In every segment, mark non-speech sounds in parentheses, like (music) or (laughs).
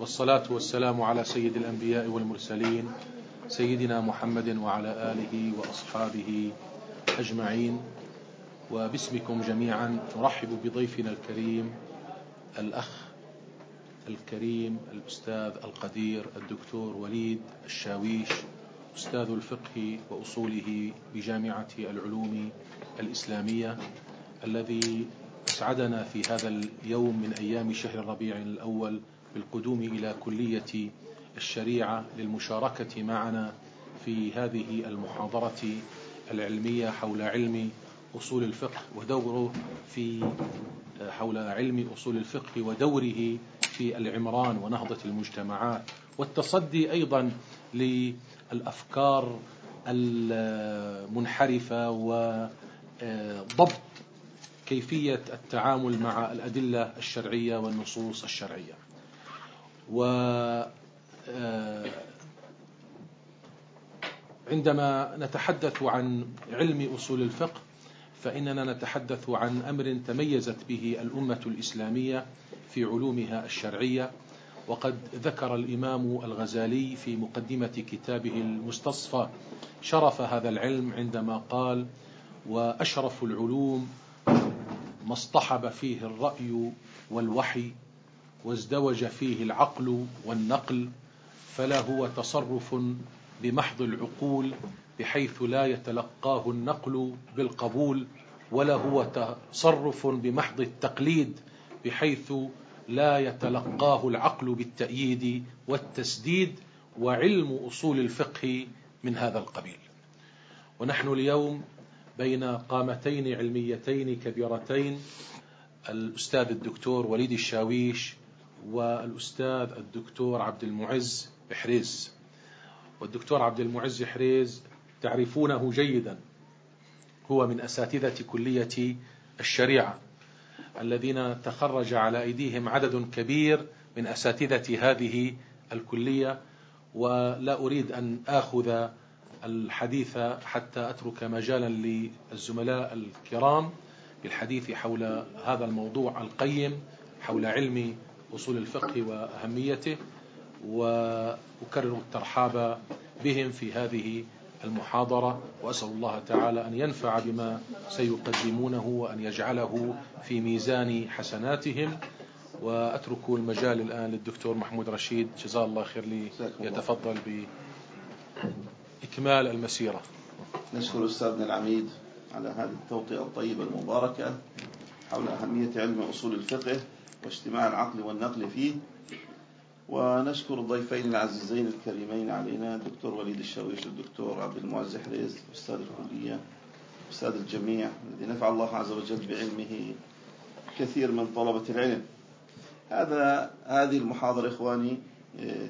والصلاة والسلام على سيد الأنبياء والمرسلين سيدنا محمد وعلى آله وأصحابه أجمعين. وباسمكم جميعا نرحب بضيفنا الكريم الأخ الكريم الأستاذ القدير الدكتور وليد الشاويش أستاذ الفقه وأصوله بجامعة العلوم الإسلامية الذي أسعدنا في هذا اليوم من أيام شهر الربيع الأول بالقدوم إلى كلية الشريعة للمشاركة معنا في هذه المحاضرة العلمية حول علم أصول الفقه ودوره في حول علم أصول الفقه ودوره في العمران ونهضة المجتمعات. والتصدي أيضا للأفكار المنحرفة وضبط كيفية التعامل مع الأدلة الشرعية والنصوص الشرعية. و عندما نتحدث عن علم أصول الفقه فإننا نتحدث عن أمر تميزت به الأمة الإسلامية في علومها الشرعية. وقد ذكر الإمام الغزالي في مقدمة كتابه المستصفى شرف هذا العلم عندما قال وأشرف العلوم ما اصطحب فيه الرأي والوحي وازدوج فيه العقل والنقل فلا هو تصرف بمحض العقول بحيث لا يتلقاه النقل بالقبول ولا هو تصرف بمحض التقليد بحيث لا يتلقاه العقل بالتأييد والتسديد وعلم أصول الفقه من هذا القبيل. ونحن اليوم بين قامتين علميتين كبيرتين الأستاذ الدكتور وليد الشاويش والأستاذ الدكتور عبد المعز حريز. والدكتور عبد المعز حريز تعرفونه جيدا. هو من أساتذة كلية الشريعة الذين تخرج على أيديهم عدد كبير من أساتذة هذه الكلية ولا أريد أن آخذ الحديث حتى أترك مجالا للزملاء الكرام بالحديث حول هذا الموضوع القيم حول علم أصول الفقه وأهميته وأكرر الترحاب بهم في هذه المحاضرة وأسأل الله تعالى أن ينفع بما سيقدمونه وأن يجعله في ميزان حسناتهم. وأترك المجال الآن للدكتور محمود رشيد. جزاه الله خير لي يتفضل بإكمال المسيرة. نشكر أستاذنا العميد على هذه التوطئة الطيبة المباركة حول أهمية علم أصول الفقه. واجتماع العقل والنقل فيه. ونشكر الضيفين العزيزين الكريمين علينا الدكتور وليد الشاويش والدكتور عبد المعز حريز أستاذ الكلية أستاذ الجميع الذي نفع الله عز وجل بعلمه كثير من طلبة العلم. هذا هذه المحاضرة إخواني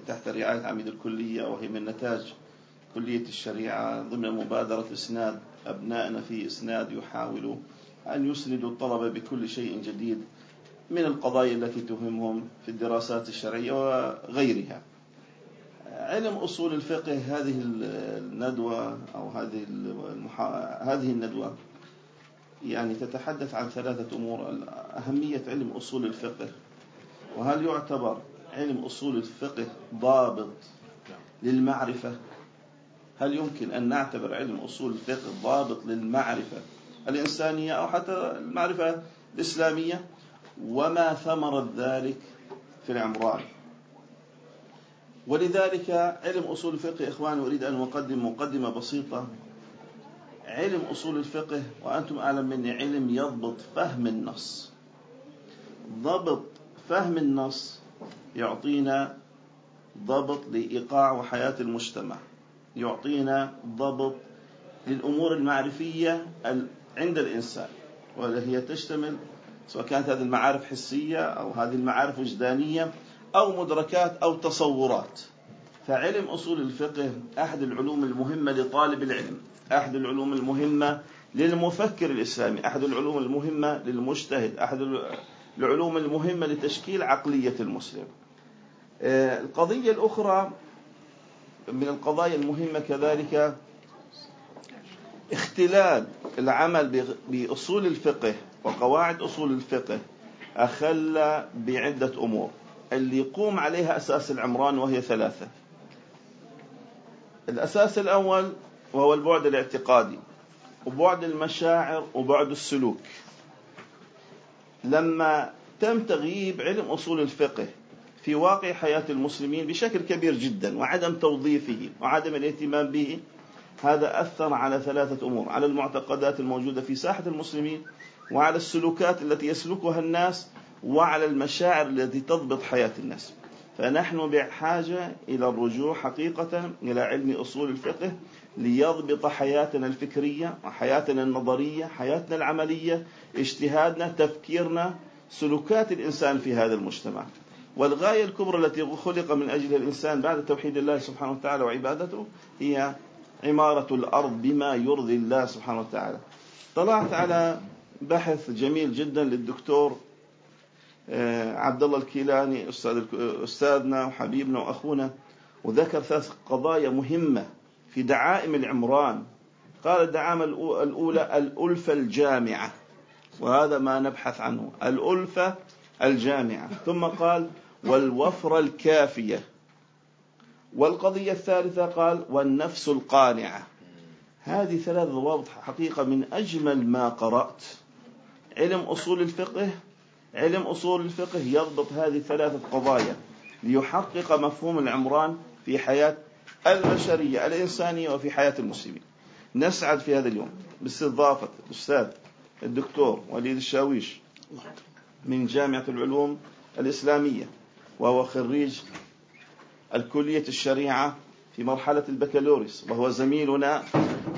تحت رعاية عميد الكلية وهي من نتاج كلية الشريعة. ضمن مبادرة إسناد أبنائنا في إسناد يحاولوا أن يسندوا الطلبة بكل شيء جديد. من القضايا التي تهمهم في الدراسات الشرعية وغيرها. علم أصول الفقه هذه الندوة أو هذه المحا... هذه الندوة يعني تتحدث عن ثلاثة أمور. أهمية علم أصول الفقه. وهل يعتبر علم أصول الفقه ضابط للمعرفة؟ هل يمكن أن نعتبر علم أصول الفقه ضابط للمعرفة الإنسانية أو حتى المعرفة الإسلامية؟ وما ثمرة ذلك في العمران. ولذلك علم أصول الفقه إخواني أريد أن أقدم مقدمة بسيطة. علم أصول الفقه وأنتم أعلم مني علم يضبط فهم النص. ضبط فهم النص يعطينا ضبط لإيقاع وحياة المجتمع. يعطينا ضبط للأمور المعرفية عند الإنسان. وهي تشتمل سواء كانت هذه المعارف حسية أو هذه المعارف وجدانية أو مدركات أو تصورات. فعلم أصول الفقه أحد العلوم المهمة لطالب العلم أحد العلوم المهمة للمفكر الإسلامي أحد العلوم المهمة للمجتهد أحد العلوم المهمة لتشكيل عقلية المسلم. آه، القضية الأخرى من القضايا المهمة كذلك اختلال العمل بأصول الفقه وقواعد أصول الفقه أخل بعدة أمور. اللي يقوم عليها أساس العمران وهي ثلاثة. الأساس الأول وهو البعد الاعتقادي وبعد المشاعر وبعد السلوك. لما تم تغييب علم أصول الفقه في واقع حياة المسلمين بشكل كبير جدا وعدم توظيفه وعدم الاهتمام به هذا أثر على ثلاثة أمور على المعتقدات الموجودة في ساحة المسلمين وعلى السلوكات التي يسلكها الناس وعلى المشاعر التي تضبط حياة الناس. فنحن بحاجة إلى الرجوع حقيقة إلى علم أصول الفقه ليضبط حياتنا الفكرية وحياتنا النظرية حياتنا العملية اجتهادنا تفكيرنا سلوكات الإنسان في هذا المجتمع. والغاية الكبرى التي خلق من أجلها الإنسان بعد توحيد الله سبحانه وتعالى وعبادته هي عمارة الأرض بما يرضي الله سبحانه وتعالى. طلعت على بحث جميل جدا للدكتور آه، عبد الله الكيلاني أستاذ أستاذنا وحبيبنا وأخونا وذكر ثلاث قضايا مهمة في دعائم العمران. قال الدعامة الأولى الألفة الجامعة وهذا ما نبحث عنه الألفة الجامعة. ثم قال والوفرة الكافية. والقضية الثالثة قال والنفس القانعة. هذه ثلاث ضوابط حقيقة من أجمل ما قرأت. علم أصول الفقه علم أصول الفقه يضبط هذه الثلاثة قضايا ليحقق مفهوم العمران في حياة البشرية الإنسانية وفي حياة المسلمين. نسعد في هذا اليوم باستضافة الأستاذ الدكتور وليد الشاويش من جامعة العلوم الإسلامية وهو خريج الكلية الشريعة في مرحلة البكالوريوس وهو زميلنا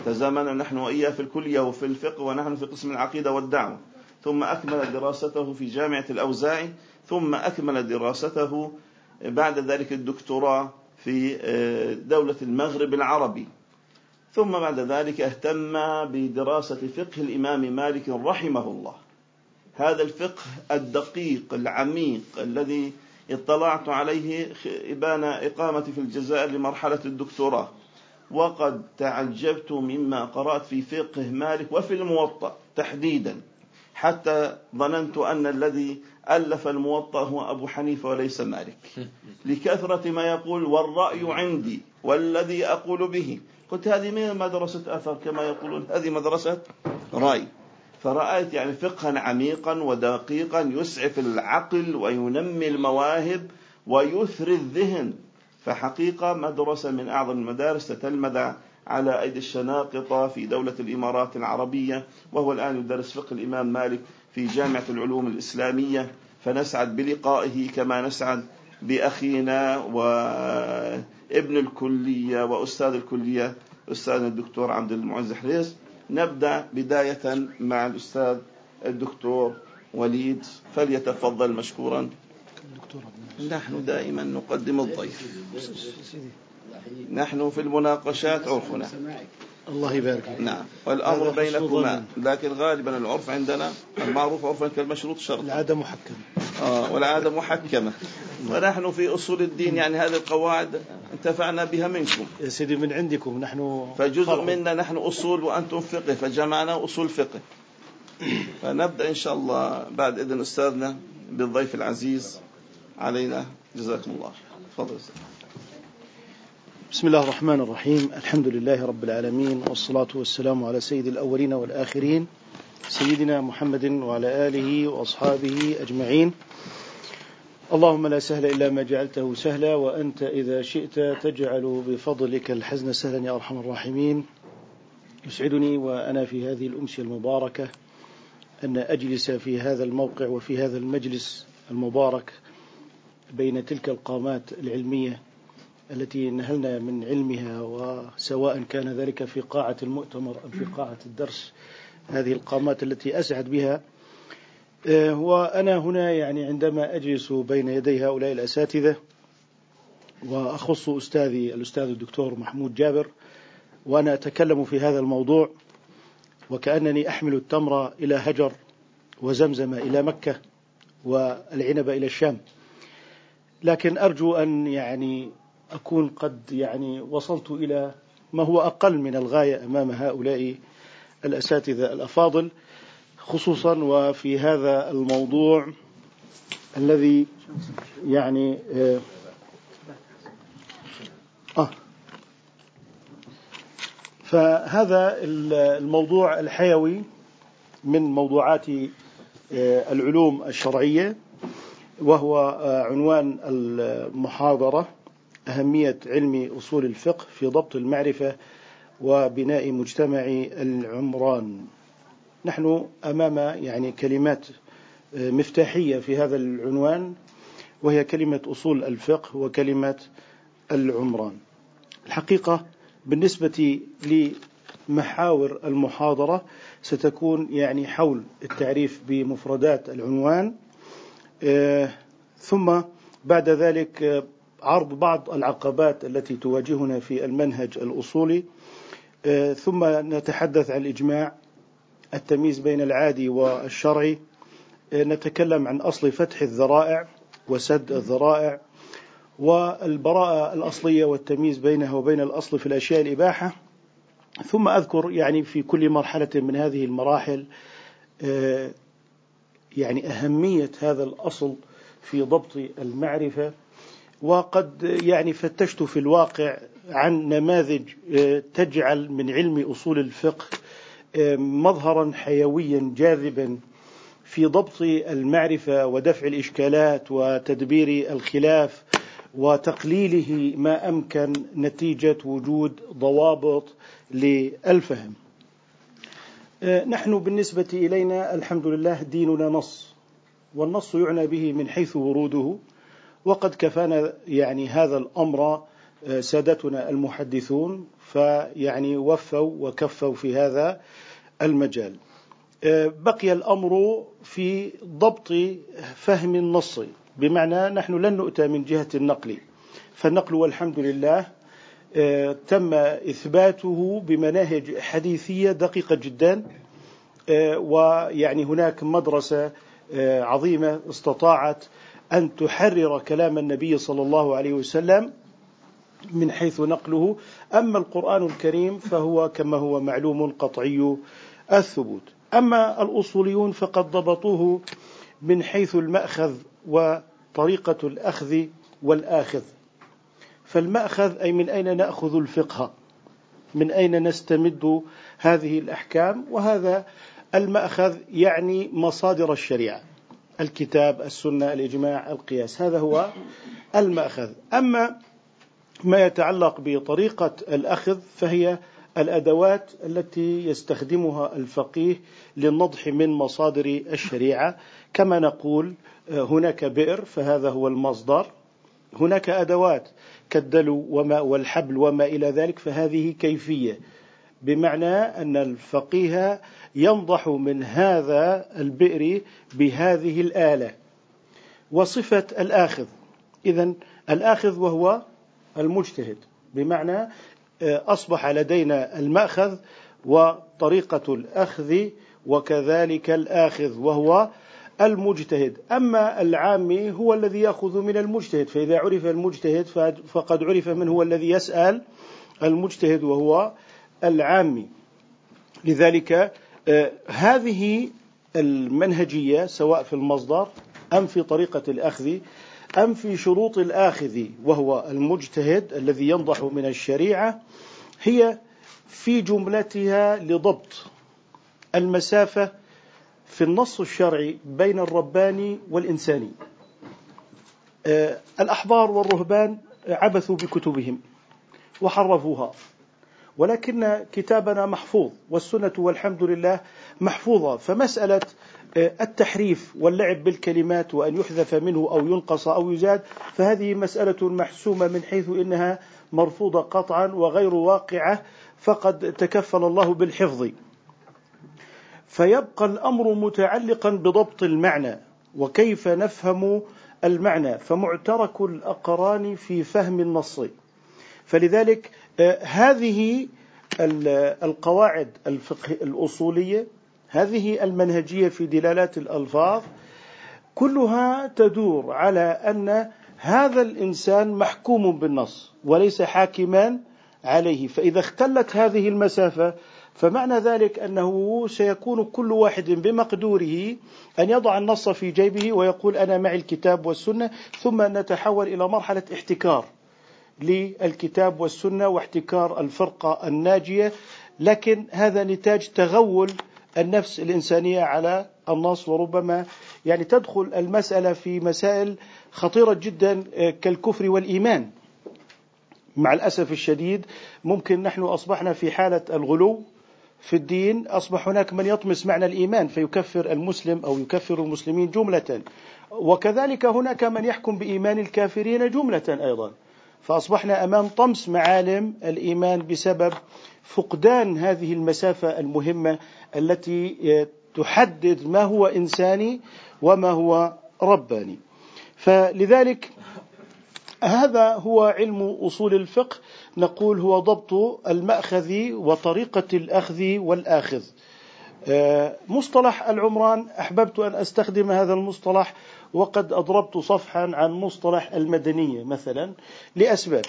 تزامن نحن وإياه في الكلية وفي الفقه ونحن في قسم العقيدة والدعوة. ثم أكمل دراسته في جامعة الأوزاعي ثم أكمل دراسته بعد ذلك الدكتوراه في آه، دولة المغرب العربي. ثم بعد ذلك اهتم بدراسة فقه الإمام مالك رحمه الله. هذا الفقه الدقيق العميق الذي اطلعت عليه إبان إقامتي في الجزائر لمرحلة الدكتوراه. وقد تعجبت مما قرأت في فقه مالك وفي الموطأ تحديدا. حتى ظننت أن الذي ألف الموطأ هو أبو حنيفة وليس مالك. (laughs) لكثرة ما يقول والرأي عندي والذي أقول به. قلت هذه من مدرسة أثر كما يقولون. هذه مدرسة رأي. فرأيت يعني فقها عميقا ودقيقا يسعف العقل وينمي المواهب ويثري الذهن. فحقيقة مدرسة من أعظم المدارس تتلمذ على أيدي الشناقطة في دولة الإمارات العربية وهو الآن يدرس فقه الإمام مالك في جامعة العلوم الإسلامية. فنسعد بلقائه كما نسعد بأخينا وابن الكلية وأستاذ الكلية أستاذنا الدكتور عبد المعز حريز نبدأ بداية مع الأستاذ الدكتور وليد فليتفضل مشكورا. نحن دائما نقدم الضيف. نحن في المناقشات عرفنا الله يبارك فيك. نعم. والأمر بينكما. لكن غالبا العرف عندنا المعروف عرفا كالمشروط شرط العادة محكمة. آه والعادة محكمة. ونحن في أصول الدين يعني هذه القواعد انتفعنا بها منكم. يا سيدي من عندكم نحن فجزء منا نحن أصول وأنتم فقه فجمعنا أصول فقه. فنبدأ إن شاء الله بعد إذن أستاذنا بالضيف العزيز علينا. جزاكم الله تفضل بسم الله الرحمن الرحيم. الحمد لله رب العالمين والصلاة والسلام على سيد الأولين والآخرين سيدنا محمد وعلى آله وأصحابه أجمعين. اللهم لا سهل إلا ما جعلته سهلا وأنت إذا شئت تجعل بفضلك الحزن سهلا يا أرحم الراحمين. يسعدني وأنا في هذه الأمسية المباركة أن أجلس في هذا الموقع وفي هذا المجلس المبارك بين تلك القامات العلمية التي نهلنا من علمها وسواء كان ذلك في قاعة المؤتمر أم في قاعة الدرس هذه القامات التي أسعد بها. آه، وأنا هنا يعني عندما أجلس بين يدي هؤلاء الأساتذة وأخص أستاذي الأستاذ الدكتور محمود جابر وأنا أتكلم في هذا الموضوع وكأنني أحمل التمر إلى هجر وزمزم إلى مكة والعنب إلى الشام. لكن أرجو أن يعني أكون قد يعني وصلت إلى ما هو أقل من الغاية أمام هؤلاء الأساتذة الأفاضل خصوصا وفي هذا الموضوع الذي يعني آه, آه. فهذا الموضوع الحيوي من موضوعات آه، العلوم الشرعية وهو آه، عنوان المحاضرة. أهمية علم أصول الفقه في ضبط المعرفة وبناء مجتمع العمران. نحن أمام يعني كلمات آه، مفتاحية في هذا العنوان وهي كلمة أصول الفقه وكلمة العمران. الحقيقة بالنسبة لمحاور المحاضرة ستكون يعني حول التعريف بمفردات العنوان آه، ثم بعد ذلك آه، عرض بعض العقبات التي تواجهنا في المنهج الأصولي. آه، ثم نتحدث عن الإجماع التمييز بين العادي والشرعي. نتكلم عن أصل فتح الذرائع وسد الذرائع والبراءة الأصلية والتمييز بينها وبين الأصل في الأشياء الإباحة. ثم أذكر يعني في كل مرحلة من هذه المراحل آه، يعني أهمية هذا الأصل في ضبط المعرفة. وقد يعني فتشت في الواقع عن نماذج آه، تجعل من علم أصول الفقه آه، مظهرا حيويا جاذبا في ضبط المعرفة ودفع الإشكالات وتدبير الخلاف وتقليله ما أمكن نتيجة وجود ضوابط للفهم. آه، نحن بالنسبة إلينا الحمد لله ديننا نص والنص يعنى به من حيث وروده وقد كفانا يعني هذا الأمر آه، سادتنا المحدثون فيعني وفوا وكفوا في هذا المجال. آه، بقي الأمر في ضبط فهم النص بمعنى نحن لن نؤتى من جهة النقل فالنقل والحمد لله آه، تم إثباته بمناهج حديثية دقيقة جدا ويعني هناك مدرسة عظيمة استطاعت أن تحرر كلام النبي صلى الله عليه وسلم من حيث نقله. أما القرآن الكريم فهو كما هو معلوم قطعي الثبوت. أما الأصوليون فقد ضبطوه من حيث المأخذ وطريقة الأخذ والآخذ. فالمأخذ أي من أين نأخذ الفقه؟ من أين نستمد هذه الأحكام؟ وهذا المأخذ يعني مصادر الشريعة. الكتاب السنة الإجماع القياس. هذا هو المأخذ. أما ما يتعلق بطريقة الأخذ فهي الأدوات التي يستخدمها الفقيه للنضح من مصادر الشريعة. كما نقول هناك بئر فهذا هو المصدر. هناك أدوات كالدلو وما والحبل وما إلى ذلك فهذه كيفية. بمعنى أن الفقيه ينضح من هذا البئر بهذه الآلة وصفة الآخذ. إذا الآخذ وهو المجتهد بمعنى آه، أصبح لدينا المأخذ وطريقة الأخذ وكذلك الآخذ وهو المجتهد. أما العامي هو الذي يأخذ من المجتهد فإذا عرف المجتهد فقد عرف من هو الذي يسأل المجتهد وهو العامي لذلك آه، هذه المنهجية سواء في المصدر أم في طريقة الأخذ أم في شروط الآخذ وهو المجتهد الذي ينضح من الشريعة هي في جملتها لضبط المسافة في النص الشرعي بين الرباني والإنساني. آه، الأحبار والرهبان عبثوا بكتبهم وحرفوها. ولكن كتابنا محفوظ والسنة والحمد لله محفوظة. فمسألة آه، التحريف واللعب بالكلمات وأن يحذف منه أو ينقص أو يزاد فهذه مسألة محسومة من حيث إنها مرفوضة قطعا وغير واقعة فقد تكفل الله بالحفظ. فيبقى الأمر متعلقا بضبط المعنى وكيف نفهم المعنى فمعترك الأقران في فهم النص. فلذلك هذه القواعد الفقه الأصولية هذه المنهجية في دلالات الألفاظ كلها تدور على أن هذا الإنسان محكوم بالنص وليس حاكما عليه. فإذا اختلت هذه المسافة فمعنى ذلك أنه سيكون كل واحد بمقدوره أن يضع النص في جيبه ويقول أنا معي الكتاب والسنة ثم نتحول إلى مرحلة احتكار. للكتاب والسنة واحتكار الفرقة الناجية لكن هذا نتاج تغول النفس الإنسانية على النص وربما يعني تدخل المسألة في مسائل خطيرة جدا كالكفر والإيمان. مع الأسف الشديد ممكن نحن أصبحنا في حالة الغلو في الدين أصبح هناك من يطمس معنى الإيمان فيكفر المسلم أو يكفر المسلمين جملة. وكذلك هناك من يحكم بإيمان الكافرين جملة أيضا. فأصبحنا أمام طمس معالم الإيمان بسبب فقدان هذه المسافة المهمة التي تحدد ما هو إنساني وما هو رباني. فلذلك هذا هو علم أصول الفقه. نقول هو ضبط المأخذ وطريقة الأخذ والآخذ. آه، مصطلح العمران أحببت أن أستخدم هذا المصطلح وقد أضربت صفحا عن مصطلح المدنية مثلا لأسباب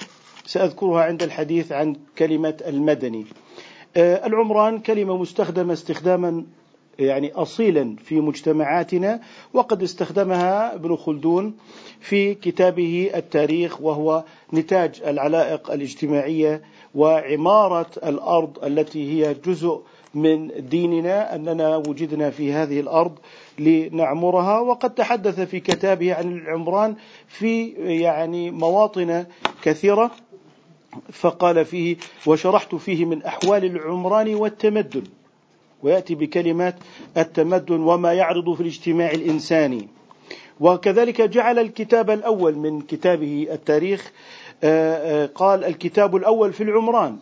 سأذكرها عند الحديث عن كلمة المدني. آه، العمران كلمة مستخدمة استخداما يعني اصيلا في مجتمعاتنا وقد استخدمها ابن خلدون في كتابه التاريخ وهو نتاج العلائق الاجتماعية وعمارة الأرض التي هي جزء من ديننا أننا وجدنا في هذه الأرض لنعمرها. وقد تحدث في كتابه عن العمران في يعني مواطن كثيرة فقال فيه وشرحت فيه من أحوال العمران والتمدن. ويأتي بكلمات التمدن وما يعرض في الاجتماع الإنساني. وكذلك جعل الكتاب الأول من كتابه التاريخ آه، آه، قال الكتاب الأول في العمران.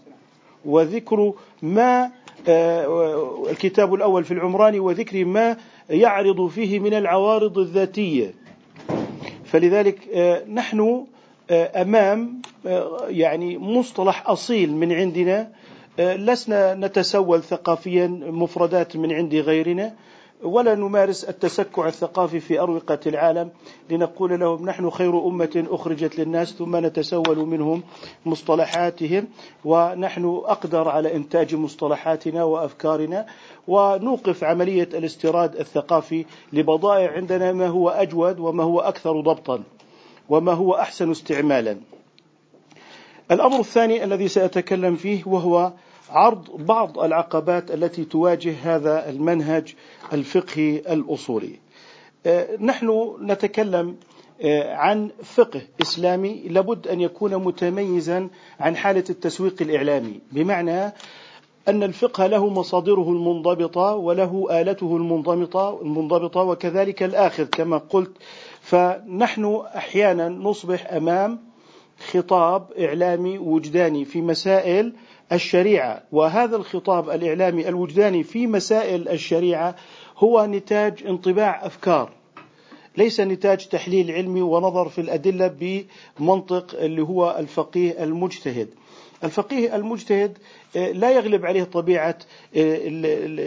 وذكر ما آه، الكتاب الأول في العمران وذكر ما يعرض فيه من العوارض الذاتية. فلذلك نحن أمام يعني مصطلح أصيل من عندنا. لسنا نتسول ثقافيا مفردات من عند غيرنا. ولا نمارس التسكع الثقافي في أروقة العالم لنقول لهم نحن خير أمة أخرجت للناس ثم نتسول منهم مصطلحاتهم ونحن أقدر على إنتاج مصطلحاتنا وأفكارنا ونوقف عملية الاستيراد الثقافي لبضائع عندنا ما هو أجود وما هو أكثر ضبطا وما هو أحسن استعمالا. الأمر الثاني الذي سأتكلم فيه وهو عرض بعض العقبات التي تواجه هذا المنهج الفقهي الأصولي. آه، نحن نتكلم آه، عن فقه إسلامي لابد أن يكون متميزا عن حالة التسويق الإعلامي، بمعنى أن الفقه له مصادره المنضبطة وله آلته المنضبطة المنضبطة وكذلك الاخذ كما قلت فنحن أحيانا نصبح أمام خطاب إعلامي وجداني في مسائل الشريعة. وهذا الخطاب الإعلامي الوجداني في مسائل الشريعة هو نتاج انطباع أفكار ليس نتاج تحليل علمي ونظر في الأدلة بمنطق اللي هو الفقيه المجتهد. الفقيه المجتهد آه، لا يغلب عليه طبيعة آه،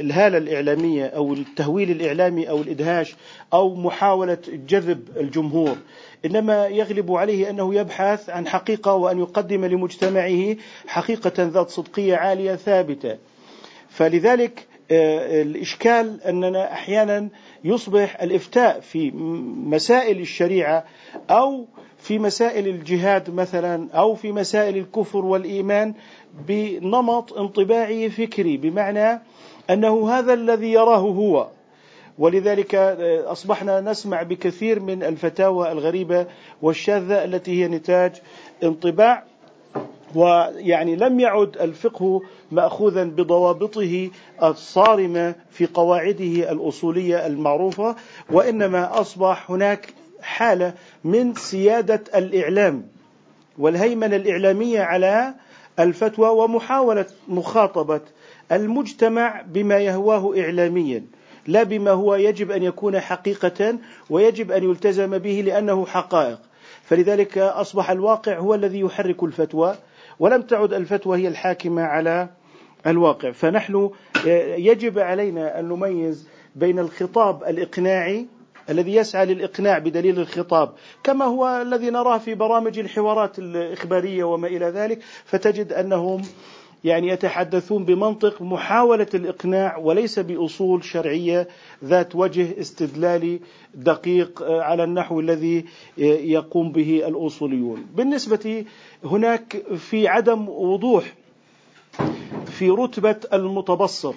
الهالة الإعلامية أو التهويل الإعلامي أو الإدهاش أو محاولة جذب الجمهور. إنما يغلب عليه أنه يبحث عن حقيقة وأن يقدم لمجتمعه حقيقة ذات صدقية عالية ثابتة. فلذلك آه، الإشكال أننا أحيانا يصبح الإفتاء في مسائل الشريعة أو في مسائل الجهاد مثلا أو في مسائل الكفر والإيمان بنمط انطباعي فكري بمعنى أنه هذا الذي يراه هو. ولذلك آه، أصبحنا نسمع بكثير من الفتاوى الغريبة والشاذة التي هي نتاج انطباع ويعني لم يعد الفقه ماخوذا بضوابطه الصارمة في قواعده الأصولية المعروفة وإنما أصبح هناك حالة من سيادة الإعلام والهيمنة الإعلامية على الفتوى ومحاولة مخاطبة المجتمع بما يهواه اعلاميا لا بما هو يجب أن يكون حقيقة ويجب أن يلتزم به لأنه حقائق. فلذلك أصبح الواقع هو الذي يحرك الفتوى ولم تعد الفتوى هي الحاكمة على الواقع. فنحن يجب علينا أن نميز بين الخطاب الإقناعي الذي يسعى للإقناع بدليل الخطاب. كما هو الذي نراه في برامج الحوارات الإخبارية وما إلى ذلك فتجد أنهم يعني يتحدثون بمنطق محاولة الإقناع وليس بأصول شرعية ذات وجه استدلالي دقيق على النحو الذي يقوم به الأصوليون. بالنسبة هناك في عدم وضوح في رتبة المتبصر.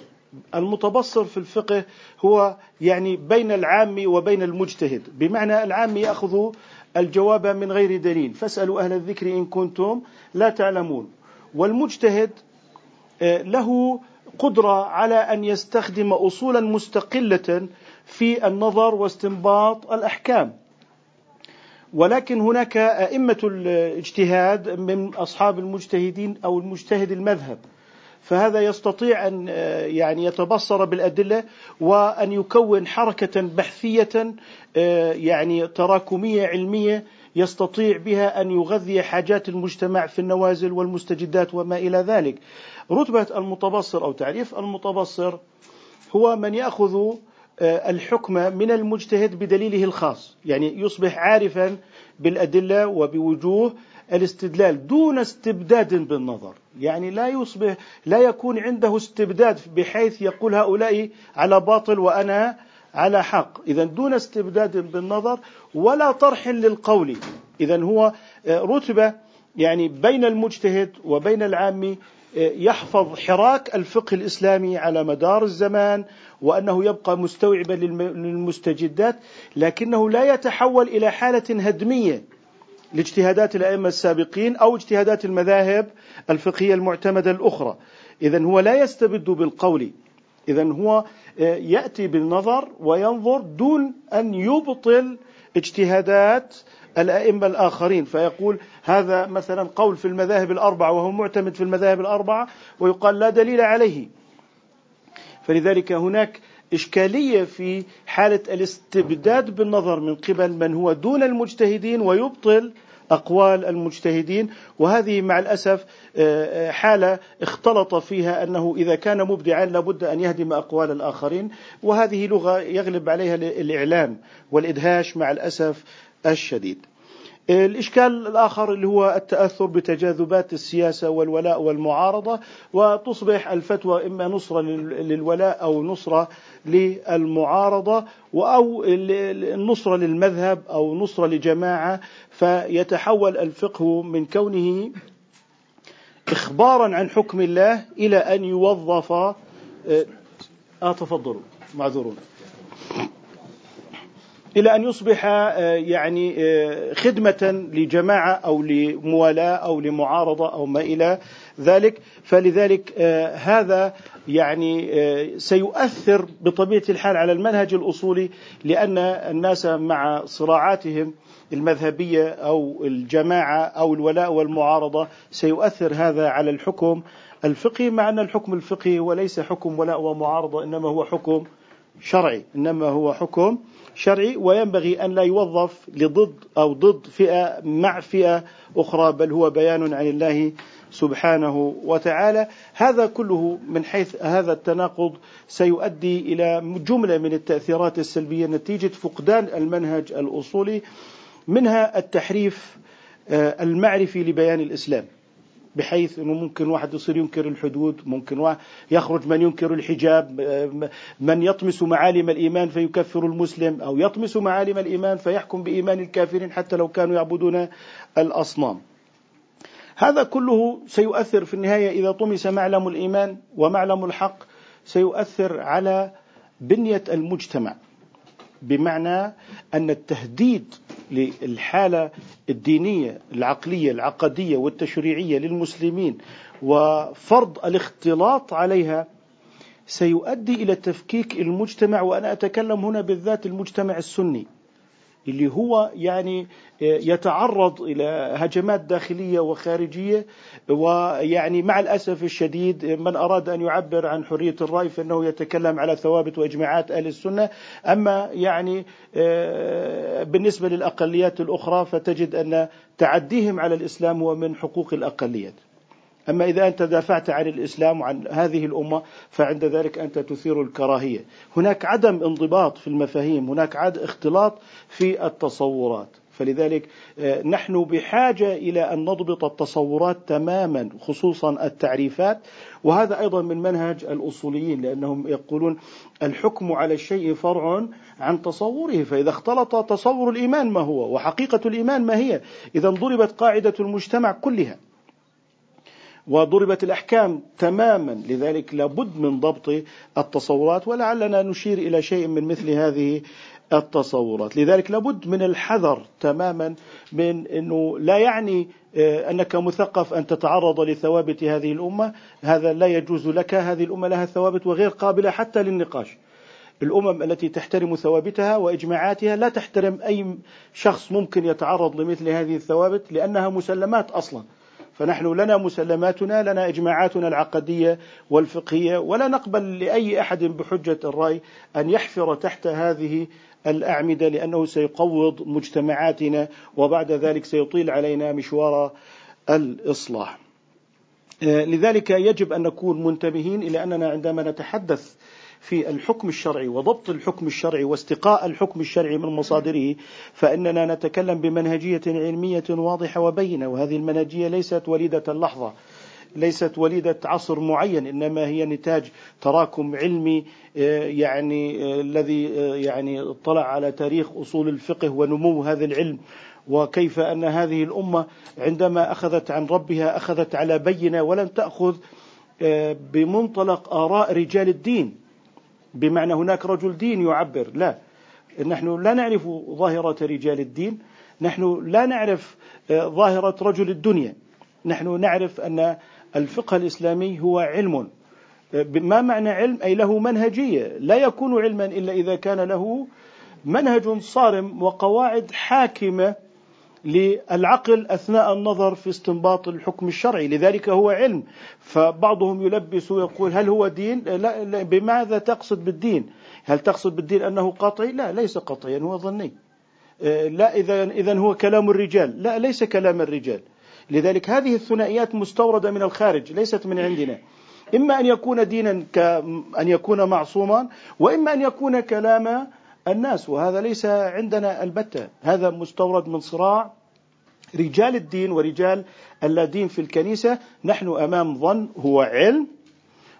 المتبصر في الفقه هو يعني بين العام وبين المجتهد. بمعنى العام يأخذ الجواب من غير دليل. فاسألوا أهل الذكر إن كنتم لا تعلمون. والمجتهد آه، له قدرة على أن يستخدم اصولا مستقلة في النظر واستنباط الأحكام. ولكن هناك أئمة الاجتهاد من أصحاب المجتهدين أو المجتهد المذهب. فهذا يستطيع أن آه، يعني يتبصر بالأدلة وأن يكون حركة بحثية آه، يعني تراكمية علمية يستطيع بها أن يغذي حاجات المجتمع في النوازل والمستجدات وما إلى ذلك. رتبة المتبصر أو تعريف المتبصر هو من يأخذ آه، الحكم من المجتهد بدليله الخاص، يعني يصبح عارفا بالأدلة وبوجوه الاستدلال دون استبداد بالنظر. يعني لا يصبح لا يكون عنده استبداد بحيث يقول هؤلاء على باطل وأنا على حق. إذا دون استبداد بالنظر ولا طرح للقول. إذا هو آه، رتبة يعني بين المجتهد وبين العام آه، يحفظ حراك الفقه الإسلامي على مدار الزمان وأنه يبقى مستوعبا للمستجدات لكنه لا يتحول إلى حالة هدمية. لاجتهادات الأئمة السابقين أو اجتهادات المذاهب الفقهية المعتمدة الأخرى. اذا هو لا يستبد بالقول. اذا هو آه، يأتي بالنظر وينظر دون أن يبطل اجتهادات الأئمة الآخرين. فيقول هذا مثلا قول في المذاهب الأربعة وهو معتمد في المذاهب الأربعة ويقال لا دليل عليه. فلذلك هناك إشكالية في حالة الاستبداد بالنظر من قبل من هو دون المجتهدين ويبطل أقوال المجتهدين. وهذه مع الأسف آه، آه، حالة اختلط فيها أنه إذا كان مبدعا لابد أن يهدم أقوال الآخرين. وهذه لغة يغلب عليها الإعلام والإدهاش مع الأسف الشديد. الإشكال الآخر اللي هو التأثر بتجاذبات السياسة والولاء والمعارضة وتصبح الفتوى إما نصرة للولاء أو نصرة للمعارضة أو النصرة للمذهب أو نصرة لجماعة. فيتحول الفقه من كونه إخبارا عن حكم الله إلى أن يوظف آه, آه تفضلوا معذورون إلى أن يصبح آه، يعني آه، خدمة لجماعة أو لموالاة أو لمعارضة أو ما إلى ذلك. فلذلك آه، هذا يعني سيؤثر بطبيعة الحال على المنهج الأصولي لأن الناس مع صراعاتهم المذهبية أو الجماعة أو الولاء والمعارضة سيؤثر هذا على الحكم الفقهي مع أن الحكم الفقهي وليس حكم ولاء ومعارضة إنما هو حكم شرعي إنما هو حكم شرعي وينبغي أن لا يوظف لضد أو ضد فئة مع فئة أخرى بل هو بيان عن الله سبحانه وتعالى. هذا كله من حيث هذا التناقض سيؤدي إلى جملة من التأثيرات السلبية نتيجة فقدان المنهج الأصولي منها التحريف آه، المعرفي لبيان الإسلام. بحيث إنه ممكن واحد يصير ينكر الحدود ممكن واحد يخرج من ينكر الحجاب من يطمس معالم الإيمان فيكفر المسلم أو يطمس معالم الإيمان فيحكم بإيمان الكافرين حتى لو كانوا يعبدون الأصنام. هذا كله سيؤثر في النهاية إذا طمس معلم الإيمان ومعلم الحق سيؤثر على بنية المجتمع بمعنى أن التهديد للحالة الدينية العقلية العقدية والتشريعية للمسلمين وفرض الاختلاط عليها سيؤدي إلى تفكيك المجتمع وأنا أتكلم هنا بالذات المجتمع السني. اللي هو يعني يتعرض إلى هجمات داخلية وخارجية ويعني مع الأسف الشديد من أراد أن يعبر عن حرية الرأي فإنه يتكلم على ثوابت وإجماعات أهل السنة. أما يعني آه، بالنسبة للأقليات الأخرى فتجد أن تعديهم على الإسلام هو من حقوق الأقليات. أما إذا أنت دافعت عن الإسلام وعن هذه الأمة فعند ذلك أنت تثير الكراهية. هناك عدم انضباط في المفاهيم هناك عد اختلاط في التصورات. فلذلك آه، نحن بحاجة إلى أن نضبط التصورات تماما خصوصا التعريفات. وهذا أيضا من منهج الأصوليين لأنهم يقولون الحكم على الشيء فرع عن تصوره فإذا اختلط تصور الإيمان ما هو؟ وحقيقة الإيمان ما هي؟ إذا ضربت قاعدة المجتمع كلها. وضربت الأحكام تماما. لذلك لابد من ضبط التصورات ولعلنا نشير إلى شيء من مثل هذه التصورات. لذلك لابد من الحذر تماما من أنه لا يعني آه، أنك مثقف أن تتعرض لثوابت هذه الأمة. هذا لا يجوز لك هذه الأمة لها ثوابت وغير قابلة حتى للنقاش. الأمم التي تحترم ثوابتها وإجماعاتها لا تحترم أي شخص ممكن يتعرض لمثل هذه الثوابت لأنها مسلمات أصلا. فنحن لنا مسلماتنا لنا إجماعاتنا العقدية والفقهية ولا نقبل لأي أحد بحجة الرأي أن يحفر تحت هذه الأعمدة لأنه سيقوض مجتمعاتنا وبعد ذلك سيطيل علينا مشوار الإصلاح. آه، لذلك يجب أن نكون منتبهين إلى أننا عندما نتحدث في الحكم الشرعي وضبط الحكم الشرعي واستقاء الحكم الشرعي من مصادره فإننا نتكلم بمنهجية علمية واضحة وبينة وهذه المنهجية ليست وليدة اللحظة ليست وليدة عصر معين إنما هي نتاج تراكم علمي آه، يعني آه، الذي آه، يعني اطلع على تاريخ أصول الفقه ونمو هذا العلم. وكيف أن هذه الأمة عندما أخذت عن ربها أخذت على بينة ولم تأخذ بمنطلق آراء رجال الدين. بمعنى هناك رجل دين يعبر. لا. نحن لا نعرف ظاهرة رجال الدين. نحن لا نعرف آه، ظاهرة رجل الدنيا. نحن نعرف أن الفقه الإسلامي هو علم. آه، ما معنى علم؟ أي له منهجية. لا يكون علما إلا إذا كان له منهج صارم وقواعد حاكمة للعقل أثناء النظر في استنباط الحكم الشرعي، لذلك هو علم، فبعضهم يلبس ويقول هل هو دين؟ لا, لا بماذا تقصد بالدين؟ هل تقصد بالدين أنه قطعي؟ لا ليس قطعيا هو ظني. آه، لا إذا اذا هو كلام الرجال، لا ليس كلام الرجال. لذلك هذه الثنائيات مستوردة من الخارج ليست من عندنا. إما أن يكون دينا كان يكون معصوما وإما أن يكون كلام الناس وهذا ليس عندنا البتة. هذا مستورد من صراع رجال الدين ورجال اللادين في الكنيسة. نحن أمام ظن هو علم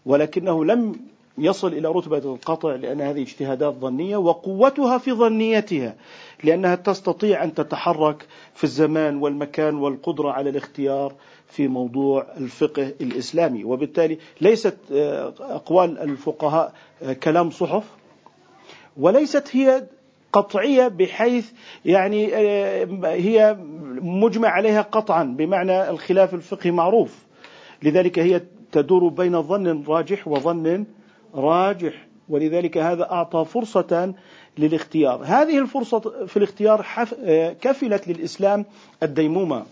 ولكنه لم يصل إلى رتبة القطع لأن هذه اجتهادات ظنية وقوتها في ظنيتها لأنها تستطيع أن تتحرك في الزمان والمكان والقدرة على الاختيار في موضوع الفقه الإسلامي. وبالتالي ليست آه، أقوال الفقهاء آه، كلام صحف. وليست هي قطعية بحيث يعني آه، هي مجمع عليها قطعا بمعنى الخلاف الفقهي معروف. لذلك هي تدور بين ظن راجح وظن راجح. ولذلك هذا أعطى فرصة للاختيار. هذه الفرصة في الاختيار آه، كفلت للإسلام الديمومة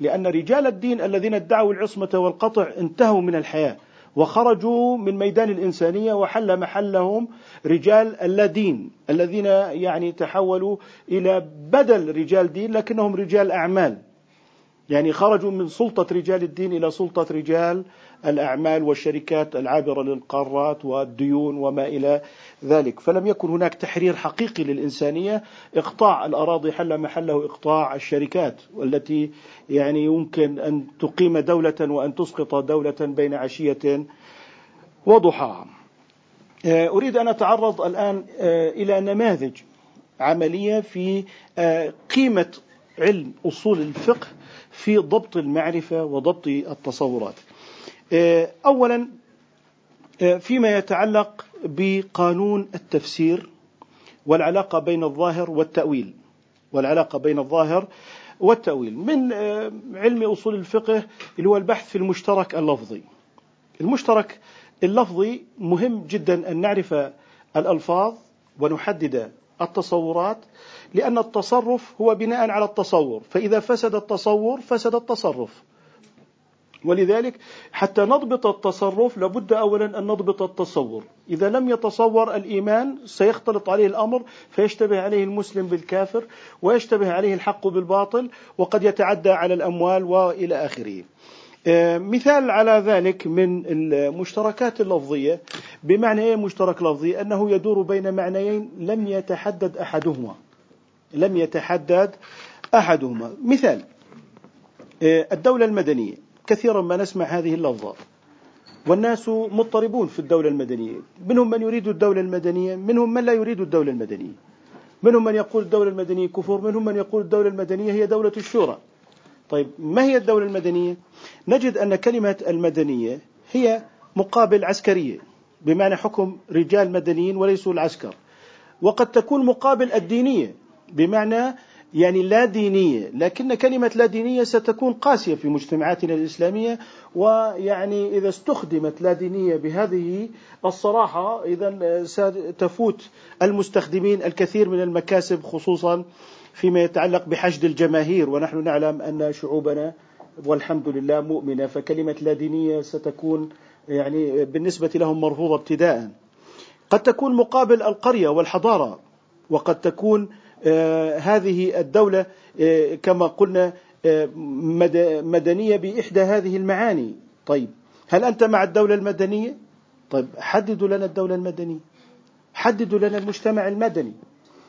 لأن رجال الدين الذين ادعوا العصمة والقطع انتهوا من الحياة. وخرجوا من ميدان الإنسانية وحل محلهم رجال اللادين الذين يعني تحولوا إلى بدل رجال دين لكنهم رجال أعمال. يعني خرجوا من سلطة رجال الدين إلى سلطة رجال الأعمال والشركات العابرة للقارات والديون وما إلى ذلك. فلم يكن هناك تحرير حقيقي للإنسانية. إقطاع الأراضي حل محله إقطاع الشركات والتي يعني يمكن أن تقيم دولة وأن تسقط دولة بين عشية وضحاها. آه، أريد أن أتعرض الآن آه، إلى نماذج عملية في آه، قيمة علم أصول الفقه في ضبط المعرفة وضبط التصورات. أولا فيما يتعلق بقانون التفسير والعلاقة بين الظاهر والتأويل. والعلاقة بين الظاهر والتأويل. من آه، علم أصول الفقه اللي هو البحث في المشترك اللفظي. المشترك اللفظي مهم جدا أن نعرف الألفاظ ونحدد التصورات لأن التصرف هو بناء على التصور. فإذا فسد التصور فسد التصرف. ولذلك حتى نضبط التصرف لابد اولا أن نضبط التصور، إذا لم يتصور الإيمان سيختلط عليه الأمر فيشتبه عليه المسلم بالكافر ويشتبه عليه الحق بالباطل وقد يتعدى على الأموال وإلى آخره. آه، مثال على ذلك من المشتركات اللفظية بمعنى إيه مشترك لفظي؟ أنه يدور بين معنيين لم يتحدد أحدهما. لم يتحدد أحدهما مثال آه، الدولة المدنية كثيرا ما نسمع هذه اللفظة. والناس مضطربون في الدولة المدنية. منهم من يريد الدولة المدنية منهم من لا يريد الدولة المدنية. منهم من يقول الدولة المدنية كفر منهم من يقول الدولة المدنية هي دولة الشورى. طيب ما هي الدولة المدنية؟ نجد أن كلمة المدنية هي مقابل عسكرية بمعنى حكم رجال مدنيين وليسوا العسكر. وقد تكون مقابل الدينية بمعنى يعني لا دينية لكن كلمة لا دينية ستكون قاسية في مجتمعاتنا الإسلامية ويعني إذا استخدمت لا دينية بهذه الصراحة إذا ستفوت المستخدمين الكثير من المكاسب خصوصا فيما يتعلق بحشد الجماهير. ونحن نعلم أن شعوبنا والحمد لله مؤمنة فكلمة لا دينية ستكون يعني بالنسبة لهم مرفوضة ابتداء. قد تكون مقابل القرية والحضارة وقد تكون هذه الدولة آه، كما قلنا آه، مدنية بإحدى هذه المعاني. طيب هل أنت مع الدولة المدنية؟ طيب حددوا لنا الدولة المدنية. حددوا لنا المجتمع المدني.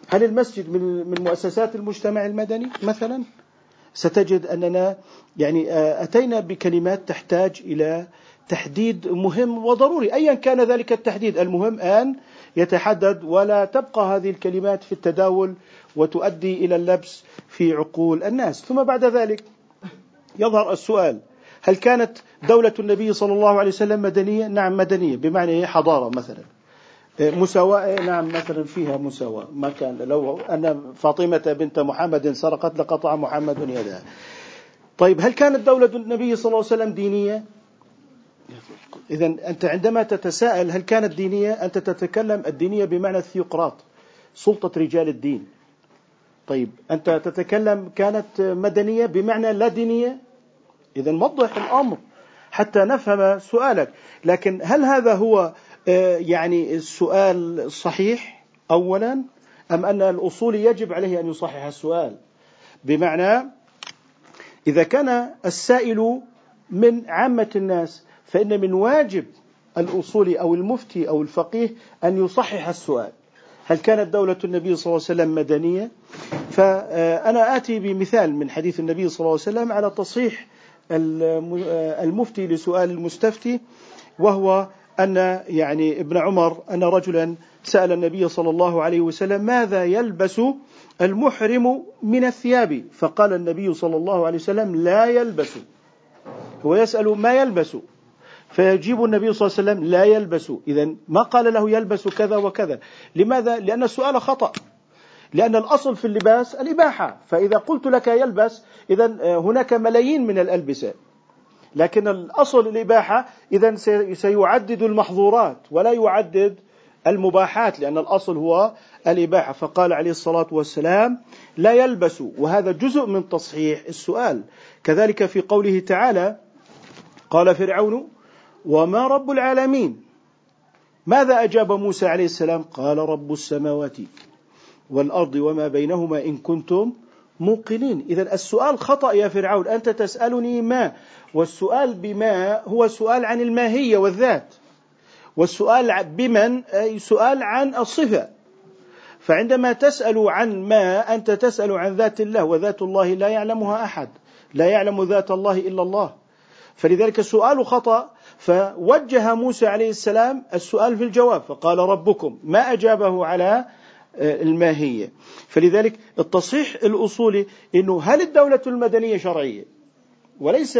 هل المسجد من مؤسسات المجتمع المدني مثلا؟ ستجد أننا يعني أتينا بكلمات تحتاج إلى تحديد مهم وضروري. ايا كان ذلك التحديد المهم أن يتحدد ولا تبقى هذه الكلمات في التداول وتؤدي إلى اللبس في عقول الناس. ثم بعد ذلك يظهر السؤال هل كانت دولة النبي صلى الله عليه وسلم مدنية؟ نعم مدنية بمعنى حضارة مثلا. مساواة نعم مثلا فيها مساواة. ما كان لو أن فاطمة بنت محمد سرقت لقطع محمد يدها. طيب هل كانت دولة النبي صلى الله عليه وسلم دينية؟ إذا أنت عندما تتساءل هل كانت دينية أنت تتكلم الدينية بمعنى الثيوقراط سلطة رجال الدين. طيب أنت تتكلم كانت مدنية بمعنى لا دينية؟ إذا وضح الأمر حتى نفهم سؤالك. لكن هل هذا هو آه، يعني السؤال صحيح أولا أم أن الأصول يجب عليه أن يصحح السؤال؟ بمعنى إذا كان السائل من عامة الناس فإن من واجب الأصول أو المفتي أو الفقيه أن يصحح السؤال. هل كانت دولة النبي صلى الله عليه وسلم مدنية؟ فأنا آتي بمثال من حديث النبي صلى الله عليه وسلم على تصحيح المفتي لسؤال المستفتي وهو أن يعني ابن عمر أن رجلا سأل النبي صلى الله عليه وسلم ماذا يلبس المحرم من الثياب؟ فقال النبي صلى الله عليه وسلم لا يلبس. هو يسأل ما يلبس؟ فيجيب النبي صلى الله عليه وسلم لا يلبس. إذا ما قال له يلبس كذا وكذا؟ لماذا؟ لأن السؤال خطأ. لأن الأصل في اللباس الإباحة. فإذا قلت لك يلبس إذا هناك ملايين من الألبسة. لكن الأصل الإباحة إذا سيعدد المحظورات ولا يعدد المباحات لأن الأصل هو الإباحة. فقال عليه الصلاة والسلام لا يلبس. وهذا جزء من تصحيح السؤال. كذلك في قوله تعالى قال فرعون وما رب العالمين. ماذا أجاب موسى عليه السلام؟ قال رب السماوات والأرض وما بينهما إن كنتم موقنين. إذا السؤال خطأ يا فرعون. أنت تسألني ما؟ والسؤال بما هو سؤال عن الماهية والذات. والسؤال بمن؟ أي سؤال عن الصفة. فعندما تسأل عن ما أنت تسأل عن ذات الله وذات الله لا يعلمها أحد. لا يعلم ذات الله إلا الله. فلذلك السؤال خطأ فوجه موسى عليه السلام السؤال في الجواب فقال ربكم ما أجابه على آه، الماهية فلذلك التصحيح الأصولي أنه هل الدولة المدنية شرعية وليس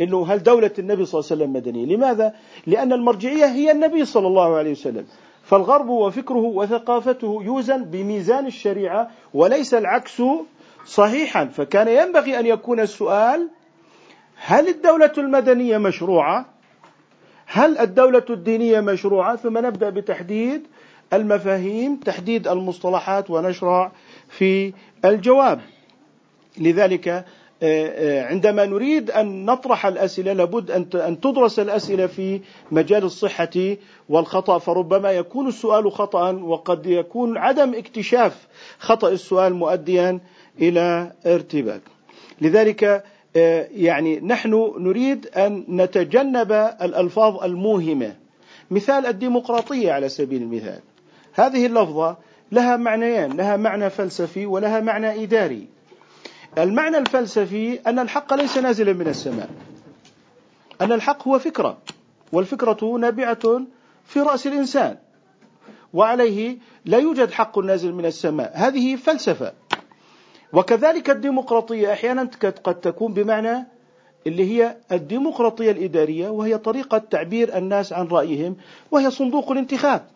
إنه هل دولة النبي صلى الله عليه وسلم مدنية؟ لماذا؟ لأن المرجعية هي النبي صلى الله عليه وسلم، فالغرب وفكره وثقافته يوزن بميزان الشريعة وليس العكس صحيحا، فكان ينبغي أن يكون السؤال هل الدولة المدنية مشروعة؟ هل الدولة الدينية مشروعة؟ ثم نبدأ بتحديد المفاهيم، تحديد المصطلحات ونشرع في الجواب. لذلك آه، آه، عندما نريد أن نطرح الأسئلة لابد أن تدرس الأسئلة في مجال الصحة والخطأ فربما يكون السؤال خطأ وقد يكون عدم اكتشاف خطأ السؤال مؤديا إلى ارتباك لذلك يعني نحن نريد أن نتجنب الألفاظ الموهمة. مثال الديمقراطية على سبيل المثال. هذه اللفظة لها معنيان لها معنى فلسفي ولها معنى إداري. المعنى الفلسفي أن الحق ليس نازلا من السماء. أن الحق هو فكرة والفكرة نابعة في رأس الإنسان. وعليه لا يوجد حق نازل من السماء. هذه فلسفة. وكذلك الديمقراطية أحيانا قد تكون بمعنى اللي هي الديمقراطية الإدارية وهي طريقة تعبير الناس عن رأيهم وهي صندوق الانتخاب.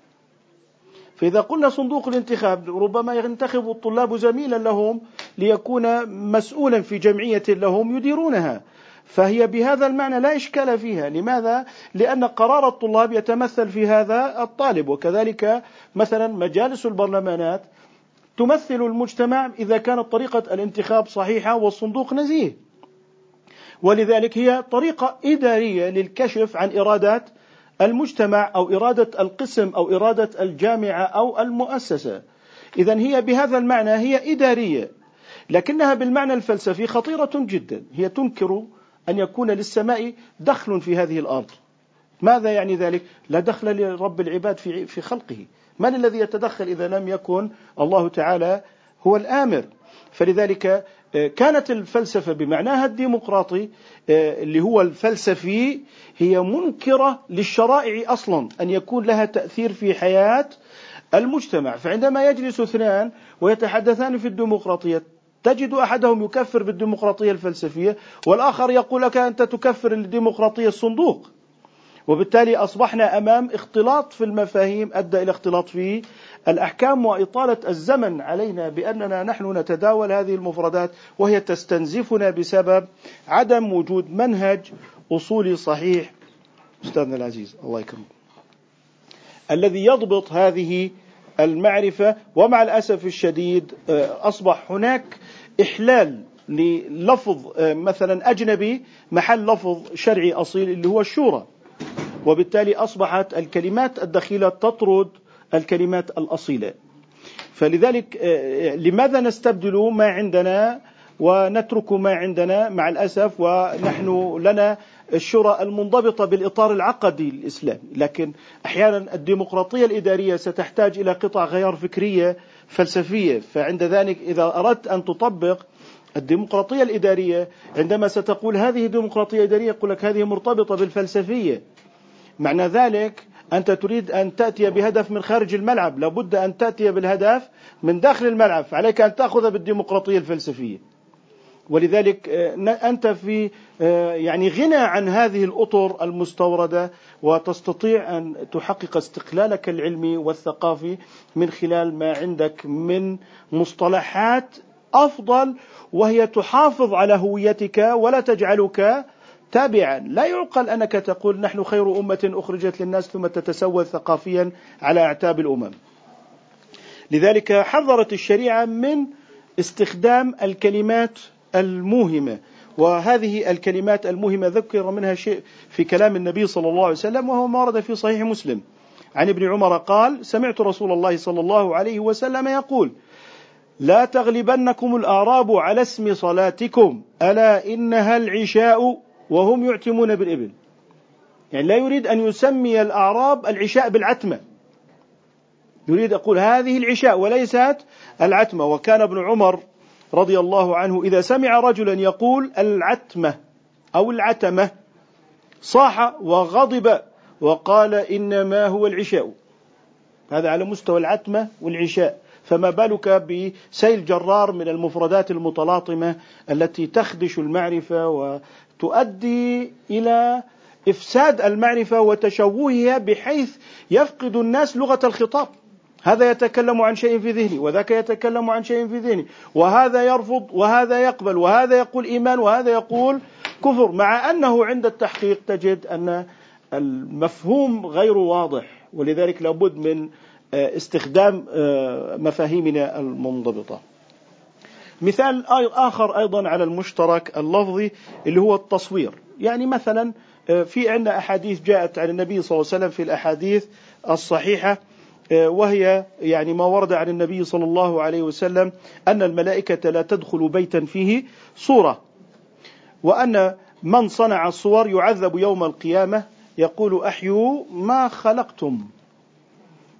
فإذا قلنا صندوق الانتخاب ربما ينتخب الطلاب زميلا لهم ليكون مسؤولا في جمعية لهم يديرونها. فهي بهذا المعنى لا إشكال فيها. لماذا؟ لأن قرار الطلاب يتمثل في هذا الطالب. وكذلك مثلا مجالس البرلمانات تمثل المجتمع إذا كانت طريقة الانتخاب صحيحة والصندوق نزيه. ولذلك هي طريقة إدارية للكشف عن إرادات المجتمع أو إرادة القسم أو إرادة الجامعة أو المؤسسة. إذا هي بهذا المعنى هي إدارية. لكنها بالمعنى الفلسفي خطيرة جدا. هي تنكر أن يكون للسماء دخل في هذه الأرض. ماذا يعني ذلك؟ لا دخل لرب العباد في في خلقه. من الذي يتدخل إذا لم يكن الله تعالى هو الآمر؟ فلذلك آه، كانت الفلسفة بمعناها الديمقراطي آه، اللي هو الفلسفي هي منكرة للشرائع أصلا أن يكون لها تأثير في حياة المجتمع. فعندما يجلس اثنان ويتحدثان في الديمقراطية تجد أحدهم يكفر بالديمقراطية الفلسفية والآخر يقول لك أنت تكفر الديمقراطيه الصندوق. وبالتالي أصبحنا أمام اختلاط في المفاهيم أدى إلى اختلاط في الأحكام وإطالة الزمن علينا بأننا نحن نتداول هذه المفردات وهي تستنزفنا بسبب عدم وجود منهج أصولي صحيح. أستاذنا العزيز الله يكرمك. الذي يضبط هذه المعرفة ومع الأسف الشديد آه، أصبح هناك إحلال للفظ آه، مثلا أجنبي محل لفظ شرعي أصيل اللي هو الشورى. وبالتالي أصبحت الكلمات الدخيلة تطرد الكلمات الأصيلة. فلذلك آه، لماذا نستبدل ما عندنا ونترك ما عندنا؟ مع الأسف ونحن لنا الشورى المنضبطة بالإطار العقدي الإسلامي، لكن أحيانا الديمقراطية الإدارية ستحتاج إلى قطع غيار فكرية فلسفية، فعند ذلك إذا أردت أن تطبق الديمقراطية الإدارية عندما ستقول هذه ديمقراطيه اداريه يقول لك هذه مرتبطة بالفلسفية. معنى ذلك أنت تريد أن تأتي بهدف من خارج الملعب، لابد أن تأتي بالهدف من داخل الملعب، فعليك أن تأخذ بالديمقراطية الفلسفية. ولذلك آه، أنت في آه، يعني غنى عن هذه الأطر المستوردة وتستطيع أن تحقق استقلالك العلمي والثقافي من خلال ما عندك من مصطلحات أفضل وهي تحافظ على هويتك ولا تجعلك تابعا. لا يعقل أنك تقول نحن خير أمة أخرجت للناس ثم تتسول ثقافيا على أعتاب الأمم. لذلك حذرت الشريعة من استخدام الكلمات الموهمة. وهذه الكلمات الموهمة ذكر منها شيء في كلام النبي صلى الله عليه وسلم وهو ما ورد في صحيح مسلم. عن ابن عمر قال سمعت رسول الله صلى الله عليه وسلم يقول لا تغلبنكم الأعراب على اسم صلاتكم. ألا إنها العشاء وهم يعتمون بالإبل. يعني لا يريد أن يسمي الأعراب العشاء بالعتمة. يريد يقول هذه العشاء وليست العتمة. وكان ابن عمر رضي الله عنه إذا سمع رجلا يقول العتمة أو العتمة صاح وغضب وقال إنما هو العشاء. هذا على مستوى العتمة والعشاء. فما بالك بسيل جرار من المفردات المتلاطمة التي تخدش المعرفة وتؤدي إلى إفساد المعرفة وتشوهها بحيث يفقد الناس لغة الخطاب. هذا يتكلم عن شيء في ذهني وذاك يتكلم عن شيء في ذهني. وهذا يرفض وهذا يقبل وهذا يقول إيمان وهذا يقول كفر مع أنه عند التحقيق تجد أن المفهوم غير واضح ولذلك لابد من استخدام آه، مفاهيمنا المنضبطة. مثال آخر أيضا على المشترك اللفظي اللي هو التصوير. يعني مثلا آه، في عندنا أحاديث جاءت عن النبي صلى الله عليه وسلم في الأحاديث الصحيحة آه، وهي يعني ما ورد عن النبي صلى الله عليه وسلم أن الملائكة لا تدخل بيتا فيه صورة وأن من صنع الصور يعذب يوم القيامة يقول أحيوا ما خلقتم.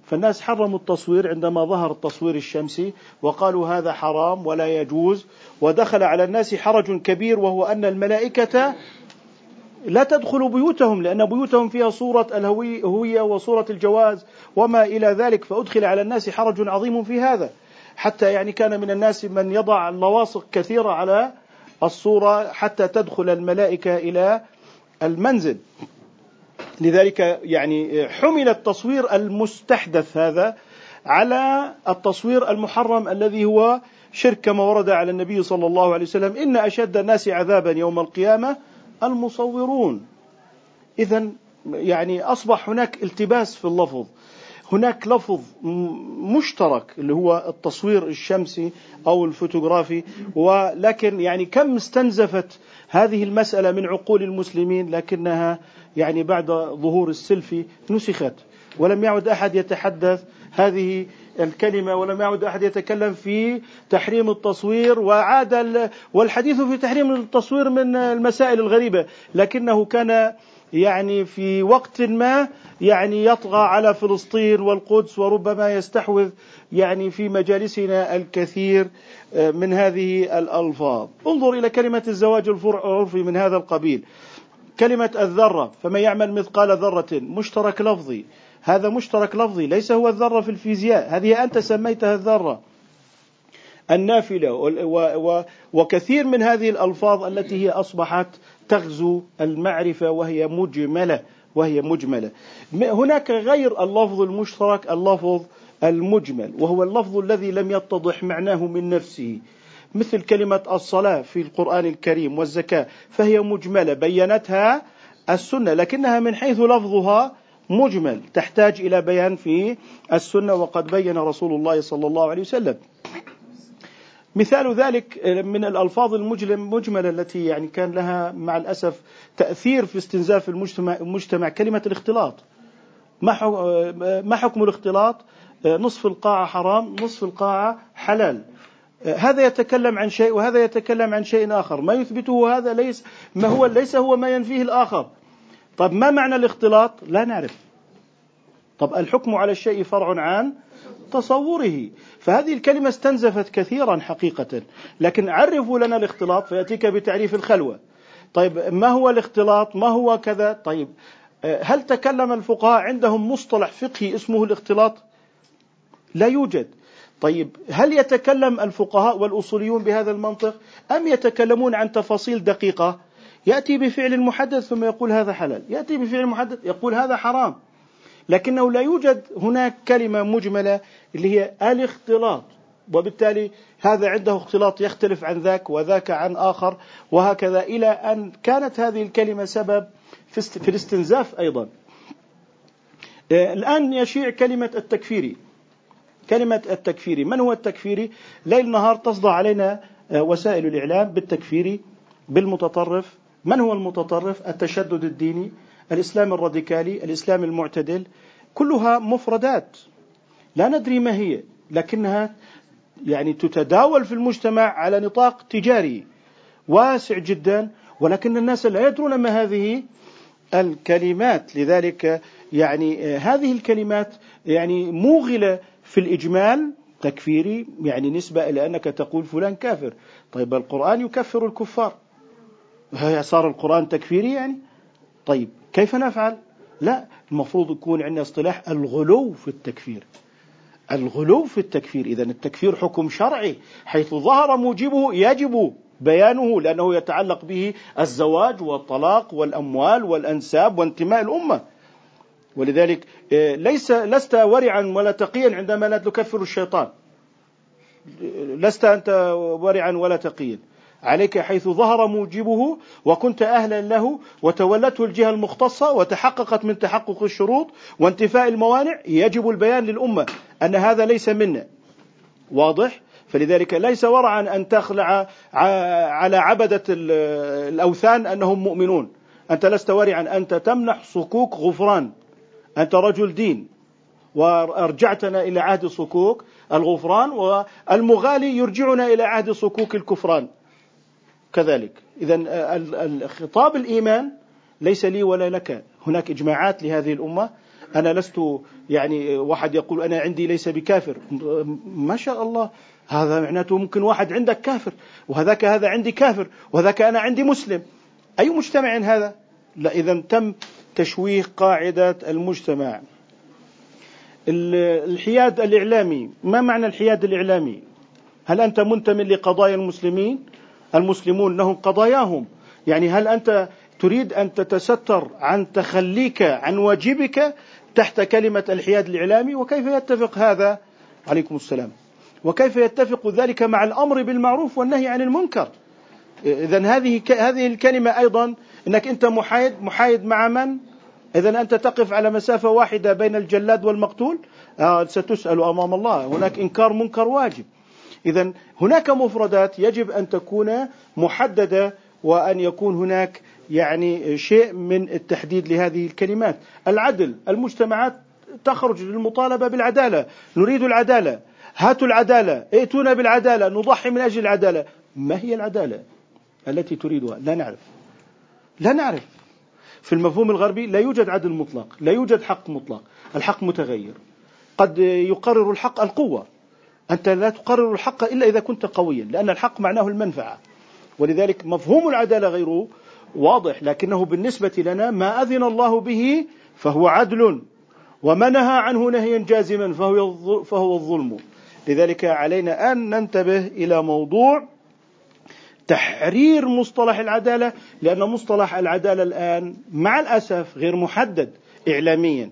فالناس حرموا التصوير عندما ظهر التصوير الشمسي وقالوا هذا حرام ولا يجوز ودخل على الناس حرج كبير وهو أن الملائكة لا تدخل بيوتهم لأن بيوتهم فيها صورة الهوية وصورة الجواز وما إلى ذلك فأدخل على الناس حرج عظيم في هذا حتى يعني كان من الناس من يضع لواصق كثيرة على الصورة حتى تدخل الملائكة إلى المنزل. لذلك يعني حمل التصوير المستحدث هذا على التصوير المحرم الذي هو شرك كما ورد على النبي صلى الله عليه وسلم إن أشد الناس عذابا يوم القيامة المصورون. إذا يعني أصبح هناك التباس في اللفظ. هناك لفظ مشترك اللي هو التصوير الشمسي أو الفوتوغرافي ولكن يعني كم استنزفت هذه المسألة من عقول المسلمين لكنها يعني بعد ظهور السيلفي نسخت. ولم يعد أحد يتحدث هذه الكلمة ولم يعد أحد يتكلم في تحريم التصوير وعاد والحديث في تحريم التصوير من المسائل الغريبة. لكنه كان يعني في وقت ما يعني يطغى على فلسطين والقدس وربما يستحوذ يعني في مجالسنا الكثير آه، من هذه الألفاظ. انظر إلى كلمة الزواج العرفي من هذا القبيل. كلمة الذرة فمن يعمل مثقال ذرة؟ مشترك لفظي. هذا مشترك لفظي ليس هو الذرة في الفيزياء. هذه أنت سميتها الذرة. النافلة وكثير من هذه الألفاظ التي هي أصبحت تغزو المعرفة وهي مجملة وهي مجملة. هناك غير اللفظ المشترك اللفظ المجمل وهو اللفظ الذي لم يتضح معناه من نفسه. مثل كلمة الصلاة في القرآن الكريم والزكاة فهي مجملة بينتها السنة لكنها من حيث لفظها مجمل. تحتاج إلى بيان في السنة وقد بين رسول الله صلى الله عليه وسلم. مثال ذلك من الألفاظ المجلم مجملة التي يعني كان لها مع الأسف تأثير في استنزاف المجتمع, المجتمع كلمة الاختلاط. ما حكم الاختلاط؟ نصف القاعة حرام نصف القاعة حلال. هذا يتكلم عن شيء وهذا يتكلم عن شيء آخر. ما يثبته هذا ليس ما هو ليس هو ما ينفيه الآخر. طب ما معنى الاختلاط؟ لا نعرف. طب الحكم على الشيء فرع عن تصوره. فهذه الكلمة استنزفت كثيرا حقيقة. لكن عرفوا لنا الاختلاط فيأتيك بتعريف الخلوة. طيب ما هو الاختلاط؟ ما هو كذا؟ طيب هل تكلم الفقهاء عندهم مصطلح فقهي اسمه الاختلاط؟ لا يوجد. طيب هل يتكلم الفقهاء والأصوليون بهذا المنطق؟ أم يتكلمون عن تفاصيل دقيقة؟ يأتي بفعل محدد ثم يقول هذا حلال. يأتي بفعل محدد يقول هذا حرام. لكنه لا يوجد هناك كلمة مجملة اللي هي الاختلاط وبالتالي هذا عنده اختلاط يختلف عن ذاك وذاك عن آخر وهكذا إلى أن كانت هذه الكلمة سبب في الاستنزاف أيضا. آه، الآن يشيع كلمة التكفيري. كلمة التكفيري. من هو التكفيري؟ ليل نهار تصدع علينا آه، وسائل الإعلام بالتكفيري بالمتطرف. من هو المتطرف؟ التشدد الديني. الإسلام الراديكالي الإسلام المعتدل كلها مفردات. لا ندري ما هي لكنها يعني تتداول في المجتمع على نطاق تجاري واسع جدا ولكن الناس لا يدرون ما هذه الكلمات. لذلك يعني هذه الكلمات يعني موغلة في الإجمال تكفيري يعني نسبة إلى أنك تقول فلان كافر. طيب القرآن يكفر الكفار. صار القرآن تكفيري يعني؟ طيب. كيف نفعل؟ لا المفروض يكون عندنا اصطلاح الغلو في التكفير. الغلو في التكفير إذا التكفير حكم شرعي حيث ظهر موجبه يجب بيانه لأنه يتعلق به الزواج والطلاق والأموال والأنساب وانتماء الأمة. ولذلك آه، ليس لست ورعا ولا تقيا عندما لا تكفر الشيطان. لست أنت ورعا ولا تقيا. عليك حيث ظهر موجبه وكنت أهلا له وتولته الجهة المختصة وتحققت من تحقق الشروط وانتفاء الموانع. يجب البيان للأمة أن هذا ليس منا. واضح؟ فلذلك ليس ورعا أن تخلع على عبدة الأوثان أنهم مؤمنون. أنت لست ورعا أنت تمنح صكوك غفران. أنت رجل دين وأرجعتنا إلى عهد صكوك الغفران والمغالي يرجعنا إلى عهد صكوك الكفران. كذلك. إذا الخطاب الإيمان ليس لي ولا لك. هناك إجماعات لهذه الأمة. أنا لست يعني واحد يقول أنا عندي ليس بكافر. ما شاء الله. هذا معناته ممكن واحد عندك كافر وهذاك هذا عندي كافر وهذاك أنا عندي مسلم. أي مجتمع هذا؟ لا إذا تم تشويه قاعدة المجتمع. الحياد الإعلامي. ما معنى الحياد الإعلامي؟ هل أنت منتمي لقضايا المسلمين؟ المسلمون لهم قضاياهم. يعني هل أنت تريد أن تتستر عن تخليك عن واجبك تحت كلمة الحياد الإعلامي؟ وكيف يتفق هذا؟ عليكم السلام. وكيف يتفق ذلك مع الأمر بالمعروف والنهي عن المنكر؟ إذا هذه هذه الكلمة أيضا أنك أنت محايد محايد مع من؟ إذا أنت تقف على مسافة واحدة بين الجلاد والمقتول؟ آه ستسأل أمام الله. هناك إنكار منكر واجب. إذا هناك مفردات يجب أن تكون محددة وأن يكون هناك يعني شيء من التحديد لهذه الكلمات. العدل المجتمعات تخرج للمطالبة بالعدالة. نريد العدالة. هاتوا العدالة. ائتونا بالعدالة. نضحي من أجل العدالة. ما هي العدالة التي تريدها؟ لا نعرف. لا نعرف. في المفهوم الغربي لا يوجد عدل مطلق لا يوجد حق مطلق. الحق متغير. قد يقرر الحق القوة. أنت لا تقرر الحق إلا إذا كنت قويا لأن الحق معناه المنفعة. ولذلك مفهوم العدالة غير واضح لكنه بالنسبة لنا ما أذن الله به فهو عدل وما نهى عنه نهيا جازما فهو فهو الظلم. لذلك علينا أن ننتبه إلى موضوع تحرير مصطلح العدالة لأن مصطلح العدالة الآن مع الأسف غير محدد إعلاميا.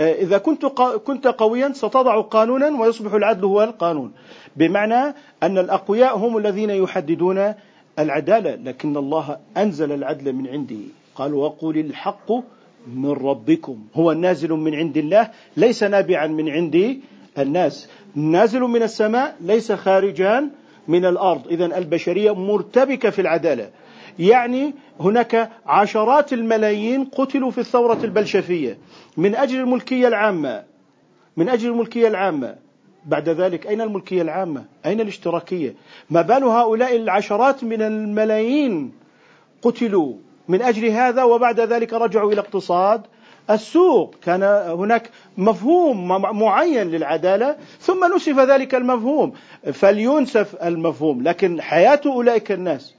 إذا كنت كنت قويا ستضع قانونا ويصبح العدل هو القانون. بمعنى أن الأقوياء هم الذين يحددون العدالة لكن الله أنزل العدل من عنده. قال وقل الحق من ربكم. هو نازل من عند الله ليس نابعا من عند الناس. نازل من السماء ليس خارجا من الأرض. اذا البشرية مرتبكة في العدالة. يعني هناك عشرات الملايين قتلوا في الثورة البلشفية. من أجل الملكية العامة. من أجل الملكية العامة. بعد ذلك أين الملكية العامة؟ أين الاشتراكية؟ ما بال هؤلاء العشرات من الملايين قتلوا من أجل هذا وبعد ذلك رجعوا إلى اقتصاد السوق. كان هناك مفهوم معين للعدالة ثم نسف ذلك المفهوم. فلينسف المفهوم لكن حياة أولئك الناس.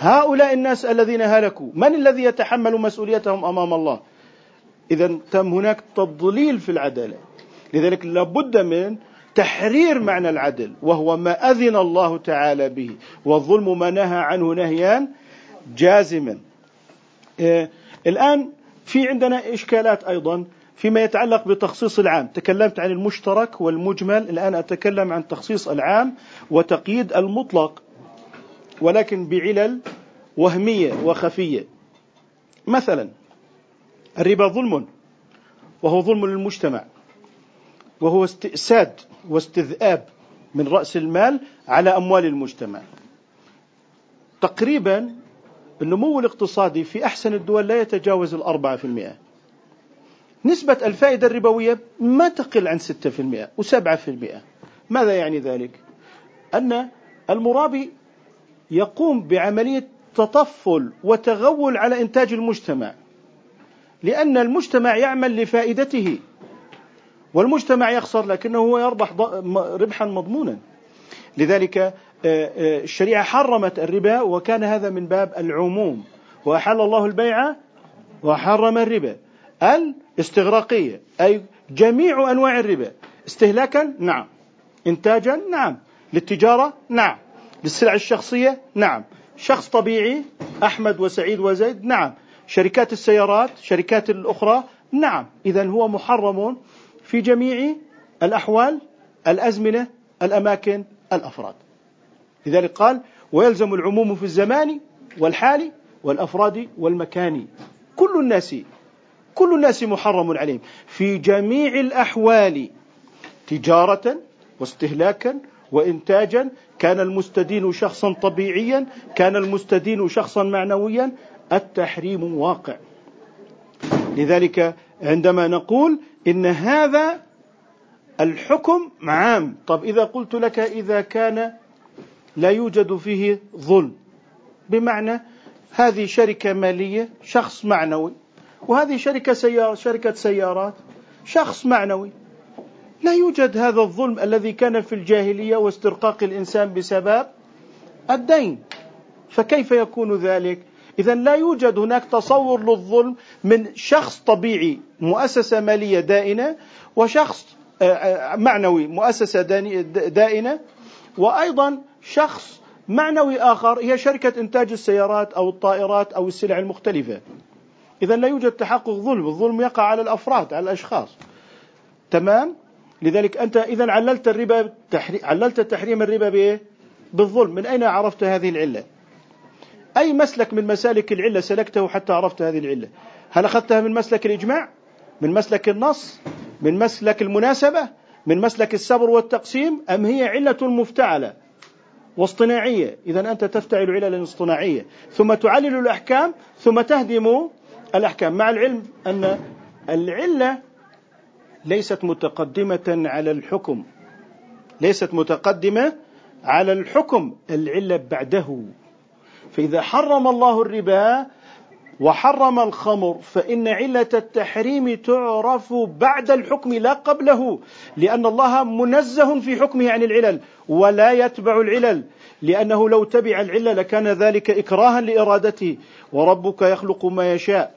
هؤلاء الناس الذين هلكوا من الذي يتحمل مسؤوليتهم أمام الله؟ اذا تم هناك تضليل في العدالة. لذلك لابد من تحرير معنى العدل وهو ما أذن الله تعالى به. والظلم ما نهى عنه نهيا جازما. آه، الآن في عندنا إشكالات أيضا فيما يتعلق بتخصيص العام. تكلمت عن المشترك والمجمل. الآن أتكلم عن تخصيص العام وتقييد المطلق ولكن بعلل وهمية وخفية. مثلا الربا ظلم وهو ظلم للمجتمع وهو استئساد واستذئاب من رأس المال على أموال المجتمع. تقريبا النمو الاقتصادي في أحسن الدول لا يتجاوز الأربعة في المئة. نسبة الفائدة الربوية ما تقل عن ستة في المئة وسبعة في المئة. ماذا يعني ذلك؟ أن المرابي يقوم بعملية تطفل وتغول على إنتاج المجتمع. لأن المجتمع يعمل لفائدته. والمجتمع يخسر لكنه هو يربح ربحا مضمونا. لذلك آه، آه، الشريعة حرمت الربا وكان هذا من باب العموم. وأحل الله البيع وحرم الربا. الاستغراقية أي جميع أنواع الربا. استهلاكا؟ نعم. إنتاجا؟ نعم. للتجارة؟ نعم. للسلع الشخصية؟ نعم. شخص طبيعي؟ أحمد وسعيد وزيد؟ نعم. شركات السيارات شركات الأخرى نعم إذا هو محرم في جميع الأحوال الأزمنة الأماكن الأفراد. لذلك قال ويلزم العموم في الزمان والحال والأفراد والمكان. كل الناس كل الناس محرم عليهم. في جميع الأحوال تجارة واستهلاكا وانتاجا كان المستدين شخصا طبيعيا كان المستدين شخصا معنويا التحريم واقع. لذلك عندما نقول إن هذا الحكم عام. طب إذا قلت لك إذا كان لا يوجد فيه ظلم بمعنى هذه شركة مالية شخص معنوي وهذه شركة سيارة شركة سيارات شخص معنوي. لا يوجد هذا الظلم الذي كان في الجاهلية واسترقاق الإنسان بسبب الدين. فكيف يكون ذلك؟ إذا لا يوجد هناك تصور للظلم من شخص طبيعي مؤسسة مالية دائنة وشخص آه، آه، معنوي مؤسسة دائنة وأيضا شخص معنوي آخر هي شركة إنتاج السيارات أو الطائرات أو السلع المختلفة. إذا لا يوجد تحقق ظلم الظلم يقع على الأفراد على الأشخاص. تمام؟ لذلك أنت إذا عللت الربا عللت تحريم الربا بإيه؟ بالظلم. من أين عرفت هذه العلة؟ أي مسلك من مسالك العلة سلكته حتى عرفت هذه العلة؟ هل أخذتها من مسلك الإجماع؟ من مسلك النص؟ من مسلك المناسبة؟ من مسلك الصبر والتقسيم؟ أم هي علة مفتعلة واصطناعية؟ إذا أنت تفتعل عللا اصطناعية. ثم تعلل الأحكام ثم تهدم الأحكام. مع العلم أن العلة ليست متقدمة على الحكم. ليست متقدمة على الحكم. العلة بعده. فإذا حرم الله الربا وحرم الخمر فإن علة التحريم تعرف بعد الحكم لا قبله لأن الله منزه في حكمه عن العلل ولا يتبع العلل لأنه لو تبع العلة لكان ذلك إكراها لإرادته وربك يخلق ما يشاء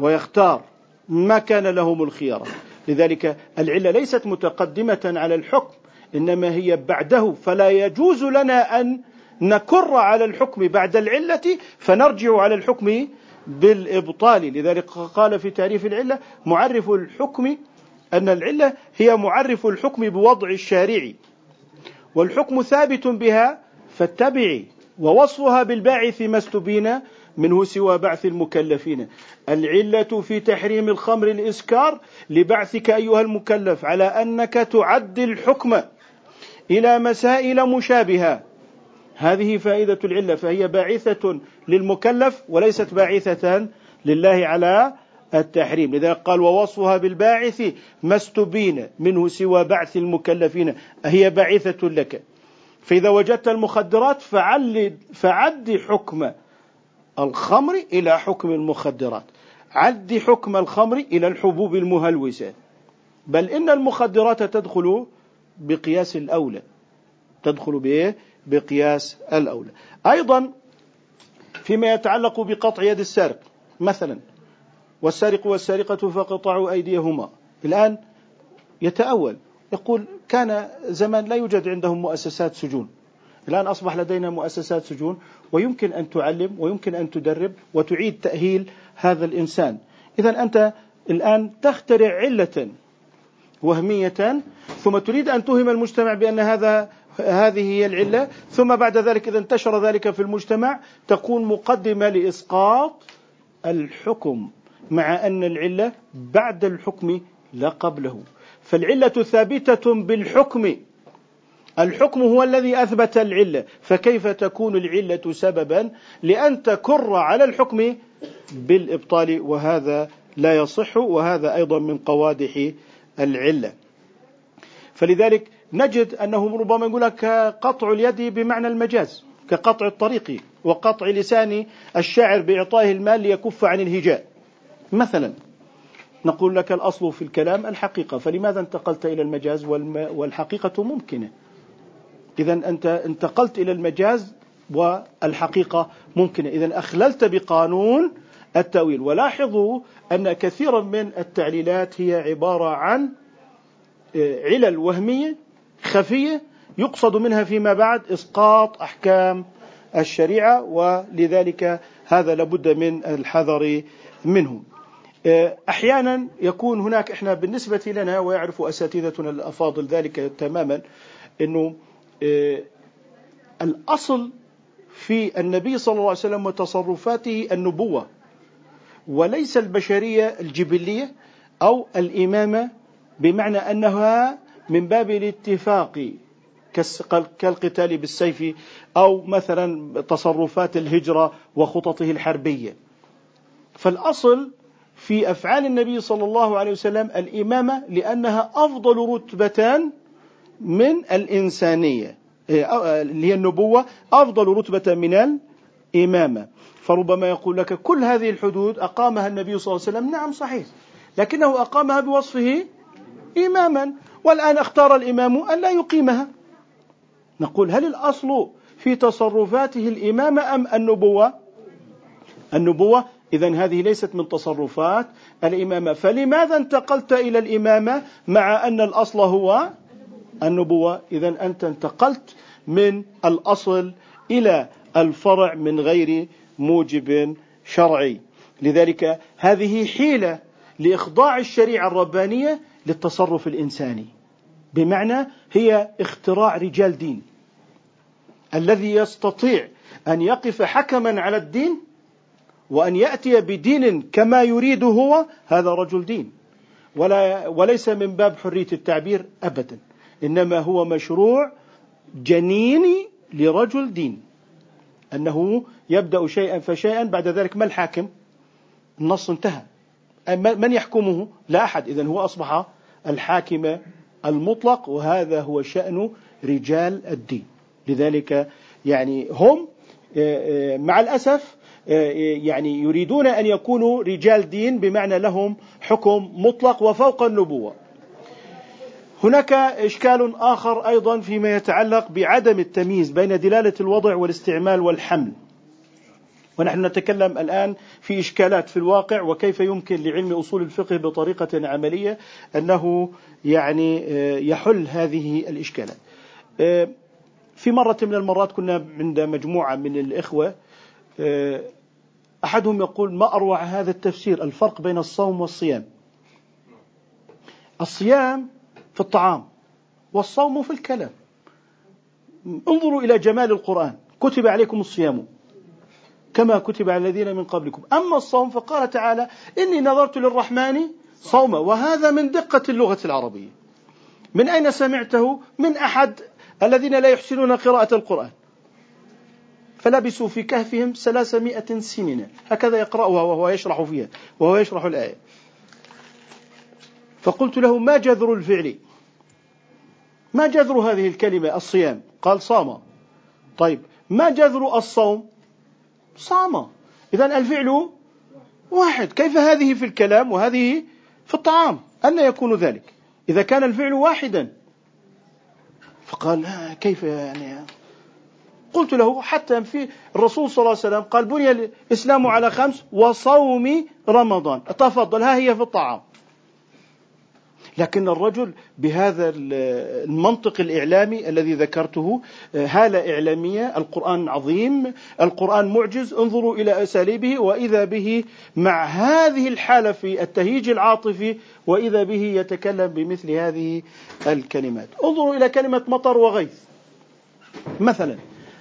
ويختار ما كان لهم الخيار. لذلك العلة ليست متقدمة على الحكم إنما هي بعده فلا يجوز لنا أن نكر على الحكم بعد العلة فنرجع على الحكم بالإبطال. لذلك قال في تعريف العلة معرف الحكم أن العلة هي معرف الحكم بوضع الشارع والحكم ثابت بها فاتبعي ووصفها بالباعث ما استبين منه سوى بعث المكلفين. العلة في تحريم الخمر الإسكار لبعثك أيها المكلف على أنك تعدي الحكم إلى مسائل مشابهة. هذه فائدة العلة فهي باعثة للمكلف وليست باعثة لله على التحريم. لذلك قال ووصفها بالباعث ما استبين منه سوى بعث المكلفين. هي باعثة لك. فإذا وجدت المخدرات فعل فعد حكم الخمر إلى حكم المخدرات. عد حكم الخمر إلى الحبوب المهلوسة. بل إن المخدرات تدخل بقياس الأولى. تدخل بإيه؟ بقياس الأولى. أيضا فيما يتعلق بقطع يد السارق مثلا والسارق والسارقة فقطعوا أيديهما. الآن يتأول يقول كان زمان لا يوجد عندهم مؤسسات سجون. الآن أصبح لدينا مؤسسات سجون ويمكن أن تعلم ويمكن أن تدرب وتعيد تأهيل هذا الإنسان. إذا أنت الآن تخترع علة وهمية ثم تريد أن توهم المجتمع بأن هذا هذه هي العلة. ثم بعد ذلك إذا انتشر ذلك في المجتمع تكون مقدمة لإسقاط الحكم مع أن العلة بعد الحكم لا قبله. فالعلة ثابتة بالحكم. الحكم هو الذي أثبت العلة. فكيف تكون العلة سببا؟ لأن تكر على الحكم بالإبطال وهذا لا يصح وهذا أيضا من قوادح العلة. فلذلك نجد أنه ربما يقول لك قطع اليد بمعنى المجاز كقطع الطريق وقطع لسان الشاعر بإعطائه المال ليكف عن الهجاء. مثلا نقول لك الأصل في الكلام الحقيقة فلماذا انتقلت إلى المجاز والحقيقة ممكنة؟ إذا أنت انتقلت إلى المجاز والحقيقة ممكنة. إذا أخللت بقانون التأويل. ولاحظوا أن كثيرا من التعليلات هي عبارة عن آه، علل وهمية خفية يقصد منها فيما بعد إسقاط أحكام الشريعة ولذلك هذا لابد من الحذر منه آه، أحيانا يكون هناك إحنا بالنسبة لنا ويعرف أساتذتنا الأفاضل ذلك تماما إنه آه، الأصل في النبي صلى الله عليه وسلم وتصرفاته النبوة وليس البشرية الجبلية أو الإمامة بمعنى أنها من باب الاتفاق كالقتال بالسيف أو مثلا تصرفات الهجرة وخططه الحربية. فالأصل في أفعال النبي صلى الله عليه وسلم الإمامة لأنها أفضل رتبتان من الإنسانية إيه، اللي هي النبوة أفضل رتبة من الإمامة. فربما يقول لك كل هذه الحدود أقامها النبي صلى الله عليه وسلم. نعم صحيح. لكنه أقامها بوصفه إماما. والآن اختار الإمام أن لا يقيمها. نقول هل الأصل في تصرفاته الإمامة أم النبوة؟ النبوة إذا هذه ليست من تصرفات الإمامة. فلماذا انتقلت إلى الإمامة مع أن الأصل هو النبوة؟ إذا أنت انتقلت من الأصل إلى الفرع من غير موجب شرعي. لذلك هذه حيلة لإخضاع الشريعة الربانية للتصرف الإنساني. بمعنى هي اختراع رجال دين. الذي يستطيع أن يقف حكما على الدين وأن يأتي بدين كما يريد هو هذا رجل دين. ولا وليس من باب حرية التعبير أبدا إنما هو مشروع جنيني لرجل دين. أنه يبدأ شيئا فشيئا بعد ذلك ما الحاكم؟ النص انتهى. من يحكمه؟ لا أحد. إذا هو أصبح الحاكم المطلق وهذا هو شأن رجال الدين. لذلك يعني هم آه، آه، مع الأسف آه، يعني يريدون أن يكونوا رجال دين بمعنى لهم حكم مطلق وفوق النبوة. هناك إشكال آخر أيضا فيما يتعلق بعدم التمييز بين دلالة الوضع والاستعمال والحمل. ونحن نتكلم الآن في إشكالات في الواقع وكيف يمكن لعلم أصول الفقه بطريقة عملية أنه يعني يحل هذه الإشكالات. في مرة من المرات كنا عند مجموعة من الإخوة آه، أحدهم يقول ما أروع هذا التفسير الفرق بين الصوم والصيام؟ الصيام في الطعام والصوم في الكلام. انظروا إلى جمال القرآن كتب عليكم الصيام. كما كتب على الذين من قبلكم. أما الصوم فقال تعالى إني نظرت للرحمن صوما وهذا من دقة اللغة العربية. من أين سمعته؟ من أحد الذين لا يحسنون قراءة القرآن. فلبسوا في كهفهم ثلاثمائة سنين هكذا يقرأها وهو يشرح فيها وهو يشرح الآية. فقلت له ما جذر الفعل؟ ما جذر هذه الكلمة الصيام؟ قال صام. طيب ما جذر الصوم؟ صام إذا الفعل واحد. كيف هذه في الكلام وهذه في الطعام؟ أن يكون ذلك. إذا كان الفعل واحدا. فقال كيف يعني؟ قلت له حتى في الرسول صلى الله عليه وسلم قال بني الإسلام على خمس وصوم رمضان. تفضل ها هي في الطعام. لكن الرجل بهذا المنطق الإعلامي الذي ذكرته هالة إعلامية القرآن عظيم القرآن معجز انظروا إلى أساليبه وإذا به مع هذه الحالة في التهيج العاطفي وإذا به يتكلم بمثل هذه الكلمات. انظروا إلى كلمة مطر وغيث. مثلا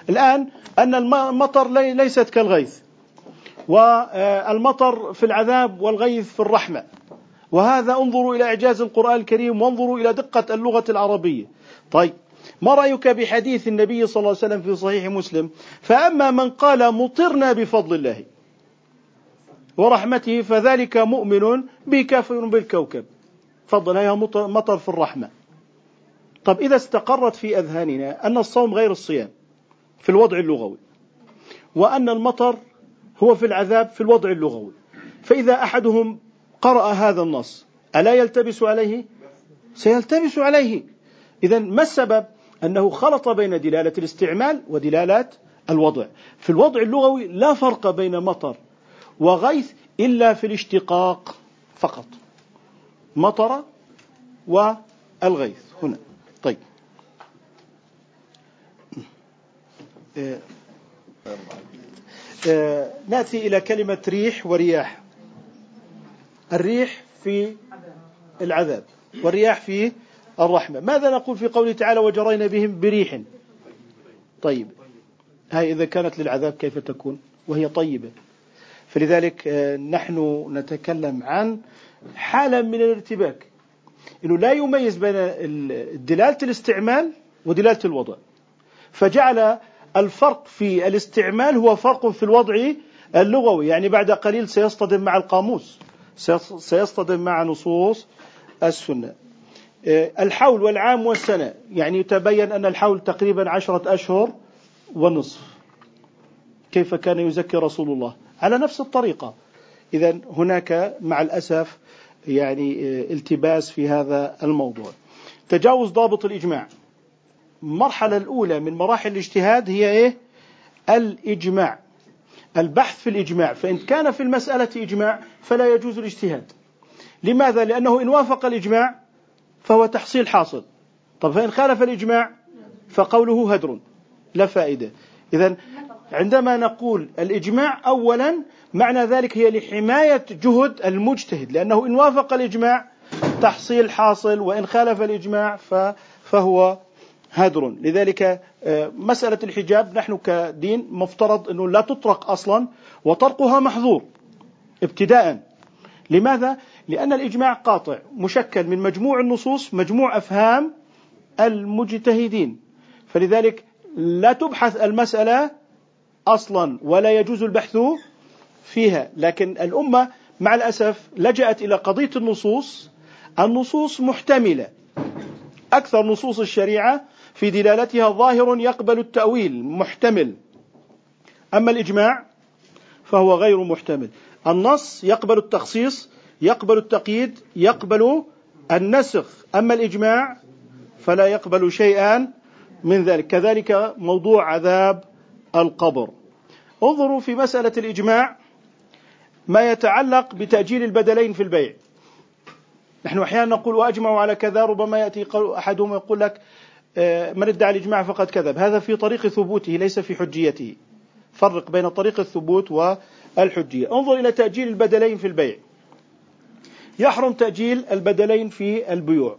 الآن أن المطر ليست كالغيث والمطر في العذاب والغيث في الرحمة. وهذا انظروا إلى إعجاز القرآن الكريم وانظروا إلى دقة اللغة العربية. طيب ما رأيك بحديث النبي صلى الله عليه وسلم في صحيح مسلم؟ فأما من قال مطرنا بفضل الله ورحمته فذلك مؤمن بكافر بالكوكب. فضل هي مطر في الرحمة. طب إذا استقرت في أذهاننا أن الصوم غير الصيام في الوضع اللغوي وأن المطر هو في العذاب في الوضع اللغوي فإذا أحدهم قرأ هذا النص. ألا يلتبس عليه؟ سيلتبس عليه. إذا ما السبب؟ أنه خلط بين دلالة الاستعمال ودلالة الوضع. في الوضع اللغوي لا فرق بين مطر وغيث إلا في الاشتقاق فقط. مطر والغيث. هنا. طيب. آه آه نأتي إلى كلمة ريح ورياح. الريح في العذاب والرياح في الرحمة. ماذا نقول في قوله تعالى وجرينا بهم بريح؟ طيب هاي إذا كانت للعذاب كيف تكون؟ وهي طيبة. فلذلك آه، نحن نتكلم عن حالة من الارتباك. إنه لا يميز بين دلالة الاستعمال ودلالة الوضع. فجعل الفرق في الاستعمال هو فرق في الوضع اللغوي. يعني بعد قليل سيصطدم مع القاموس. سيصطدم مع نصوص السنة. آه، الحول والعام والسنة. يعني يتبين أن الحول تقريبا عشرة أشهر ونصف كيف كان يزكي رسول الله؟ على نفس الطريقة. إذا هناك مع الأسف يعني التباس في هذا الموضوع. تجاوز ضابط الإجماع. المرحلة الأولى من مراحل الاجتهاد هي إيه؟ الإجماع. البحث في الإجماع فإن كان في المسألة إجماع فلا يجوز الاجتهاد. لماذا؟ لأنه إن وافق الإجماع فهو تحصيل حاصل. طب فإن خالف الإجماع فقوله هدر لا فائدة. إذا عندما نقول الإجماع أولا معنى ذلك هي لحماية جهد المجتهد لأنه إن وافق الإجماع تحصيل حاصل وإن خالف الإجماع فهو هدر لذلك آه، مسألة الحجاب نحن كدين مفترض أنه لا تطرق أصلا وطرقها محظور ابتداء لماذا؟ لأن الإجماع قاطع مشكل. من مجموع النصوص مجموع أفهام المجتهدين. فلذلك لا تبحث المسألة أصلا ولا يجوز البحث فيها. لكن الأمة مع الأسف لجأت إلى قضية النصوص. النصوص محتملة. أكثر نصوص الشريعة في دلالتها ظاهر يقبل التأويل محتمل. أما الإجماع فهو غير محتمل. النص يقبل التخصيص يقبل التقييد يقبل النسخ. أما الإجماع فلا يقبل شيئا من ذلك. كذلك موضوع عذاب القبر. انظروا في مسألة الإجماع ما يتعلق بتأجيل البدلين في البيع. نحن أحيانا نقول وأجمعوا على كذا ربما يأتي أحدهم يقول لك من ادعى الإجماع فقد كذب. هذا في طريق ثبوته ليس في حجيته. فرق بين طريق الثبوت والحجية. انظر إلى تأجيل البدلين في البيع. يحرم تأجيل البدلين في البيوع.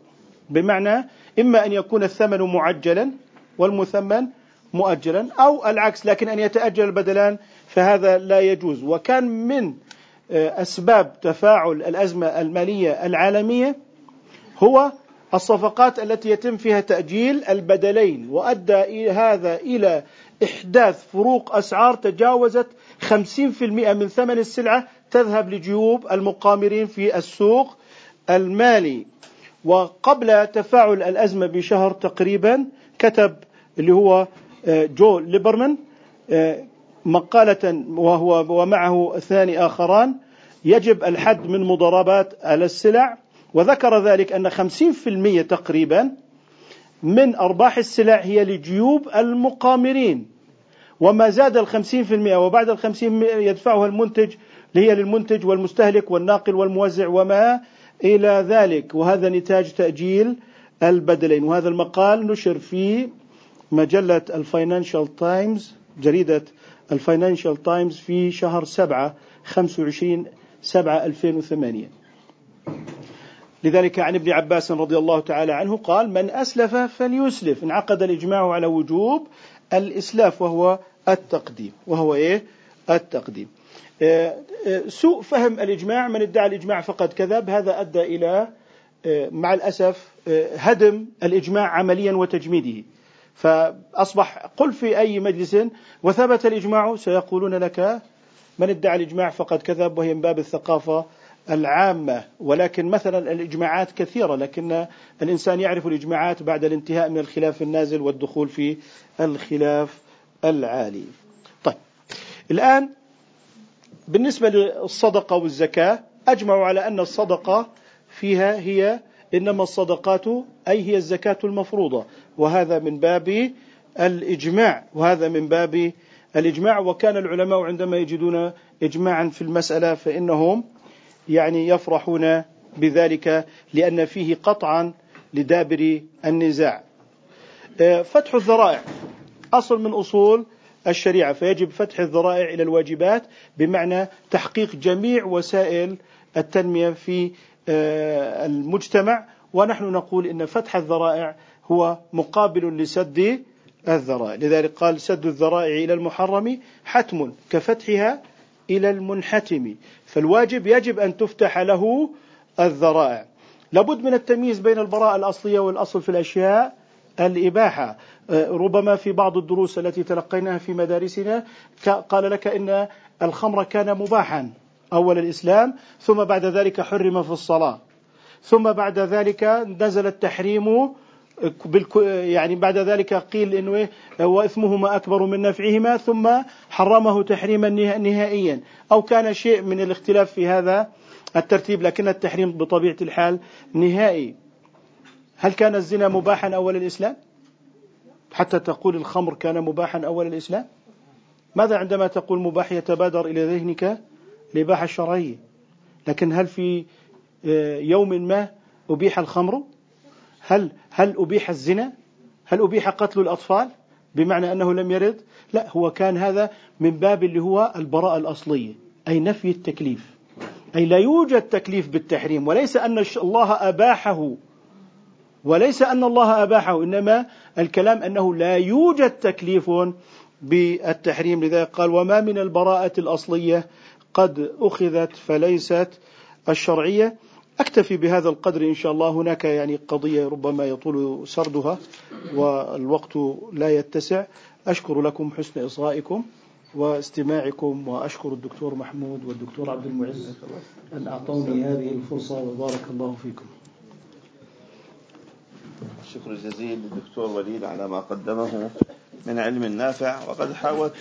بمعنى إما أن يكون الثمن معجلا والمثمن مؤجلا أو العكس لكن أن يتأجل البدلان فهذا لا يجوز. وكان من آه، أسباب تفاعل الأزمة المالية العالمية هو الصفقات التي يتم فيها تأجيل البدلين وأدى هذا إلى إحداث فروق أسعار تجاوزت 50% من ثمن السلعة تذهب لجيوب المقامرين في السوق المالي. وقبل تفاعل الأزمة بشهر تقريبا كتب اللي هو آه، جو ليبرمان آه، مقالة وهو ومعه اثنان آخران يجب الحد من مضاربات على السلع وذكر ذلك أن 50% تقريبا من أرباح السلع هي لجيوب المقامرين. وما زاد الخمسين في المئة وبعد الخمسين يدفعها المنتج هي للمنتج والمستهلك والناقل والموزع وما إلى ذلك. وهذا نتاج تأجيل البدلين. وهذا المقال نشر في مجلة الفاينانشال تايمز جريدة الفاينانشال تايمز في شهر سبعة 25 سبعة 2008 لذلك عن ابن عباس رضي الله تعالى عنه قال من أسلف فليسلف. انعقد الإجماع على وجوب الإسلاف وهو التقديم. وهو إيه؟ التقديم. آه، آه، سوء فهم الإجماع من ادعى الإجماع فقد كذب. هذا أدى إلى آه، مع الأسف هدم الإجماع عمليا وتجميده. فأصبح قل في أي مجلس وثبت الإجماع سيقولون لك من ادعى الإجماع فقد كذب وهي من باب الثقافة العامة ولكن مثلا الإجماعات كثيرة لكن الإنسان يعرف الإجماعات بعد الانتهاء من الخلاف النازل والدخول في الخلاف العالي. طيب الآن بالنسبة للصدقة والزكاة أجمعوا على أن الصدقة فيها هي إنما الصدقات أي هي الزكاة المفروضة. وهذا من باب الإجماع وهذا من باب الإجماع. وكان العلماء عندما يجدون إجماعا في المسألة فإنهم يعني يفرحون بذلك لأن فيه قطعا لدابر النزاع. آه، فتح الذرائع. أصل من أصول الشريعة فيجب فتح الذرائع إلى الواجبات بمعنى تحقيق جميع وسائل التنمية في آه، المجتمع. ونحن نقول إن فتح الذرائع هو مقابل لسد الذرائع. لذلك قال سد الذرائع إلى المحرم حتم كفتحها إلى المنحتم. فالواجب يجب أن تفتح له الذرائع. لابد من التمييز بين البراءة الأصلية والأصل في الأشياء الإباحة. آه، ربما في بعض الدروس التي تلقيناها في مدارسنا قال لك إن الخمر كان مباحا أول الإسلام ثم بعد ذلك حرم في الصلاة. ثم بعد ذلك نزل التحريم يعني بعد ذلك قيل إنه إيه؟ واثمهما أكبر من نفعهما ثم حرمه تحريما نهائيا. أو كان شيء من الاختلاف في هذا الترتيب لكن التحريم بطبيعة الحال نهائي. هل كان الزنا مباحا أول الإسلام؟ حتى تقول الخمر كان مباحا أول الإسلام؟ ماذا عندما تقول مباح يتبادر إلى ذهنك؟ الإباحة الشرعية. لكن هل في آه، يوم ما أبيح الخمر؟ هل هل أبيح الزنا؟ هل أبيح قتل الأطفال؟ بمعنى أنه لم يرد؟ لا هو كان هذا من باب اللي هو البراءة الأصلية أي نفي التكليف أي لا يوجد تكليف بالتحريم وليس أن الله أباحه وليس أن الله أباحه إنما الكلام أنه لا يوجد تكليف بالتحريم. لذلك قال وما من البراءة الأصلية قد أخذت فليست الشرعية. أكتفي بهذا القدر إن شاء الله. هناك يعني قضية ربما يطول سردها والوقت لا يتسع. أشكر لكم حسن إصغائكم واستماعكم وأشكر الدكتور محمود والدكتور عبد المعز أن أعطوني هذه الفرصة وبارك الله فيكم. الشكر الجزيل للدكتور وليد على ما قدمه. من علم نافع وقد حاولت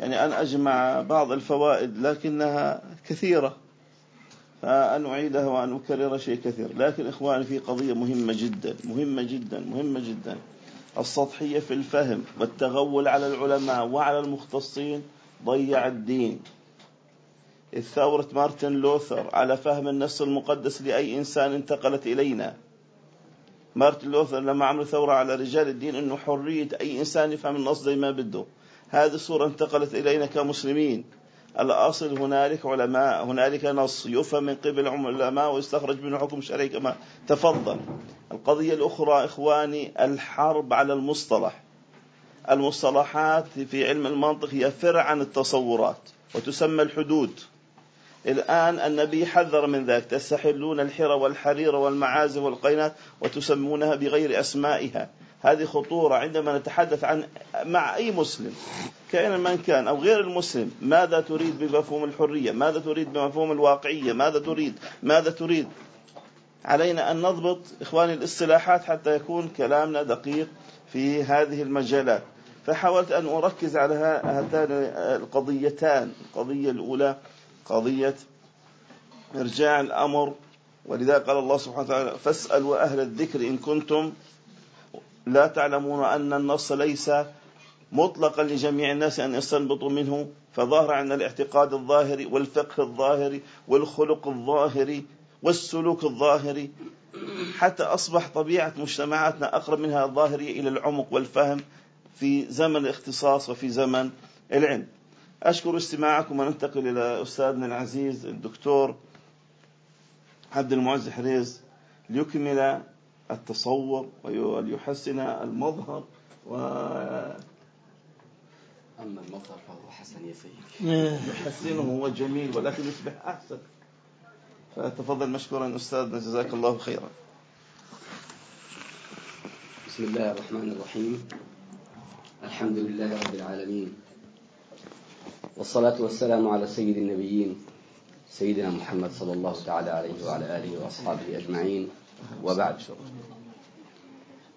يعني أن أجمع بعض الفوائد لكنها كثيرة. فأن أعيدها وأن أكرر شيء كثير. لكن إخواني في قضية مهمة جدا مهمة جدا مهمة جدا. السطحية في الفهم والتغول على العلماء وعلى المختصين ضيع الدين. ثورة مارتن لوثر على فهم النص المقدس لأي إنسان انتقلت إلينا. مارتن لوثر لما عملوا ثورة على رجال الدين أنه حرية أي إنسان يفهم النص زي ما بده. هذه الصورة انتقلت إلينا كمسلمين. الأصل هنالك علماء هنالك نص يفهم من قبل العلماء ويستخرج منه حكم شرعي كما تفضل. القضية الأخرى إخواني الحرب على المصطلح. المصطلحات في علم المنطق هي فرع عن التصورات وتسمى الحدود. الآن النبي حذر من ذلك. تستحلون الحرى والحرير والمعازف والقينات وتسمونها بغير أسمائها. هذه خطورة عندما نتحدث عن مع أي مسلم كائنا من كان أو غير المسلم ماذا تريد بمفهوم الحرية؟ ماذا تريد بمفهوم الواقعية؟ ماذا تريد؟ ماذا تريد؟ علينا أن نضبط إخواني الاصطلاحات حتى يكون كلامنا دقيق في هذه المجالات. فحاولت أن أركز على هاتان القضيتان القضية الأولى قضية إرجاع الأمر. ولذا قال الله سبحانه وتعالى فاسألوا أهل الذكر إن كنتم لا تعلمون أن النص ليس مطلقا لجميع الناس أن يستنبطوا منه فظهر عن الاعتقاد الظاهري والفقه الظاهري والخلق الظاهري والسلوك الظاهري حتى أصبح طبيعة مجتمعاتنا أقرب منها الظاهرية إلى العمق والفهم في زمن الاختصاص وفي زمن العلم. أشكر استماعكم وننتقل إلى أستاذنا العزيز الدكتور عبد المعز حريز ليكمل التصور وليحسن المظهر و أما المظهر فهو حسن يا سيدي. يحسنه هو جميل ولكن يصبح أحسن. فتفضل مشكورا أستاذنا جزاك الله خيرا. بسم الله الرحمن الرحيم. الحمد لله رب العالمين. والصلاة والسلام على سيد النبيين سيدنا محمد صلى الله تعالى عليه وعلى آله وأصحابه أجمعين. وبعد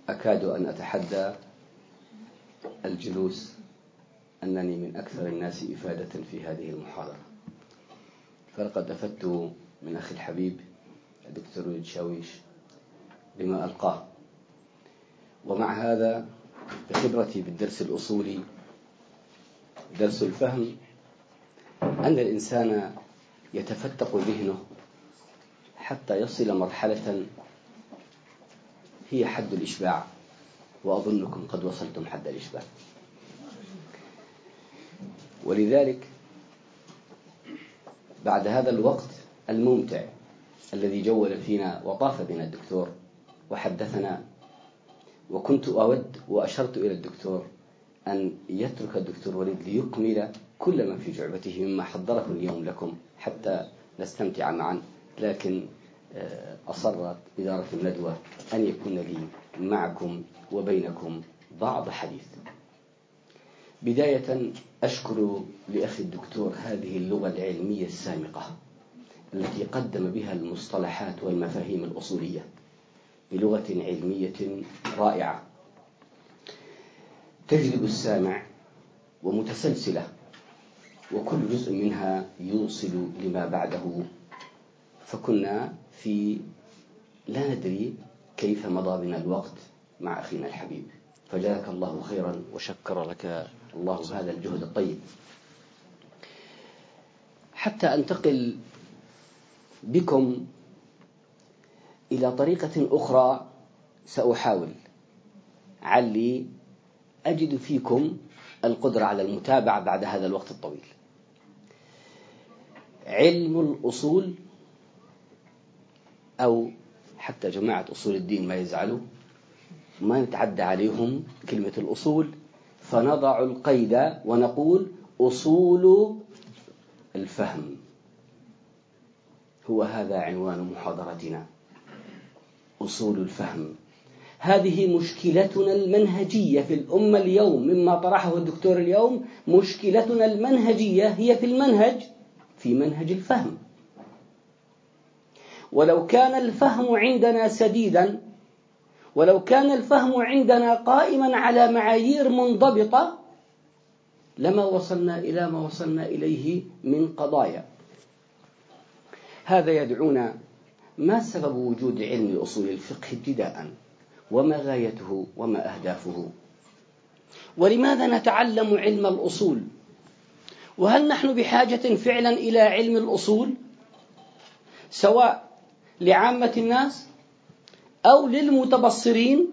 أكاد أن أتحدى الجلوس أنني من أكثر الناس إفادة في هذه المحاضرة. فلقد أفدت من أخي الحبيب الدكتور الشاويش بما ألقاه. ومع هذا بخبرتي بالدرس الأصولي درس الفهم أن الإنسان يتفتق ذهنه حتى يصل مرحلة هي حد الإشباع وأظنكم قد وصلتم حد الإشباع. ولذلك بعد هذا الوقت الممتع الذي جول فينا وطاف بنا الدكتور وحدثنا وكنت أود وأشرت إلى الدكتور أن يترك الدكتور وليد ليكمل كل ما في جعبته مما حضره اليوم لكم حتى نستمتع معا لكن أصرت إدارة الندوة أن يكون لي معكم وبينكم بعض حديث. بداية أشكر لأخي الدكتور هذه اللغة العلمية السامقة التي قدم بها المصطلحات والمفاهيم الأصولية بلغة علمية رائعة. تجذب السامع ومتسلسلة وكل جزء منها يوصل لما بعده. فكنا في لا ندري كيف مضى بنا الوقت مع أخينا الحبيب. فجزاك الله خيرا وشكر لك الله هذا الجهد الطيب. حتى أنتقل بكم إلى طريقة أخرى سأحاول. علي أجد فيكم القدرة على المتابعة بعد هذا الوقت الطويل. علم الأصول أو حتى جماعة أصول الدين ما يزعلوا ما نتعدى عليهم كلمة الأصول فنضع القيد ونقول أصول الفهم. هو هذا عنوان محاضرتنا أصول الفهم. هذه مشكلتنا المنهجية في الأمة اليوم مما طرحه الدكتور اليوم مشكلتنا المنهجية هي في المنهج في منهج الفهم. ولو كان الفهم عندنا سديدا ولو كان الفهم عندنا قائما على معايير منضبطة لما وصلنا إلى ما وصلنا إليه من قضايا. هذا يدعونا ما سبب وجود علم أصول الفقه ابتداء؟ وما غايته؟ وما أهدافه؟ ولماذا نتعلم علم الأصول؟ وهل نحن بحاجة فعلا إلى علم الأصول؟ سواء لعامة الناس أو للمتبصرين.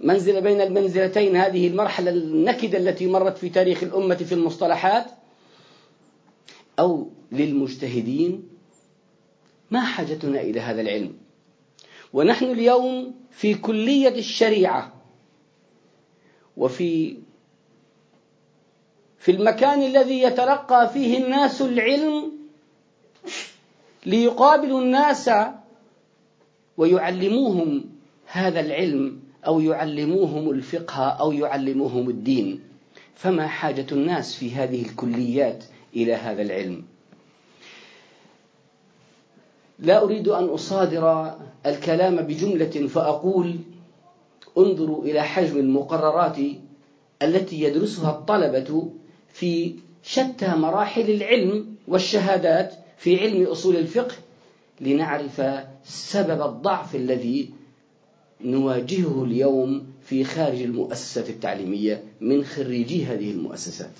منزل بين المنزلتين هذه المرحلة النكدة التي مرت في تاريخ الأمة في المصطلحات. أو للمجتهدين. ما حاجتنا إلى هذا العلم. ونحن اليوم في كلية الشريعة. وفي في المكان الذي يتلقى فيه الناس العلم ليقابلوا الناس ويعلموهم هذا العلم أو يعلموهم الفقه أو يعلموهم الدين. فما حاجة الناس في هذه الكليات إلى هذا العلم؟ لا أريد أن أصادر الكلام بجملة فأقول انظروا إلى حجم المقررات التي يدرسها الطلبة في شتى مراحل العلم والشهادات في علم أصول الفقه لنعرف سبب الضعف الذي نواجهه اليوم في خارج المؤسسة التعليمية من خريجي هذه المؤسسات.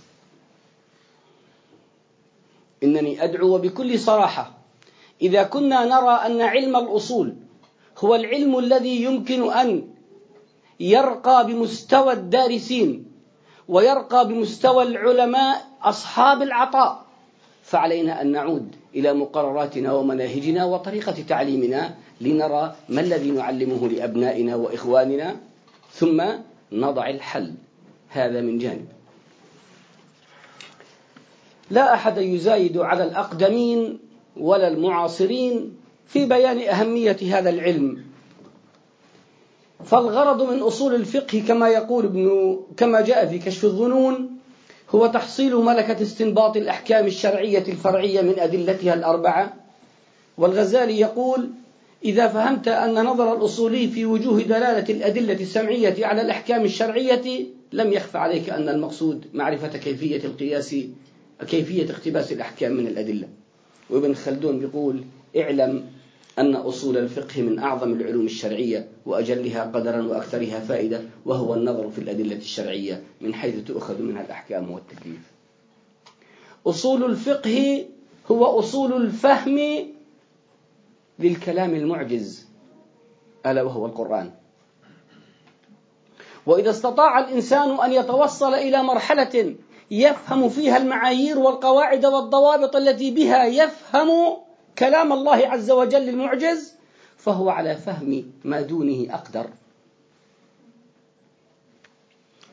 إنني أدعو بكل صراحة إذا كنا نرى أن علم الأصول هو العلم الذي يمكن أن يرقى بمستوى الدارسين ويرقى بمستوى العلماء أصحاب العطاء فعلينا أن نعود إلى مقرراتنا ومناهجنا وطريقة تعليمنا لنرى ما الذي نعلمه لأبنائنا وإخواننا ثم نضع الحل. هذا من جانب. لا أحد يزايد على الأقدمين ولا المعاصرين في بيان أهمية هذا العلم. فالغرض من أصول الفقه كما يقول ابن كما جاء في كشف الظنون هو تحصيل ملكة استنباط الأحكام الشرعية الفرعية من أدلتها الأربعة. والغزالي يقول إذا فهمت أن نظر الأصولي في وجوه دلالة الأدلة السمعية على الأحكام الشرعية لم يخف عليك أن المقصود معرفة كيفية القياس كيفية اقتباس الأحكام من الأدلة. وابن خلدون يقول اعلم أن أصول الفقه من أعظم العلوم الشرعية وأجلها قدرا وأكثرها فائدة وهو النظر في الأدلة الشرعية من حيث تؤخذ منها الأحكام والتكليف. أصول الفقه هو أصول الفهم للكلام المعجز ألا وهو القرآن. وإذا استطاع الإنسان أن يتوصل إلى مرحلة يفهم فيها المعايير والقواعد والضوابط التي بها يفهم كلام الله عز وجل المعجز فهو على فهم ما دونه أقدر.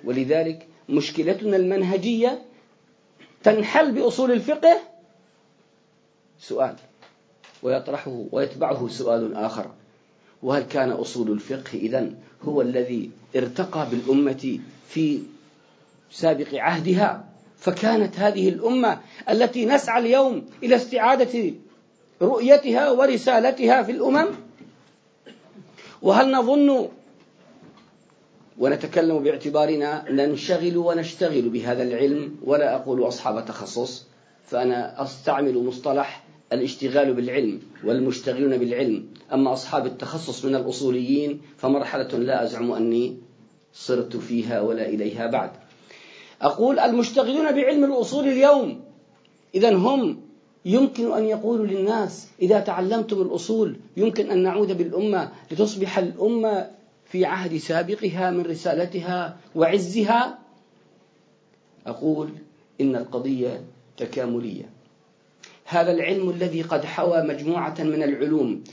ولذلك مشكلتنا المنهجية تنحل بأصول الفقه. سؤال. ويطرحه ويتبعه سؤال آخر. وهل كان أصول الفقه إذن هو الذي ارتقى بالأمة في سابق عهدها؟ فكانت هذه الأمة التي نسعى اليوم إلى استعادة رؤيتها ورسالتها في الأمم؟ وهل نظن ونتكلم باعتبارنا ننشغل ونشتغل بهذا العلم ولا أقول أصحاب تخصص فأنا أستعمل مصطلح الاشتغال بالعلم والمشتغلون بالعلم. أما أصحاب التخصص من الأصوليين فمرحلة لا أزعم أني صرت فيها ولا إليها بعد. أقول المشتغلون بعلم الأصول اليوم إذا هم يمكن أن يقولوا للناس إذا تعلمتم الأصول يمكن أن نعود بالأمة لتصبح الأمة في عهد سابقها من رسالتها وعزها. أقول إن القضية تكاملية. هذا العلم الذي قد حوى مجموعة من العلوم.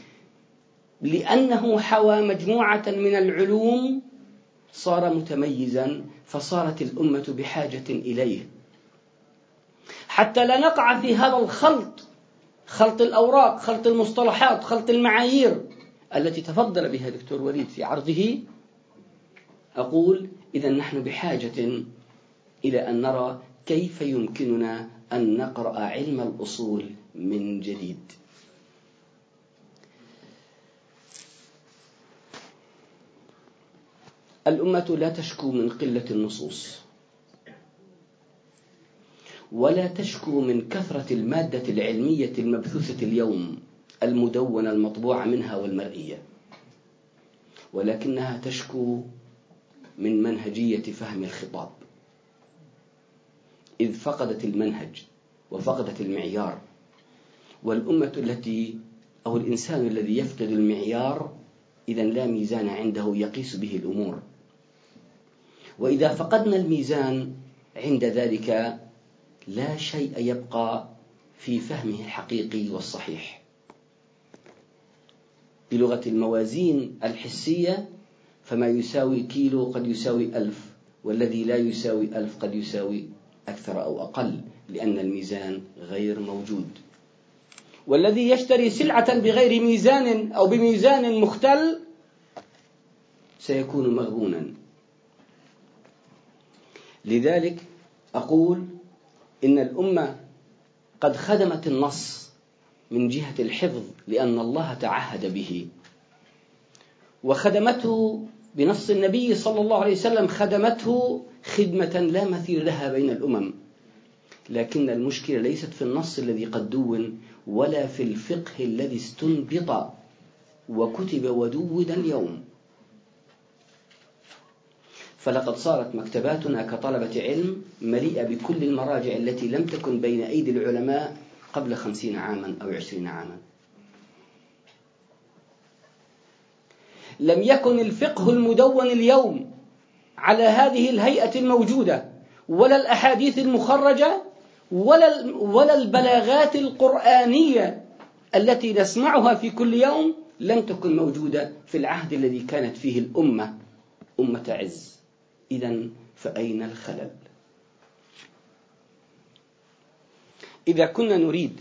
لأنه حوى مجموعة من العلوم صار متميزا فصارت الأمة بحاجة إليه. حتى لا نقع في هذا الخلط خلط الأوراق خلط المصطلحات خلط المعايير التي تفضل بها دكتور وليد في عرضه. أقول إذا نحن بحاجة إلى أن نرى كيف يمكننا أن نقرأ علم الأصول من جديد. الأمة لا تشكو من قلة النصوص. ولا تشكو من كثرة المادة العلمية المبثوثة اليوم المدونة المطبوعة منها والمرئية. ولكنها تشكو من منهجية فهم الخطاب. إذ فقدت المنهج وفقدت المعيار والأمة التي أو الإنسان الذي يفقد المعيار إذا لا ميزان عنده يقيس به الأمور. وإذا فقدنا الميزان عند ذلك لا شيء يبقى في فهمه الحقيقي والصحيح. بلغة الموازين الحسية فما يساوي كيلو قد يساوي ألف والذي لا يساوي ألف قد يساوي أكثر أو أقل لأن الميزان غير موجود. والذي يشتري سلعة بغير ميزان أو بميزان مختل سيكون مغبونا لذلك أقول إن الأمة قد خدمت النص من جهة الحفظ لأن الله تعهد به. وخدمته بنص النبي صلى الله عليه وسلم خدمته خدمة لا مثيل لها بين الأمم. لكن المشكلة ليست في النص الذي قد دون ولا في الفقه الذي استنبط وكتب ودون اليوم. فلقد صارت مكتباتنا كطلبة علم مليئة بكل المراجع التي لم تكن بين أيدي العلماء قبل خمسين عاما أو عشرين عاما. لم يكن الفقه المدون اليوم على هذه الهيئة الموجودة ولا الأحاديث المخرجة ولا ولا البلاغات القرآنية التي نسمعها في كل يوم لم تكن موجودة في العهد الذي كانت فيه الأمة أمة عز. إذا فأين الخلل؟ إذا كنا نريد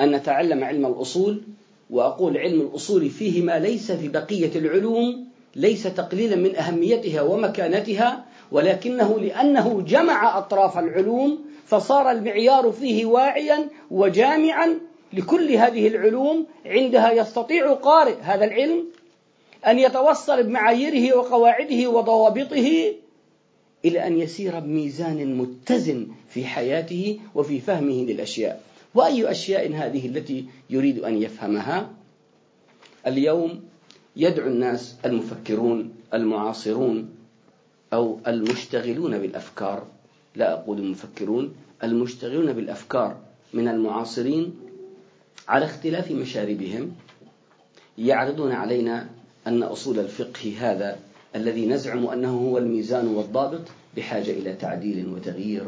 أن نتعلم علم الأصول وأقول علم الأصول فيه ما ليس في بقية العلوم ليس تقليلا من أهميتها ومكانتها ولكنه لأنه جمع أطراف العلوم فصار المعيار فيه واعيا وجامعا لكل هذه العلوم عندها يستطيع قارئ هذا العلم أن يتوصل بمعاييره وقواعده وضوابطه إلى أن يسير بميزان متزن في حياته وفي فهمه للأشياء. وأي أشياء هذه التي يريد أن يفهمها؟ اليوم يدعو الناس المفكرون المعاصرون أو المشتغلون بالأفكار. لا أقول المفكرون المشتغلون بالأفكار من المعاصرين على اختلاف مشاربهم يعرضون علينا أن أصول الفقه هذا الذي نزعم أنه هو الميزان والضابط بحاجة إلى تعديل وتغيير.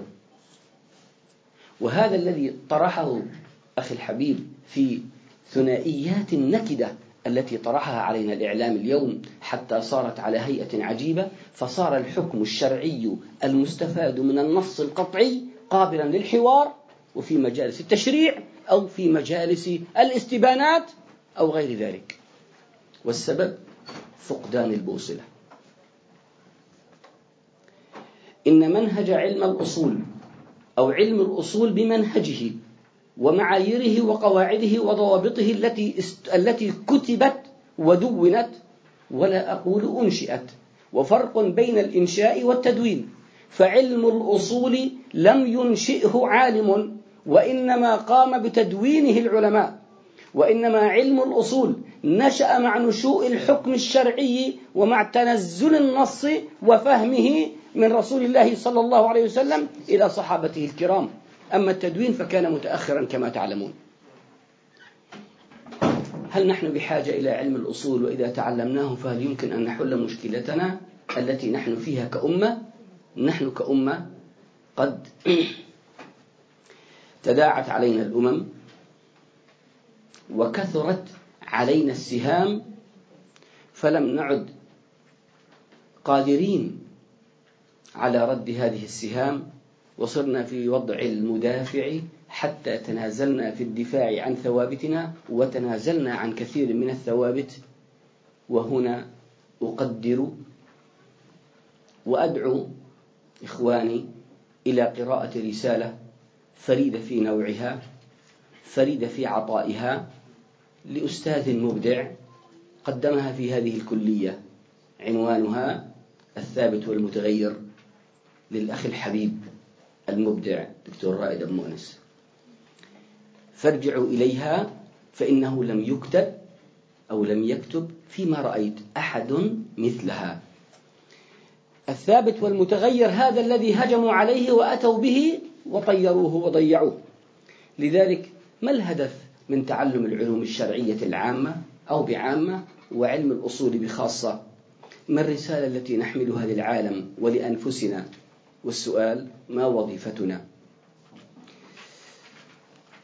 وهذا الذي طرحه أخي الحبيب في ثنائيات النكدة التي طرحها علينا الإعلام اليوم حتى صارت على هيئة عجيبة فصار الحكم الشرعي المستفاد من النص القطعي قابلا للحوار وفي مجالس التشريع أو في مجالس الاستبانات أو غير ذلك. والسبب فقدان البوصلة. إن منهج علم الأصول أو علم الأصول بمنهجه ومعاييره وقواعده وضوابطه التي التي كتبت ودونت ولا أقول أنشئت. وفرق بين الإنشاء والتدوين. فعلم الأصول لم ينشئه عالم وإنما قام بتدوينه العلماء. وإنما علم الأصول نشأ مع نشوء الحكم الشرعي ومع تنزل النص وفهمه من رسول الله صلى الله عليه وسلم إلى صحابته الكرام. أما التدوين فكان متأخرا كما تعلمون. هل نحن بحاجة إلى علم الأصول؟ وإذا تعلمناه فهل يمكن أن نحل مشكلتنا التي نحن فيها كأمة؟ نحن كأمة قد تداعت علينا الأمم وكثرت علينا السهام فلم نعد قادرين على رد هذه السهام وصرنا في وضع المدافع حتى تنازلنا في الدفاع عن ثوابتنا وتنازلنا عن كثير من الثوابت وهنا أقدر وأدعو إخواني إلى قراءة رسالة فريدة في نوعها فريدة في عطائها لأستاذ مبدع قدمها في هذه الكلية عنوانها الثابت والمتغير للأخ الحبيب المبدع دكتور رائد أبو مؤنس. فارجعوا إليها فإنه لم يكتب أو لم يكتب فيما رأيت أحد مثلها. الثابت والمتغير هذا الذي هجموا عليه وأتوا به وطيروه وضيعوه. لذلك ما الهدف من تعلم العلوم الشرعية العامة أو بعامة وعلم الأصول بخاصة. ما الرسالة التي نحملها للعالم ولأنفسنا؟ والسؤال ما وظيفتنا؟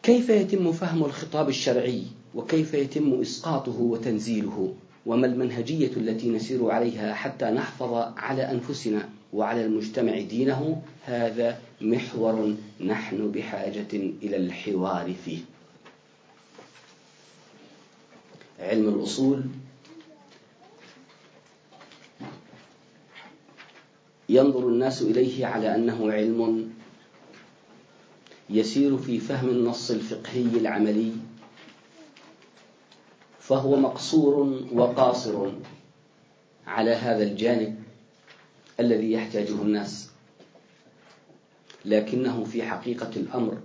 كيف يتم فهم الخطاب الشرعي؟ وكيف يتم إسقاطه وتنزيله؟ وما المنهجية التي نسير عليها حتى نحفظ على أنفسنا وعلى المجتمع دينه؟ هذا محور نحن بحاجة إلى الحوار فيه. علم الأصول ينظر الناس إليه على أنه علم يسير في فهم النص الفقهي العملي فهو مقصور وقاصر على هذا الجانب الذي يحتاجه الناس لكنه في حقيقة الأمر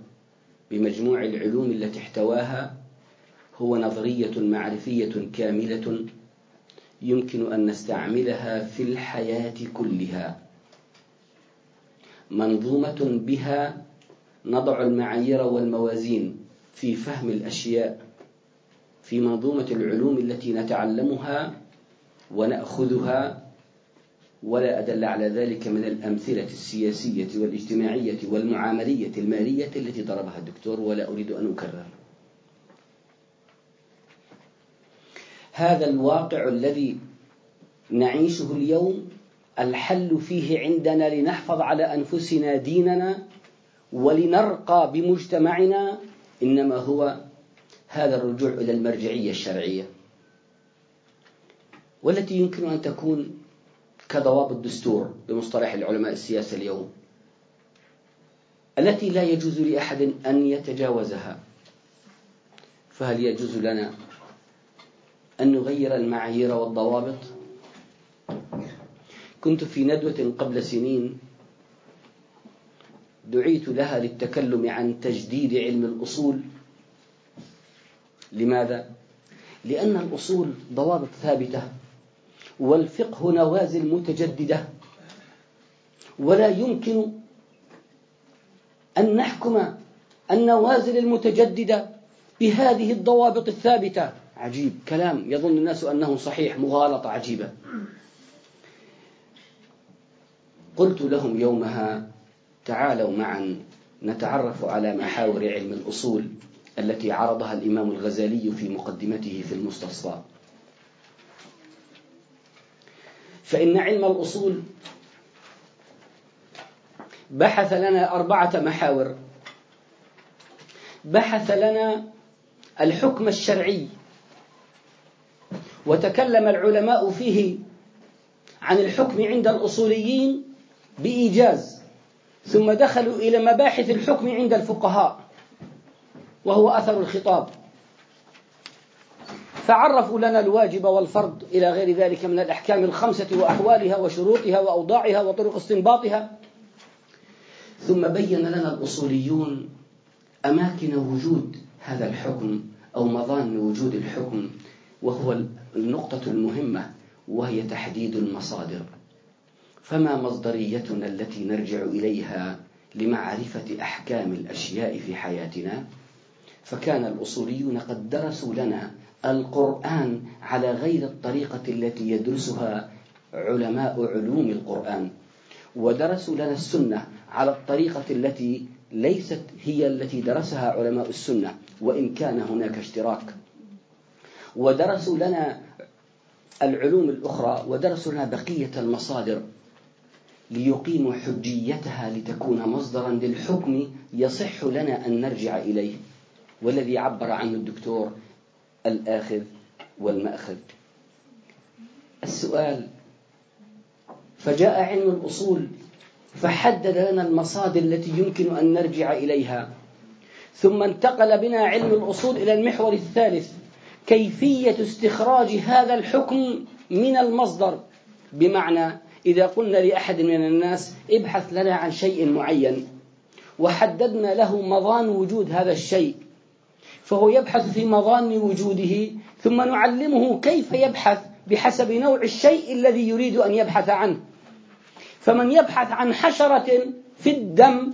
بمجموع العلوم التي احتواها هو نظرية معرفية كاملة يمكن أن نستعملها في الحياة كلها. منظومة بها نضع المعايير والموازين في فهم الأشياء في منظومة العلوم التي نتعلمها ونأخذها ولا أدل على ذلك من الأمثلة السياسية والاجتماعية والمعاملية المالية التي ضربها الدكتور ولا أريد أن أكرر. هذا الواقع الذي نعيشه اليوم الحل فيه عندنا لنحفظ على أنفسنا ديننا ولنرقى بمجتمعنا إنما هو هذا الرجوع إلى المرجعية الشرعية والتي يمكن أن تكون كضوابط الدستور بمصطلح العلماء السياسة اليوم التي لا يجوز لأحد أن يتجاوزها فهل يجوز لنا أن نغير المعايير والضوابط. كنت في ندوة قبل سنين دعيت لها للتكلم عن تجديد علم الأصول. لماذا؟ لأن الأصول ضوابط ثابتة والفقه نوازل متجددة ولا يمكن أن نحكم النوازل المتجددة بهذه الضوابط الثابتة. عجيب كلام يظن الناس أنه صحيح مغالطة عجيبة. قلت لهم يومها تعالوا معا نتعرف على محاور علم الأصول التي عرضها الإمام الغزالي في مقدمته في المستصفى. فإن علم الأصول بحث لنا أربعة محاور. بحث لنا الحكم الشرعي وتكلم العلماء فيه عن الحكم عند الأصوليين بإيجاز ثم دخلوا إلى مباحث الحكم عند الفقهاء وهو أثر الخطاب. فعرفوا لنا الواجب والفرض إلى غير ذلك من الأحكام الخمسة وأحوالها وشروطها وأوضاعها وطرق استنباطها. ثم بين لنا الأصوليون أماكن وجود هذا الحكم أو مظان وجود الحكم وهو النقطة المهمة وهي تحديد المصادر. فما مصدريتنا التي نرجع إليها لمعرفة أحكام الأشياء في حياتنا؟ فكان الأصوليون قد درسوا لنا القرآن على غير الطريقة التي يدرسها علماء علوم القرآن. ودرسوا لنا السنة على الطريقة التي ليست هي التي درسها علماء السنة وإن كان هناك اشتراك. ودرسوا لنا العلوم الأخرى ودرسوا لنا بقية المصادر ليقيموا حجيتها لتكون مصدرا للحكم يصح لنا أن نرجع إليه والذي عبر عنه الدكتور الآخذ والمأخذ. السؤال فجاء علم الأصول فحدد لنا المصادر التي يمكن أن نرجع إليها ثم انتقل بنا علم الأصول إلى المحور الثالث. كيفية استخراج هذا الحكم من المصدر. بمعنى إذا قلنا لأحد من الناس ابحث لنا عن شيء معين وحددنا له مظان وجود هذا الشيء فهو يبحث في مظان وجوده ثم نعلمه كيف يبحث بحسب نوع الشيء الذي يريد أن يبحث عنه. فمن يبحث عن حشرة في الدم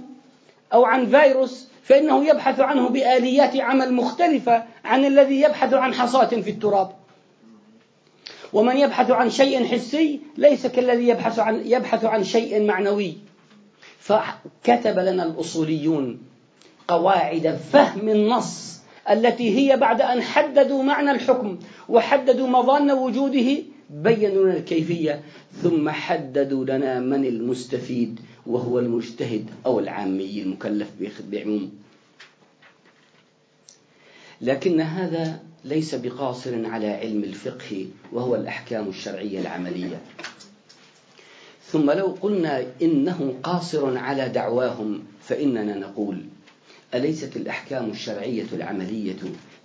أو عن فيروس فإنه يبحث عنه بآليات عمل مختلفة عن الذي يبحث عن حصاة في التراب. ومن يبحث عن شيء حسي ليس كالذي يبحث عن يبحث عن شيء معنوي. فكتب لنا الأصوليون قواعد فهم النص التي هي بعد أن حددوا معنى الحكم وحددوا مظان وجوده بينوا لنا الكيفية. ثم حددوا لنا من المستفيد. وهو المجتهد أو العامي المكلف بعموم. لكن هذا ليس بقاصر على علم الفقه وهو الأحكام الشرعية العملية. ثم لو قلنا إنه قاصر على دعواهم فإننا نقول أليست الأحكام الشرعية العملية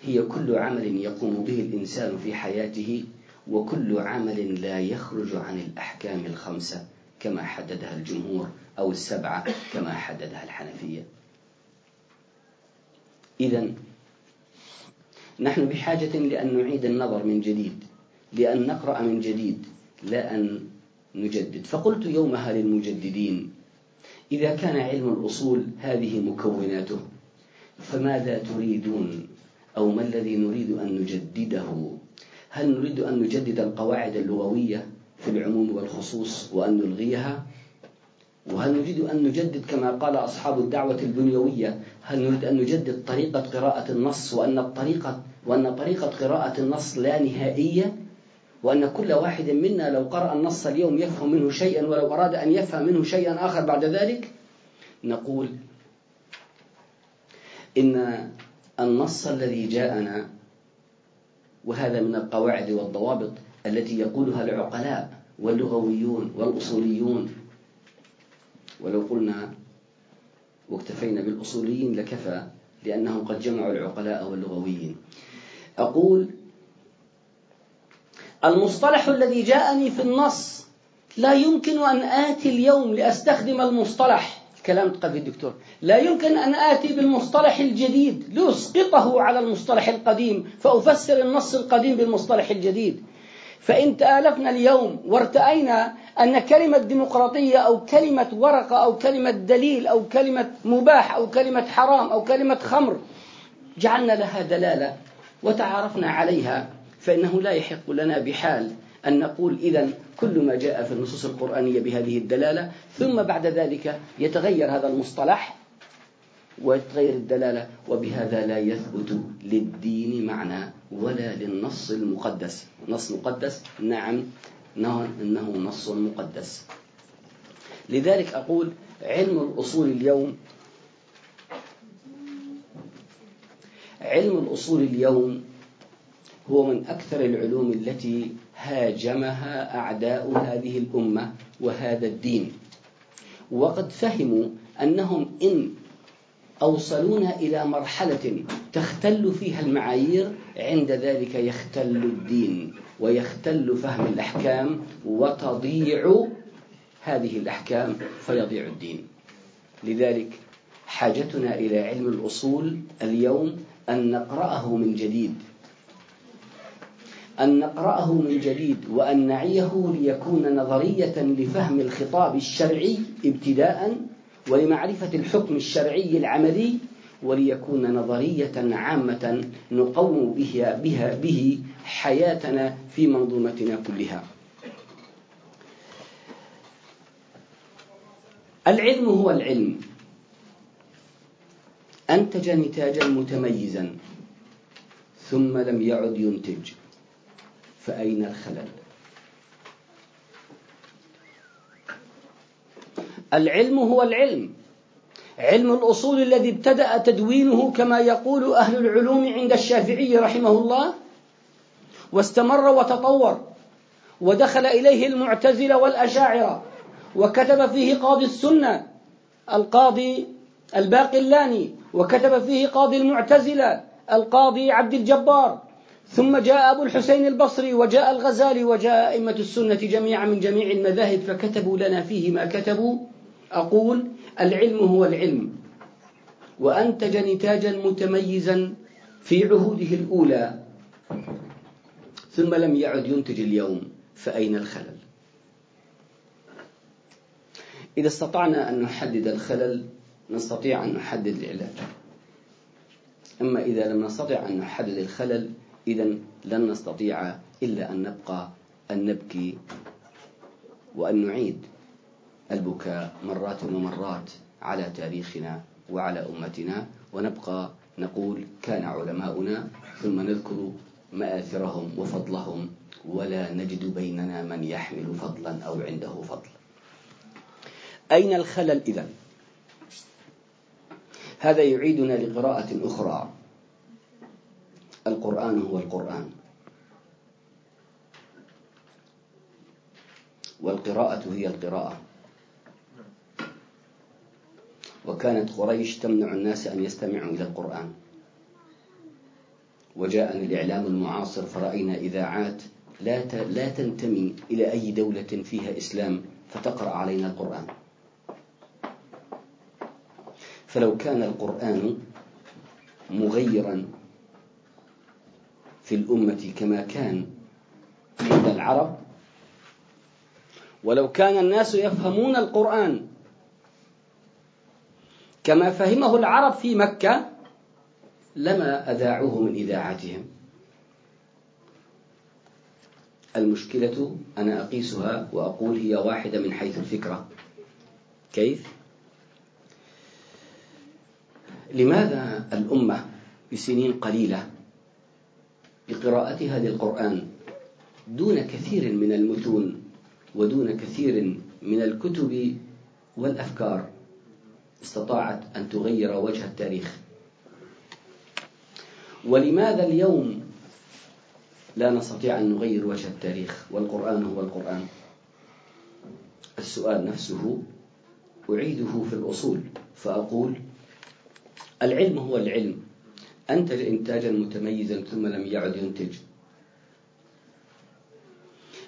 هي كل عمل يقوم به الإنسان في حياته وكل عمل لا يخرج عن الأحكام الخمسة كما حددها الجمهور أو السبعة كما حددها الحنفية. إذا نحن بحاجة لأن نعيد النظر من جديد لأن نقرأ من جديد لا أن نجدد. فقلت يومها للمجددين إذا كان علم الأصول هذه مكوناته فماذا تريدون؟ أو ما الذي نريد أن نجدده؟ هل نريد أن نجدد القواعد اللغوية في العموم والخصوص وأن نلغيها؟ وهل نريد أن نجدد كما قال أصحاب الدعوة البنيوية؟ هل نريد أن نجدد طريقة قراءة النص وأن الطريقة وأن طريقة قراءة النص لا نهائية؟ وأن كل واحد منا لو قرأ النص اليوم يفهم منه شيئا ولو أراد أن يفهم منه شيئا آخر بعد ذلك؟ نقول إن النص الذي جاءنا وهذا من القواعد والضوابط التي يقولها العقلاء واللغويون والأصوليون ولو قلنا واكتفينا بالأصوليين لكفى لأنهم قد جمعوا العقلاء واللغويين. أقول المصطلح الذي جاءني في النص لا يمكن أن آتي اليوم لأستخدم المصطلح. كلام قال الدكتور لا يمكن أن آتي بالمصطلح الجديد. لأسقطه على المصطلح القديم. فأفسر النص القديم بالمصطلح الجديد. فإن تآلفنا اليوم وارتأينا أن كلمة ديمقراطية أو كلمة ورقة أو كلمة دليل أو كلمة مباح أو كلمة حرام أو كلمة خمر جعلنا لها دلالة وتعارفنا عليها فإنه لا يحق لنا بحال أن نقول إذا كل ما جاء في النصوص القرآنية بهذه الدلالة ثم بعد ذلك يتغير هذا المصطلح وتغير الدلالة وبهذا لا يثبت للدين معنى ولا للنص المقدس. نص مقدس؟ نعم. إنه نص مقدس. لذلك أقول علم الأصول اليوم علم الأصول اليوم هو من أكثر العلوم التي هاجمها أعداء هذه الأمة وهذا الدين. وقد فهموا أنهم إن أوصلونا إلى مرحلة تختل فيها المعايير عند ذلك يختل الدين ويختل فهم الأحكام وتضيع هذه الأحكام فيضيع الدين. لذلك حاجتنا إلى علم الأصول اليوم أن نقرأه من جديد. أن نقرأه من جديد وأن نعيه ليكون نظرية لفهم الخطاب الشرعي ابتداء ولمعرفة الحكم الشرعي العملي وليكون نظرية عامة نقوم بها, بها به حياتنا في منظومتنا كلها. العلم هو العلم. أنتج نتاجا متميزا ثم لم يعد ينتج فأين الخلل؟ العلم هو العلم. علم الأصول الذي ابتدأ تدوينه كما يقول أهل العلوم عند الشافعي رحمه الله واستمر وتطور ودخل إليه المعتزلة والأشاعرة وكتب فيه قاضي السنة القاضي الباقلاني وكتب فيه قاضي المعتزلة القاضي عبد الجبار. ثم جاء أبو الحسين البصري وجاء الغزالي وجاء أئمة السنة جميعا من جميع المذاهب فكتبوا لنا فيه ما كتبوا. أقول العلم هو العلم وأنتج نتاجا متميزا في عهوده الأولى ثم لم يعد ينتج اليوم فأين الخلل؟ إذا استطعنا أن نحدد الخلل نستطيع أن نحدد العلاج. أما إذا لم نستطع أن نحدد الخلل إذا لن نستطيع إلا أن نبقى أن نبكي وأن نعيد. البكاء مرات ومرات على تاريخنا وعلى أمتنا ونبقى نقول كان علماؤنا ثم نذكر مآثرهم وفضلهم ولا نجد بيننا من يحمل فضلا أو عنده فضل. أين الخلل إذا؟ هذا يعيدنا لقراءة أخرى. القرآن هو القرآن. والقراءة هي القراءة. وكانت قريش تمنع الناس أن يستمعوا إلى القرآن. وجاءنا الإعلام المعاصر فرأينا إذاعات لا لا تنتمي إلى أي دولة فيها إسلام فتقرأ علينا القرآن. فلو كان القرآن مغيرا في الأمة كما كان عند العرب ولو كان الناس يفهمون القرآن كما فهمه العرب في مكة لما أذاعوه من إذاعتهم المشكلة أنا أقيسها وأقول هي واحدة من حيث الفكرة. كيف؟ لماذا الأمة بسنين قليلة بقراءتها للقرآن دون كثير من المتون ودون كثير من الكتب والأفكار؟ استطاعت أن تغير وجه التاريخ. ولماذا اليوم لا نستطيع أن نغير وجه التاريخ؟ والقرآن هو القرآن. السؤال نفسه أعيده في الأصول فأقول العلم هو العلم. أنتج إنتاجا متميزا ثم لم يعد ينتج.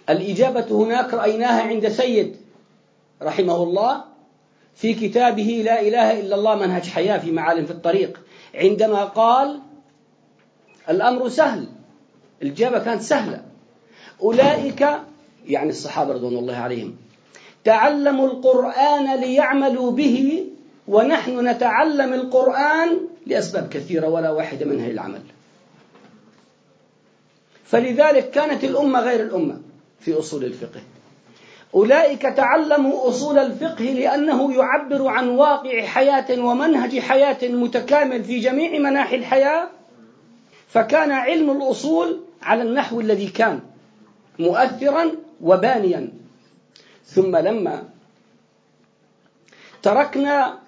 الإجابة هناك رأيناها عند سيد رحمه الله في كتابه لا إله إلا الله منهج حياة في معالم في الطريق. عندما قال الأمر سهل الإجابة كانت سهلة. أولئك يعني الصحابة رضوان الله عليهم تعلموا القرآن ليعملوا به ونحن نتعلم القرآن لأسباب كثيرة ولا واحدة منها العمل فلذلك كانت الأمة غير الأمة في أصول الفقه. أولئك تعلموا أصول الفقه لأنه يعبر عن واقع حياة ومنهج حياة متكامل في جميع مناحي الحياة. فكان علم الأصول على النحو الذي كان مؤثرا وبانيا. ثم لما تركنا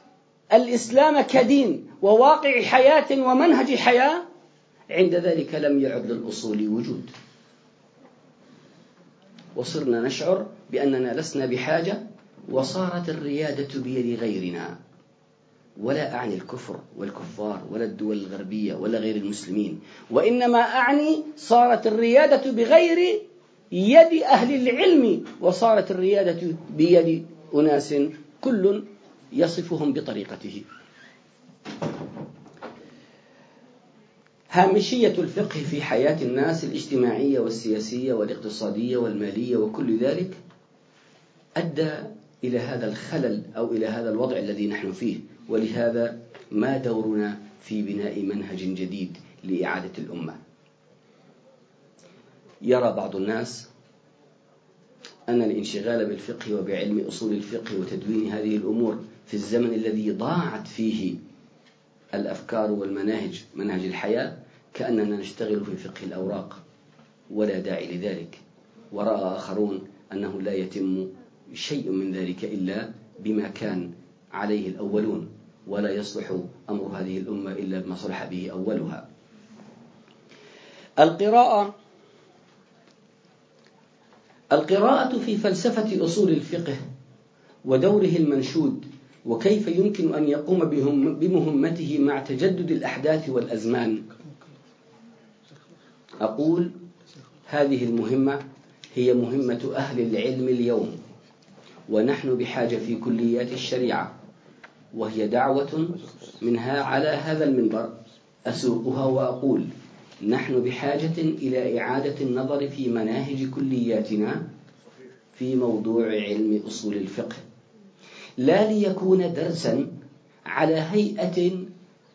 الإسلام كدين وواقع حياة ومنهج حياة عند ذلك لم يعد للأصول وجود. وصرنا نشعر بأننا لسنا بحاجة وصارت الريادة بيد غيرنا ولا أعني الكفر والكفار ولا الدول الغربية ولا غير المسلمين وإنما أعني صارت الريادة بغير يد أهل العلم وصارت الريادة بيد أناس كل يصفهم بطريقته. هامشية الفقه في حياة الناس الاجتماعية والسياسية والاقتصادية والمالية وكل ذلك أدى إلى هذا الخلل أو إلى هذا الوضع الذي نحن فيه. ولهذا ما دورنا في بناء منهج جديد لإعادة الأمة. يرى بعض الناس أن الانشغال بالفقه وبعلم أصول الفقه وتدوين هذه الأمور في الزمن الذي ضاعت فيه الأفكار والمناهج منهج الحياة كأننا نشتغل في فقه الأوراق ولا داعي لذلك. ورأى آخرون أنه لا يتم شيء من ذلك إلا بما كان عليه الأولون ولا يصلح أمر هذه الأمة إلا بما صلح به أولها. القراءة القراءة في فلسفة أصول الفقه ودوره المنشود وكيف يمكن أن يقوم بمهمته مع تجدد الأحداث والأزمان. أقول هذه المهمة هي مهمة أهل العلم اليوم. ونحن بحاجة في كليات الشريعة. وهي دعوة منها على هذا المنبر. أسوقها وأقول نحن بحاجة إلى إعادة النظر في مناهج كلياتنا في موضوع علم أصول الفقه. لا ليكون درسا على هيئة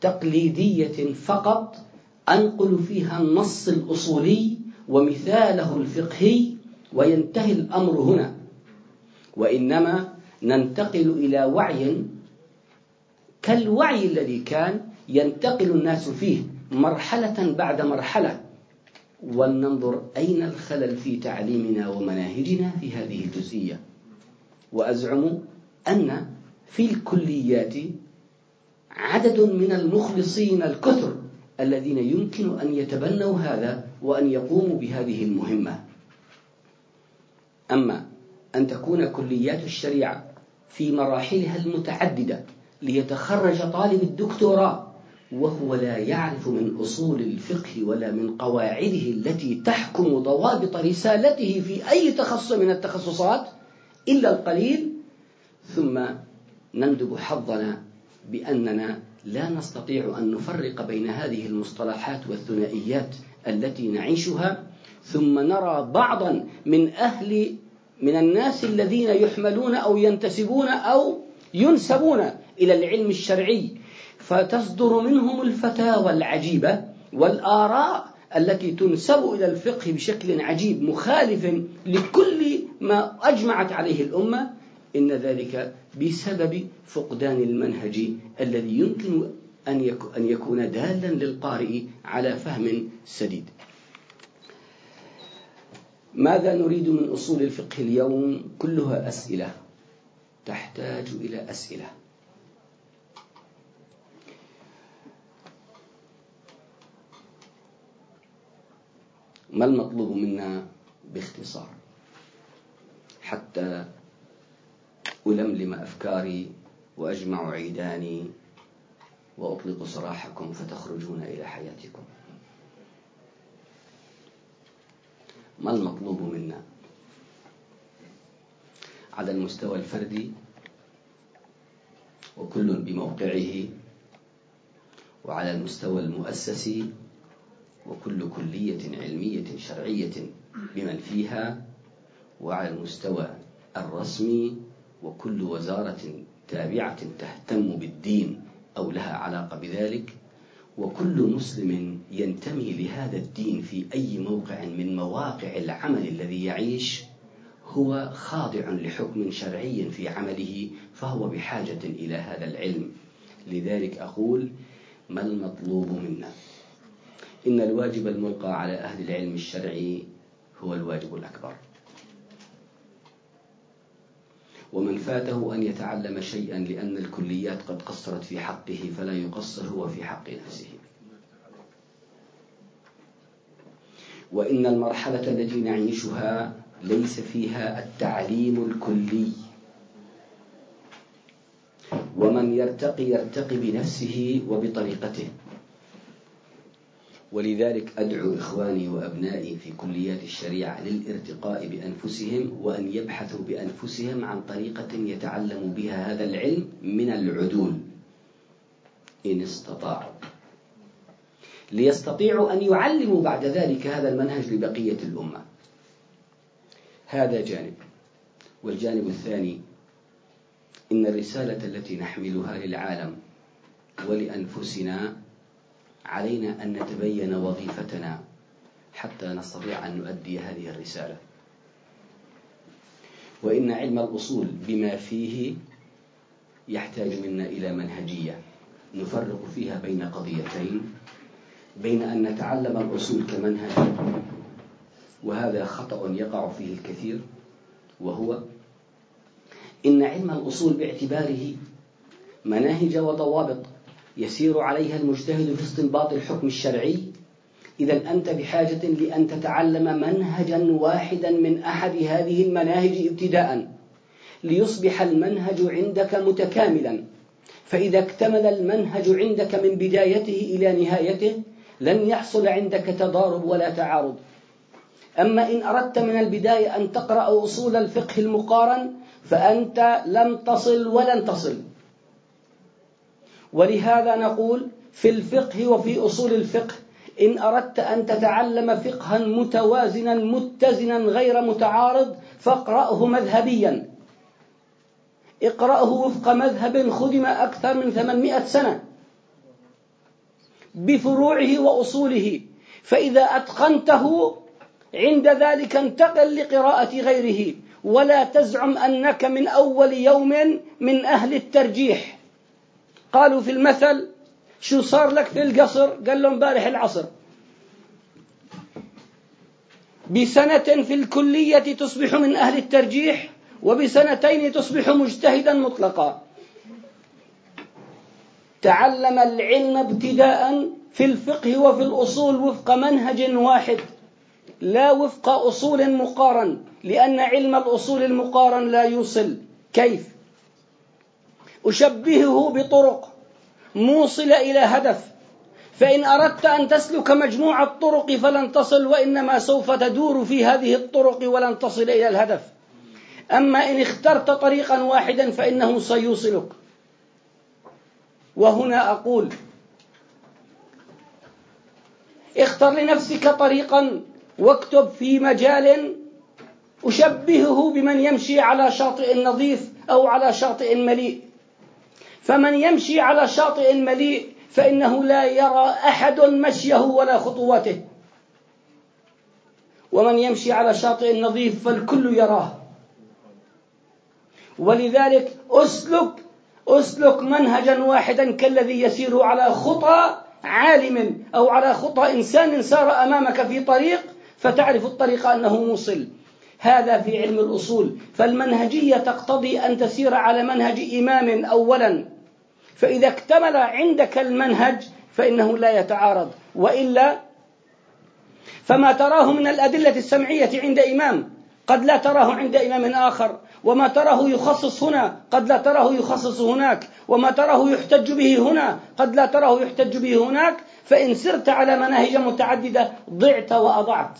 تقليدية فقط أنقل فيها النص الأصولي ومثاله الفقهي وينتهي الأمر هنا. وإنما ننتقل إلى وعي كالوعي الذي كان ينتقل الناس فيه مرحلة بعد مرحلة. ولننظر أين الخلل في تعليمنا ومناهجنا في هذه الجزئية. وأزعم أن في الكليات عدد من المخلصين الكثر الذين يمكن أن يتبنوا هذا وأن يقوموا بهذه المهمة. أما أن تكون كليات الشريعة في مراحلها المتعددة ليتخرج طالب الدكتوراه وهو لا يعرف من أصول الفقه ولا من قواعده التي تحكم ضوابط رسالته في أي تخصص من التخصصات إلا القليل. ثم نندب حظنا بأننا لا نستطيع أن نفرق بين هذه المصطلحات والثنائيات التي نعيشها. ثم نرى بعضا من أهل من الناس الذين يحملون أو ينتسبون أو ينسبون إلى العلم الشرعي فتصدر منهم الفتاوى العجيبة والآراء التي تنسب إلى الفقه بشكل عجيب مخالف لكل ما أجمعت عليه الأمة. إن ذلك بسبب فقدان المنهج الذي يمكن أن يكون دالا للقارئ على فهم سديد. ماذا نريد من أصول الفقه اليوم؟ كلها أسئلة. تحتاج إلى أسئلة. ما المطلوب منا باختصار؟ حتى ألملم أفكاري وأجمع عيداني وأطلق سراحكم فتخرجون إلى حياتكم. ما المطلوب منا؟ على المستوى الفردي وكل بموقعه وعلى المستوى المؤسسي وكل كلية علمية شرعية بمن فيها وعلى المستوى الرسمي وكل وزارة تابعة تهتم بالدين أو لها علاقة بذلك وكل مسلم ينتمي لهذا الدين في أي موقع من مواقع العمل الذي يعيش هو خاضع لحكم شرعي في عمله فهو بحاجة إلى هذا العلم. لذلك أقول ما المطلوب منا؟ إن الواجب الملقى على أهل العلم الشرعي هو الواجب الأكبر. ومن فاته أن يتعلم شيئا لأن الكليات قد قصرت في حقه فلا يقصر هو في حق نفسه. وإن المرحلة التي نعيشها ليس فيها التعليم الكلي. ومن يرتقي يرتقي بنفسه وبطريقته. ولذلك أدعو إخواني وأبنائي في كليات الشريعة للارتقاء بأنفسهم وأن يبحثوا بأنفسهم عن طريقة يتعلموا بها هذا العلم من العدول. إن استطاعوا. ليستطيعوا أن يعلموا بعد ذلك هذا المنهج لبقية الأمة. هذا جانب. والجانب الثاني إن الرسالة التي نحملها للعالم ولأنفسنا علينا أن نتبين وظيفتنا حتى نستطيع أن نؤدي هذه الرسالة. وإن علم الأصول بما فيه يحتاج منا إلى منهجية نفرق فيها بين قضيتين بين أن نتعلم الأصول كمنهج وهذا خطأ يقع فيه الكثير وهو إن علم الأصول باعتباره مناهج وضوابط يسير عليها المجتهد في استنباط الحكم الشرعي. إذا أنت بحاجة لأن تتعلم منهجا واحدا من أحد هذه المناهج ابتداء ليصبح المنهج عندك متكاملا. فإذا اكتمل المنهج عندك من بدايته إلى نهايته لن يحصل عندك تضارب ولا تعارض. أما إن أردت من البداية أن تقرأ أصول الفقه المقارن فأنت لم تصل ولن تصل. ولهذا نقول في الفقه وفي أصول الفقه إن أردت أن تتعلم فقها متوازنا متزنا غير متعارض فاقرأه مذهبيا. اقرأه وفق مذهب خدم أكثر من 800 سنة. بفروعه وأصوله. فإذا أتقنته عند ذلك انتقل لقراءة غيره. ولا تزعم أنك من أول يوم من أهل الترجيح. قالوا في المثل شو صار لك في القصر؟ قال له امبارح العصر. بسنة في الكلية تصبح من أهل الترجيح وبسنتين تصبح مجتهدا مطلقا. تعلم العلم ابتداء في الفقه وفي الأصول وفق منهج واحد. لا وفق أصول مقارن لأن علم الأصول المقارن لا يوصل. كيف؟ أشبهه بطرق. موصلة إلى هدف. فإن أردت أن تسلك مجموع الطرق فلن تصل وإنما سوف تدور في هذه الطرق ولن تصل إلى الهدف. أما إن اخترت طريقا واحدا فإنه سيوصلك. وهنا أقول اختر لنفسك طريقا واكتب في مجال أشبهه بمن يمشي على شاطئ نظيف أو على شاطئ مليء. فمن يمشي على شاطئ مليء فإنه لا يرى أحد مشيه ولا خطواته ومن يمشي على شاطئ نظيف فالكل يراه. ولذلك أسلك أسلك منهجا واحدا كالذي يسير على خطى عالم أو على خطى إنسان سار أمامك في طريق فتعرف الطريق أنه موصل هذا في علم الأصول. فالمنهجية تقتضي أن تسير على منهج إمام اولا. فإذا اكتمل عندك المنهج فإنه لا يتعارض وإلا فما تراه من الأدلة السمعية عند إمام قد لا تراه عند إمام آخر وما تراه يخصص هنا قد لا تراه يخصص هناك وما تراه يحتج به هنا قد لا تراه يحتج به هناك فإن سرت على مناهج متعددة ضعت وأضعت.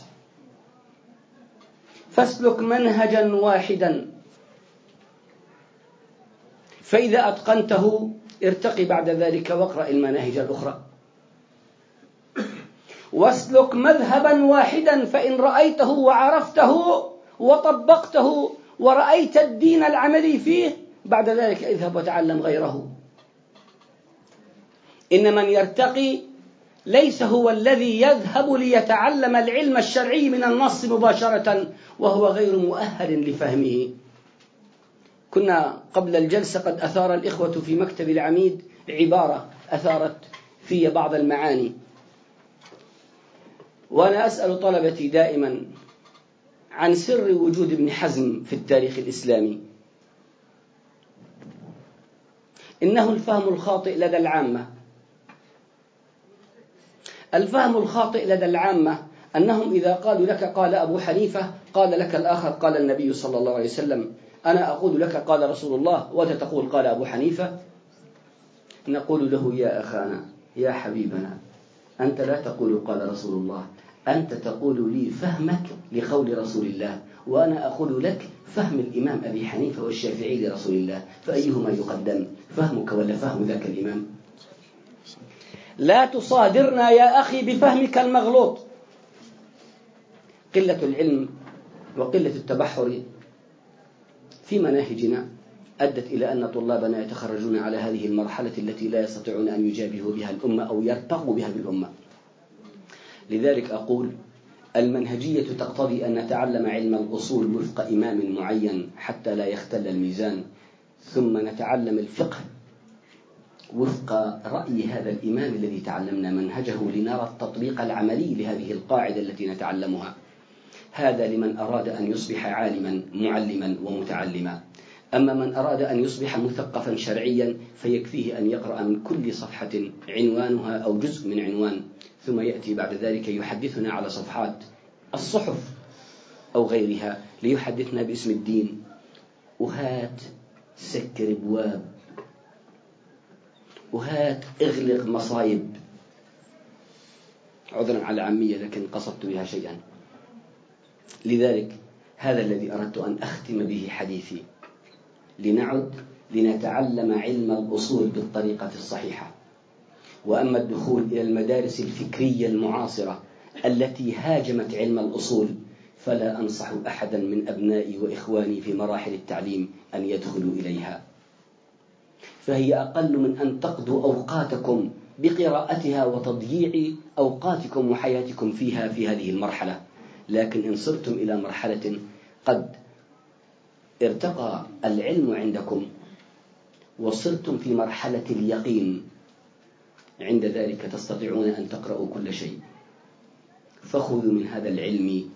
فاسلك منهجا واحدا. فإذا أتقنته ارتقي بعد ذلك واقرأ المناهج الأخرى. واسلك مذهبا واحدا فإن رأيته وعرفته وطبقته ورأيت الدين العملي فيه بعد ذلك اذهب وتعلم غيره. إن من يرتقي ليس هو الذي يذهب ليتعلم العلم الشرعي من النص مباشرة وهو غير مؤهل لفهمه. كنا قبل الجلسة قد أثار الإخوة في مكتب العميد عبارة أثارت في بعض المعاني. وأنا أسأل طلبتي دائما عن سر وجود ابن حزم في التاريخ الإسلامي. إنه الفهم الخاطئ لدى العامة. الفهم الخاطئ لدى العامة أنهم إذا قالوا لك قال أبو حنيفة قال لك الآخر قال النبي صلى الله عليه وسلم. أنا أقول لك قال رسول الله وأنت تقول قال أبو حنيفة نقول له يا أخانا يا حبيبنا أنت لا تقول قال رسول الله أنت تقول لي فهمك لقول رسول الله وأنا أقول لك فهم الإمام أبي حنيفة والشافعي لرسول الله فأيهما يقدم؟ فهمك ولا فهم ذاك الإمام؟ لا تصادرنا يا أخي بفهمك المغلوط. قلة العلم وقلة التبحر في مناهجنا أدت إلى أن طلابنا يتخرجون على هذه المرحلة التي لا يستطيعون أن يجابهوا بها الأمة أو يرتقوا بها بالأمة. لذلك أقول المنهجية تقتضي أن نتعلم علم الأصول وفق إمام معين حتى لا يختل الميزان ثم نتعلم الفقه وفق رأي هذا الإمام الذي تعلمنا منهجه لنرى التطبيق العملي لهذه القاعدة التي نتعلمها. هذا لمن أراد أن يصبح عالما معلما ومتعلما. أما من أراد أن يصبح مثقفا شرعيا فيكفيه أن يقرأ من كل صفحة عنوانها أو جزء من عنوان. ثم يأتي بعد ذلك يحدثنا على صفحات الصحف أو غيرها ليحدثنا باسم الدين. وهات سكر أبواب. وهات اغلق مصايب. عذرا على العامية لكن قصدت بها شيئا. لذلك هذا الذي أردت أن أختم به حديثي. لنعد لنتعلم علم الأصول بالطريقة الصحيحة. وأما الدخول إلى المدارس الفكرية المعاصرة التي هاجمت علم الأصول فلا أنصح أحدا من أبنائي وإخواني في مراحل التعليم أن يدخلوا إليها. فهي أقل من أن تقضوا أوقاتكم بقراءتها وتضييع أوقاتكم وحياتكم فيها في هذه المرحلة. لكن إن صرتم إلى مرحلة قد ارتقى العلم عندكم وصرتم في مرحلة اليقين عند ذلك تستطيعون أن تقرأوا كل شيء. فخذوا من هذا العلم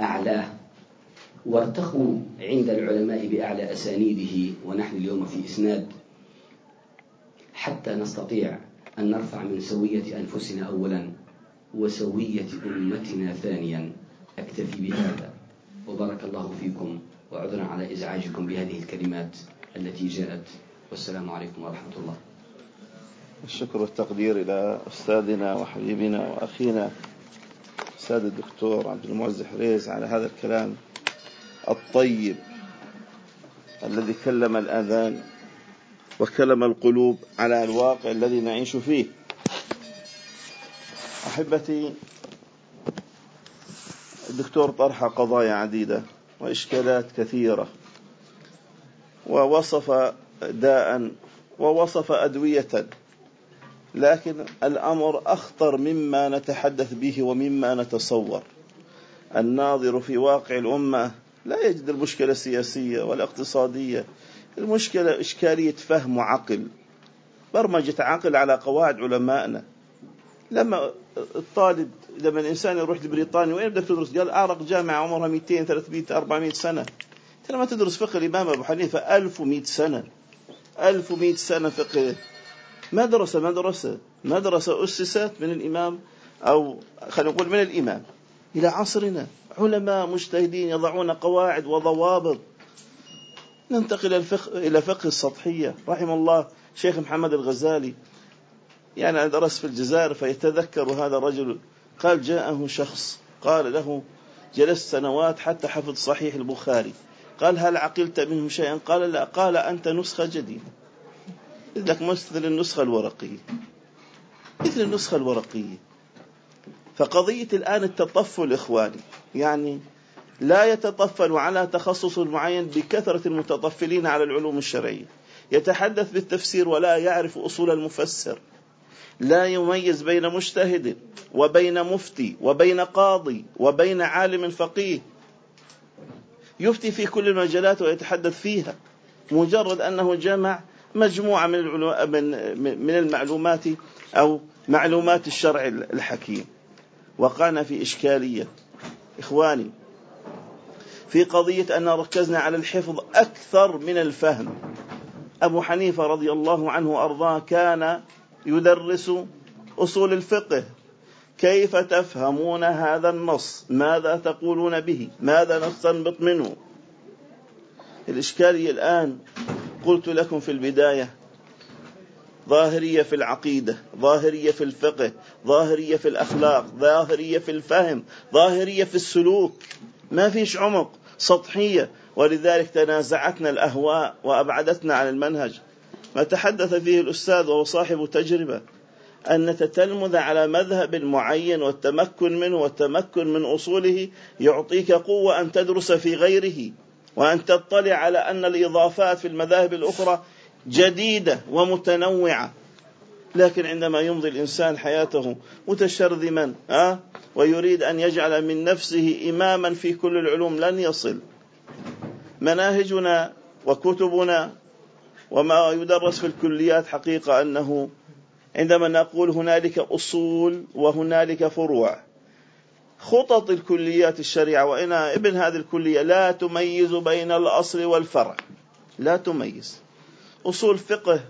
أعلاه وارتقوا عند العلماء بأعلى أسانيده ونحن اليوم في إسناد. حتى نستطيع أن نرفع من سوية أنفسنا أولا وسوية أمتنا ثانيا. أكتفي بهذا. وبارك الله فيكم وعذرا على إزعاجكم بهذه الكلمات التي جاءت. والسلام عليكم ورحمة الله. الشكر والتقدير إلى أستاذنا وحبيبنا وأخينا أستاذ الدكتور عبد المعز حريز على هذا الكلام الطيب الذي كلم الآذان وكلم القلوب على الواقع الذي نعيش فيه. أحبتي الدكتور طرح قضايا عديدة وإشكالات كثيرة. ووصف داء ووصف أدوية. لكن الأمر أخطر مما نتحدث به ومما نتصور. الناظر في واقع الأمة لا يجد المشكلة السياسية ولا اقتصادية المشكلة إشكالية فهم وعقل. برمجة عقل على قواعد علمائنا. لما الطالب لما الإنسان يروح لبريطانيا وين بدك تدرس؟ قال أعرق جامعة عمرها 200 300 400 سنة. أنت لما تدرس فقه؟ الإمام أبو حنيفة 1100 سنة. 1100 سنة فقه. مدرسة مدرسة. مدرسة أسست من الإمام أو خلينا نقول من الإمام. إلى عصرنا. علماء مجتهدين يضعون قواعد وضوابط. ننتقل الفقه إلى فقه السطحية. رحم الله شيخ محمد الغزالي. يعني أنا درست في الجزائر فيتذكر هذا الرجل قال جاءه شخص قال له جلست سنوات حتى حفظ صحيح البخاري. قال هل عقلت منه شيئا؟ قال لا. قال أنت نسخة جديدة. لك مثل النسخة الورقية. مثل النسخة الورقية. فقضية الآن التطفل إخواني يعني لا يتطفل على تخصص معين بكثرة المتطفلين على العلوم الشرعية. يتحدث بالتفسير ولا يعرف أصول المفسر. لا يميز بين مجتهد وبين مفتي وبين قاضي وبين عالم فقيه. يفتي في كل المجالات ويتحدث فيها مجرد أنه جمع مجموعة من من المعلومات أو معلومات الشرع الحكيم. وقعنا في إشكالية إخواني في قضية أن ركزنا على الحفظ أكثر من الفهم. أبو حنيفة رضي الله عنه وأرضاه كان يدرس أصول الفقه. كيف تفهمون هذا النص؟ ماذا تقولون به؟ ماذا نستنبط منه؟ الإشكالية الآن قلت لكم في البداية ظاهرية في العقيدة ظاهرية في الفقه ظاهرية في الأخلاق ظاهرية في الفهم ظاهرية في السلوك. ما فيش عمق سطحية. ولذلك تنازعتنا الأهواء وأبعدتنا عن المنهج. ما تحدث فيه الأستاذ وهو صاحب تجربة أن نتتلمذ على مذهب معين والتمكن منه والتمكن من أصوله يعطيك قوة أن تدرس في غيره وأن تطلع على أن الإضافات في المذاهب الأخرى جديدة ومتنوعة لكن عندما يمضي الإنسان حياته متشرذما؟ ويريد أن يجعل من نفسه إماما في كل العلوم لن يصل مناهجنا وكتبنا وما يدرس في الكليات حقيقة أنه عندما نقول هنالك أصول وهنالك فروع خطط الكليات الشريعة وإن ابن هذه الكلية لا تميز بين الأصل والفرع لا تميز. أصول فقه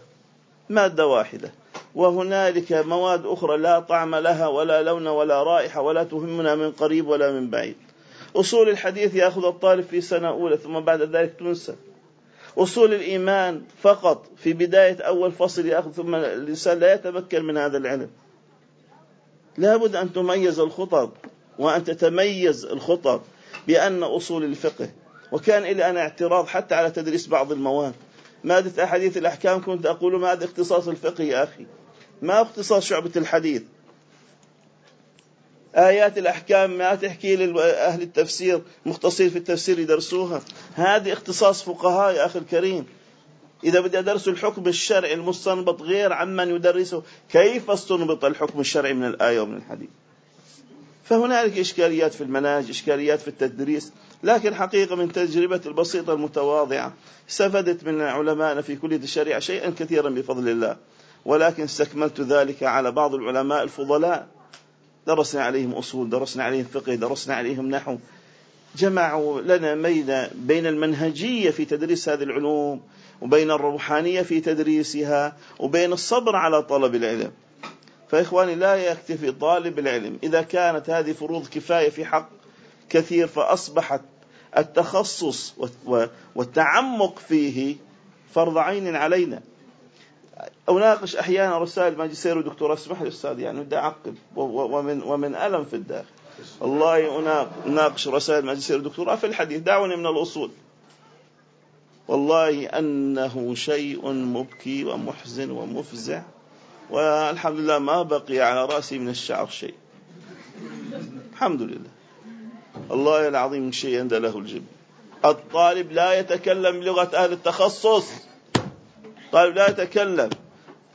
مادة واحدة وهنالك مواد أخرى لا طعم لها ولا لون ولا رائحة ولا تهمنا من قريب ولا من بعيد. أصول الحديث يأخذ الطالب في سنة أولى ثم بعد ذلك تنسى. أصول الإيمان فقط في بداية أول فصل يأخذ ثم الإنسان لا يتمكن من هذا العلم. لابد أن تميز الخطب وأن تتميز الخطب بأن أصول الفقه. وكان إلى أنا اعتراض حتى على تدريس بعض المواد. مادة أحاديث الأحكام؟ كنت أقول ماذا اختصاص الفقه يا أخي؟ ما اختصاص شعبة الحديث؟ آيات الأحكام ما تحكي لأهل التفسير مختصين في التفسير يدرسوها. هذه اختصاص فقهاء يا أخي الكريم. إذا بدي أدرس الحكم الشرعي المستنبط غير عمن يدرسه كيف استنبط الحكم الشرعي من الآية ومن الحديث؟ فهنالك إشكاليات في المناهج إشكاليات في التدريس لكن حقيقة من تجربتي البسيطة المتواضعة استفدت من علمائنا في كلية الشريعة شيئا كثيرا بفضل الله. ولكن استكملت ذلك على بعض العلماء الفضلاء. درسنا عليهم أصول درسنا عليهم فقه درسنا عليهم نحو. جمعوا لنا ميزة بين المنهجية في تدريس هذه العلوم وبين الروحانية في تدريسها وبين الصبر على طلب العلم. فإخواني لا يكتفي طالب العلم. إذا كانت هذه فروض كفاية في حق كثير فأصبحت التخصص والتعمق فيه فرض عين علينا. أناقش أحيانا رسائل ماجستير ودكتوراه. اسمح لي أستاذ يعني بدي أعقب. ومن ومن ألم في الداخل. والله أناقش رسائل ماجستير ودكتوراه في الحديث. دعوني من الأصول. والله أنه شيء مبكي ومحزن ومفزع والحمد لله ما بقي على رأسي من الشعر شيء. الحمد لله. الله العظيم شيء عند له الجب الطالب لا يتكلم بلغة أهل التخصص. طالب لا يتكلم.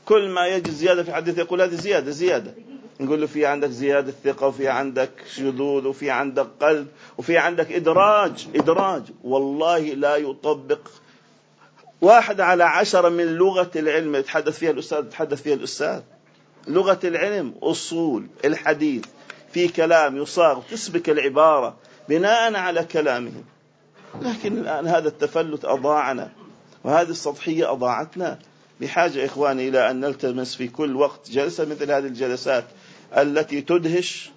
كل ما يجد زيادة في حديث يقول هذه زيادة زيادة. نقول له في عندك زيادة ثقة وفي عندك شذوذ وفي عندك قلب وفي عندك إدراج إدراج. والله لا يطبق. واحد على عشرة من لغة العلم يتحدث فيها الأستاذ يتحدث فيها الأستاذ. لغة العلم أصول الحديث. في كلام يصاغ تسبك العبارة بناء على كلامهم لكن الآن هذا التفلت أضاعنا وهذه السطحية أضاعتنا. بحاجة إخواني إلى أن نلتمس في كل وقت جلسة مثل هذه الجلسات التي تدهش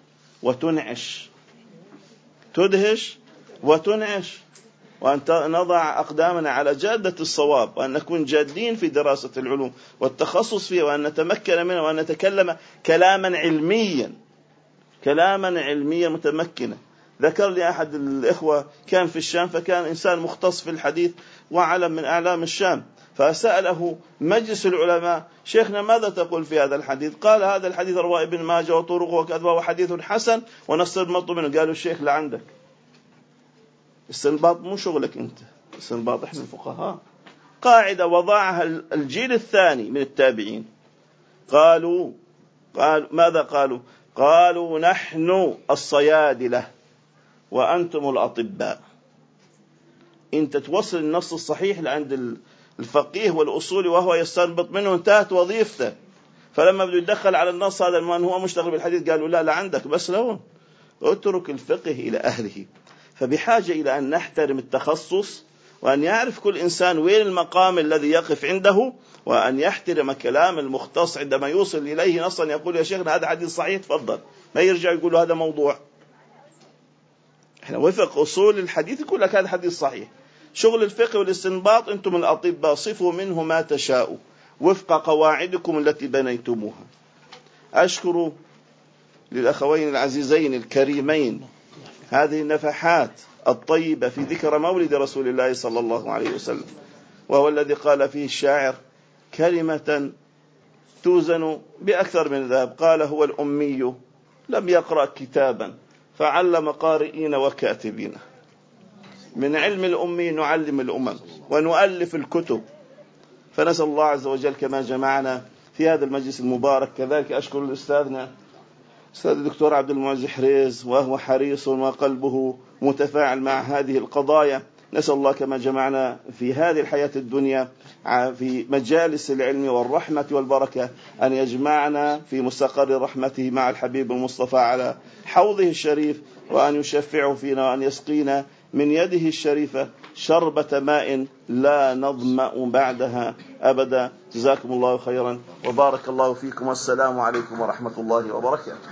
وتنعش. تدهش وتنعش. وأن نضع أقدامنا على جادة الصواب وأن نكون جادين في دراسة العلوم والتخصص فيها وأن نتمكن منها وأن نتكلم كلاما علميا. كلاما علميا متمكنا ذكر لي أحد الإخوة كان في الشام فكان إنسان مختص في الحديث وعلم من أعلام الشام. فسأله مجلس العلماء شيخنا ماذا تقول في هذا الحديث؟ قال هذا الحديث رواه ابن ماجه وطرقه وكذا وهو حديث حسن ونستنبط منه. قالوا الشيخ لعندك استنباط مو شغلك أنت استنباط إحنا الفقهاء. قاعدة وضعها الجيل الثاني من التابعين. قالوا قال ماذا قالوا؟ قالوا نحن الصيادلة وأنتم الأطباء. أنت توصل النص الصحيح لعند الفقيه والأصولي وهو يستنبط منه انتهت وظيفته. فلما بده يدخل على النص هذا من هو مشتغل بالحديث قالوا لا لا عندك بس لون اترك الفقه إلى أهله. فبحاجة إلى أن نحترم التخصص وأن يعرف كل إنسان وين المقام الذي يقف عنده وأن يحترم كلام المختص عندما يوصل إليه. نصا يقول يا شيخنا هذا حديث صحيح تفضل. ما يرجع يقول هذا موضوع. إحنا وفق أصول الحديث يقول لك هذا حديث صحيح. شغل الفقه والاستنباط أنتم الأطباء صفوا منه ما تشاءوا. وفق قواعدكم التي بنيتموها. أشكر للأخوين العزيزين الكريمين هذه النفحات الطيبة في ذكر مولد رسول الله صلى الله عليه وسلم وهو الذي قال فيه الشاعر كلمة توزن بأكثر من ذهب. قال هو الأمي لم يقرأ كتابا فعلم قارئين وكاتبين. من علم الأمي نعلم الأمم ونؤلف الكتب. فنسأل الله عز وجل كما جمعنا في هذا المجلس المبارك. كذلك أشكر الأستاذنا أستاذ الدكتور عبد المعز حريز وهو حريص وقلبه متفاعل مع هذه القضايا. نسأل الله كما جمعنا في هذه الحياة الدنيا في مجالس العلم والرحمة والبركة أن يجمعنا في مستقر رحمته مع الحبيب المصطفى على حوضه الشريف وأن يشفعه فينا وأن يسقينا من يده الشريفة شربة ماء لا نظمأ بعدها أبدا. جزاكم الله خيرا. وبارك الله فيكم. والسلام عليكم ورحمة الله وبركاته.